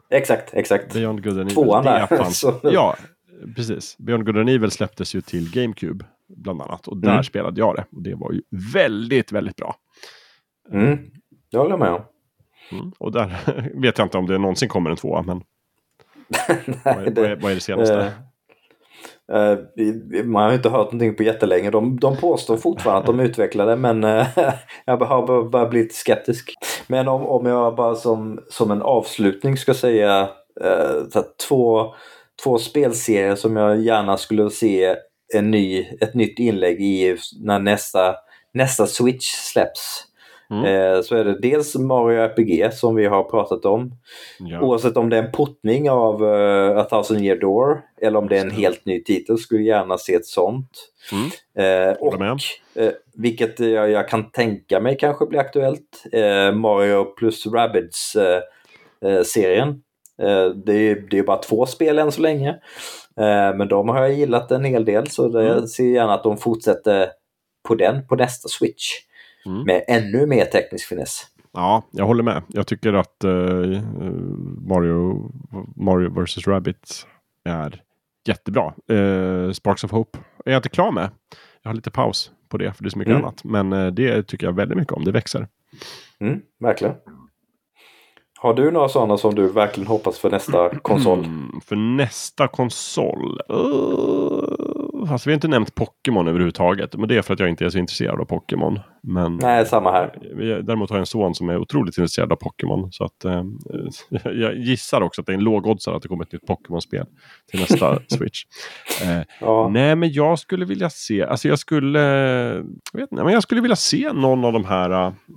Exakt, exakt. Beyond Good and Evil. Tvåan där. fanns- Så- Ja, precis. Beyond Good and Evil släpptes ju till GameCube. Bland annat. Och där Mm. spelade jag det. Och det var ju väldigt, väldigt bra. Mm, det håller jag med om. Mm. Och där vet jag inte om det någonsin kommer en tvåa, men vad är, Nej, vad är, vad är det senaste? Eh, eh, vi- man har ju inte hört någonting på jättelänge. De, de påstår fortfarande att de utvecklar det men eh, jag har bara, bara blivit skeptisk. Men om, om jag bara som, som en avslutning ska säga så att två, två spelserier som jag gärna skulle se en ny, ett nytt inlägg i när nästa, nästa Switch släpps. Mm. Eh, så är det dels Mario RPG som vi har pratat om. Ja. Oavsett om det är en puttning av uh, A Thousand Year Door eller om det är en helt ny titel skulle jag gärna se ett sånt. Mm. Eh, och, eh, vilket jag, jag kan tänka mig kanske blir aktuellt, eh, Mario plus Rabbids eh, serien. Det, är, det är bara två spel än så länge. Men de har jag gillat en hel del så det, Mm. jag ser gärna att de fortsätter på den på nästa Switch. Mm. Med ännu mer teknisk finess. ja, jag håller med. Jag tycker att eh, Mario, Mario vs. Rabbit är jättebra. Eh, Sparks of Hope är jag inte klar med. Jag har lite paus på det, för det är så mycket Mm. annat. Men eh, det tycker jag väldigt mycket om. Det växer. Mm, verkligen. Har du några sådana som du verkligen hoppas för nästa konsol? Mm, för nästa konsol? Uh, alltså vi har inte nämnt Pokémon överhuvudtaget. Men det är för att jag inte är så intresserad av Pokémon. Men Nej, samma här. däremot har jag en son som är otroligt intresserad av Pokémon. Så att, eh, jag gissar också att det är en lågoddsare att det kommer ett nytt Pokémon-spel till nästa Switch. Eh, Ja. Nej, men jag skulle vilja se, alltså jag skulle, jag vet inte, men jag skulle vilja se någon av de här,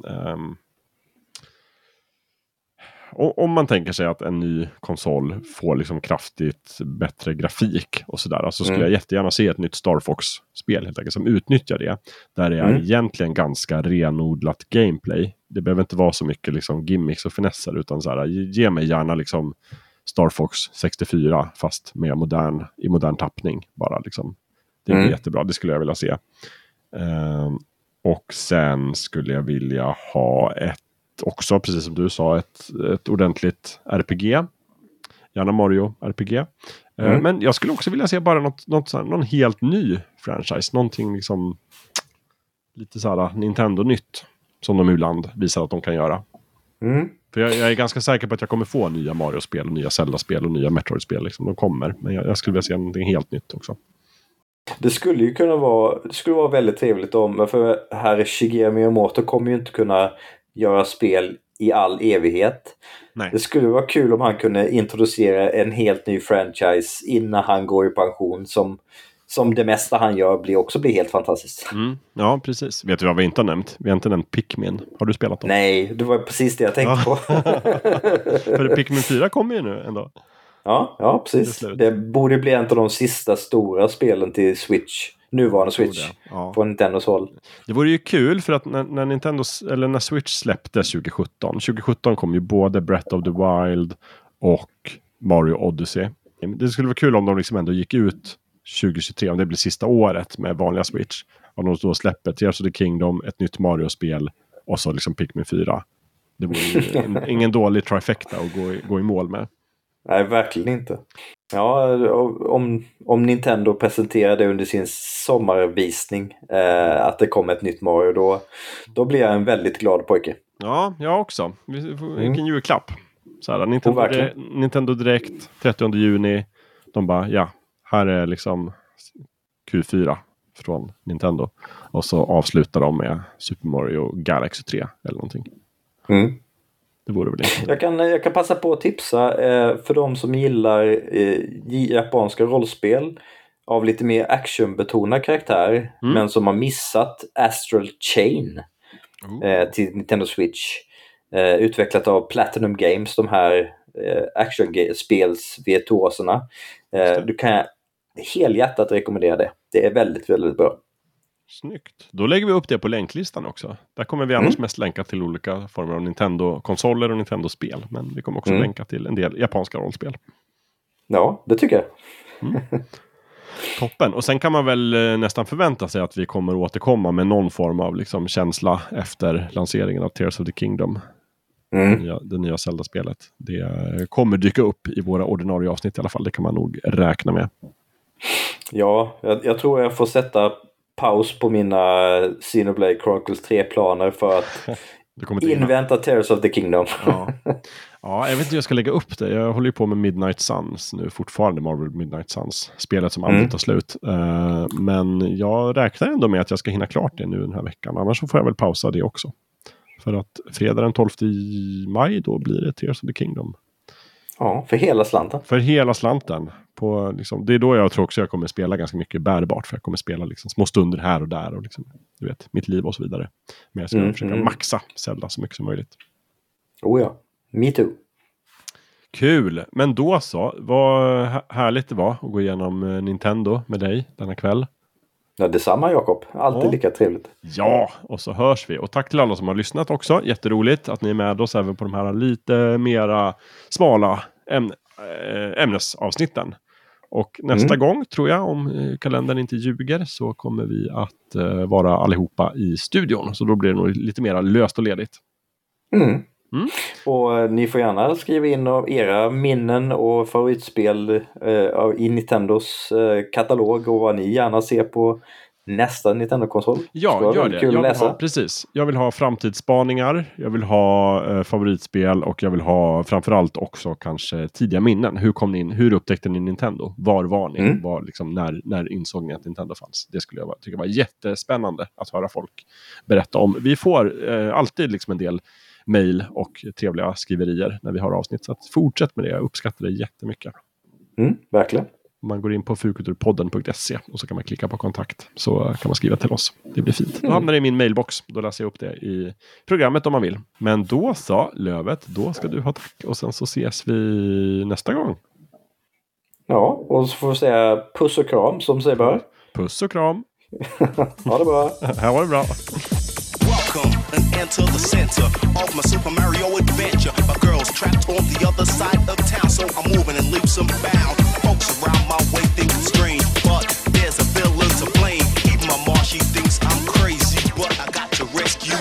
ehm, o- om man tänker sig att en ny konsol får liksom kraftigt bättre grafik och sådär. Så skulle Mm. jag jättegärna se ett nytt Star Fox-spel helt enkelt som utnyttjar det. Där det är Mm. egentligen ganska renodlat gameplay. Det behöver inte vara så mycket liksom gimmicks och finesser utan så här, ge- mig gärna liksom Star Fox 64 fast med modern, i modern tappning. Bara liksom. Det är Mm. jättebra, det skulle jag vilja se. Ehm, och sen skulle jag vilja ha ett, också precis som du sa, ett, ett ordentligt RPG. Gärna Mario RPG. Ehm, Mm. Men jag skulle också vilja se bara något, något här, någon helt ny franchise. Någonting liksom lite så här Nintendo-nytt. Som de ibland visar att de kan göra. Mm. För jag, jag är ganska säker på att jag kommer få nya Mario-spel, och nya Zelda-spel och nya Metroid-spel. Liksom. De kommer. Men jag, jag skulle vilja se någonting helt nytt också. Det skulle ju kunna vara, det skulle vara väldigt trevligt om, för herr Shigeru Miyamoto kommer ju inte kunna göra spel i all evighet. Nej. Det skulle vara kul om han kunde introducera en helt ny franchise innan han går i pension som, som det mesta han gör blir också blir helt fantastiskt. Mm. Ja, precis. Vet du vad vi inte har nämnt? Vi har inte nämnt Pikmin. Har du spelat dem? Nej, det var precis det jag tänkte Ja. på. För Pikmin 4 kommer ju nu ändå. ja, ja, Det precis. slut. Det borde bli en av de sista stora spelen till Switch nuvarande Switch ja. på Nintendos håll. Det vore ju kul för att när, när, Nintendo, eller när Switch släpptes 2017. 2017 kom ju både Breath of the Wild och Mario Odyssey. Det skulle vara kul om de liksom ändå gick ut 2023, om det blir sista året med vanliga Switch. Om de då släpper Tears of the Kingdom, ett nytt Mario-spel och så liksom Pikmin 4. Det vore ingen dålig trifecta att gå i, gå i mål med. Nej, verkligen inte. Ja, om, om Nintendo presenterar det under sin sommarvisning, eh, att det kommer ett nytt Mario, då, då blir jag en väldigt glad pojke. Ja, jag också. Vilken mm. julklapp. Så här, Nintendo, oh, Nintendo Direkt, 30 juni. De bara, ja, här är liksom Q4 från Nintendo. Och så avslutar de med Super Mario Galaxy 3 eller någonting. Mm. Det vore väl inte. Jag kan, jag kan passa på att tipsa eh, för de som gillar eh, japanska rollspel av lite mer actionbetonad karaktär mm. men som har missat Astral Chain oh. eh, till Nintendo Switch. Eh, utvecklat av Platinum Games, de här eh, actionspelsvirtuoserna. Eh, du kan helhjärtat rekommendera det. Det är väldigt, väldigt bra. Snyggt. Då lägger vi upp det på länklistan också. Där kommer vi annars mm. mest länka till olika former av Nintendo-konsoler och Nintendo-spel. Men vi kommer också mm. länka till en del japanska rollspel. Ja, det tycker jag. Mm. Toppen. Och sen kan man väl eh, nästan förvänta sig att vi kommer återkomma med någon form av liksom, känsla efter lanseringen av Tears of the Kingdom. Mm. Det nya, det nya Zelda-spelet. Det eh, kommer dyka upp i våra ordinarie avsnitt i alla fall. Det kan man nog räkna med. Ja, jag, jag tror jag får sätta paus på mina Xenoblade Chronicles 3-planer för att invänta Tears of the Kingdom. Ja. ja, jag vet inte hur jag ska lägga upp det. Jag håller ju på med Midnight Suns nu fortfarande, Marvel Midnight Suns. Spelet som aldrig mm. tar slut. Uh, men jag räknar ändå med att jag ska hinna klart det nu den här veckan. Annars får jag väl pausa det också. För att fredag den 12 maj då blir det Tears of the Kingdom. Ja, för hela slanten. För hela slanten. På, liksom, det är då jag tror också jag kommer spela ganska mycket bärbart. För jag kommer spela liksom, små stunder här och där. Och liksom, du vet, mitt liv och så vidare. Men jag ska mm, försöka mm. maxa Zelda så mycket som möjligt. Oh ja, me too. Kul! Men då så, vad härligt det var att gå igenom eh, Nintendo med dig denna kväll. Ja, detsamma Jakob. Alltid ja. lika trevligt. Ja, och så hörs vi. Och tack till alla som har lyssnat också. Jätteroligt att ni är med oss även på de här lite mera smala ämne, äh, ämnesavsnitten. Och nästa mm. gång, tror jag, om eh, kalendern inte ljuger, så kommer vi att uh, vara allihopa i studion. Så då blir det nog lite mer löst och ledigt. Mm. Mm. Och eh, ni får gärna skriva in av era minnen och favoritspel eh, i Nintendos eh, katalog och vad ni gärna ser på nästa Nintendo-konsol. Ja, gör det. Kul jag vill ha, precis. Jag vill ha framtidsspaningar, jag vill ha eh, favoritspel och jag vill ha framförallt också kanske tidiga minnen. Hur kom ni in? Hur upptäckte ni Nintendo? Var var ni? Mm. Var, liksom, när, när insåg ni att Nintendo fanns? Det skulle jag tycka var jättespännande att höra folk berätta om. Vi får eh, alltid liksom en del mejl och trevliga skriverier när vi har avsnitt. Så att fortsätt med det, jag uppskattar det jättemycket. Mm, verkligen. Man går in på fulkulturpodden.se och så kan man klicka på kontakt så kan man skriva till oss. Det blir fint. Då hamnar det i min mailbox. Då läser jag upp det i programmet om man vill. Men då sa Lövet, då ska du ha tack och sen så ses vi nästa gång. Ja, och så får vi säga puss och kram som sig bör. Puss och kram. ha det bra. ha det bra. Come and enter the center of my Super Mario adventure. My girl's trapped on the other side of town, so I'm moving and leaps and bound. Folks around my way think strange, but there's a villain to blame. Even my ma, she thinks I'm crazy, but I got to rescue.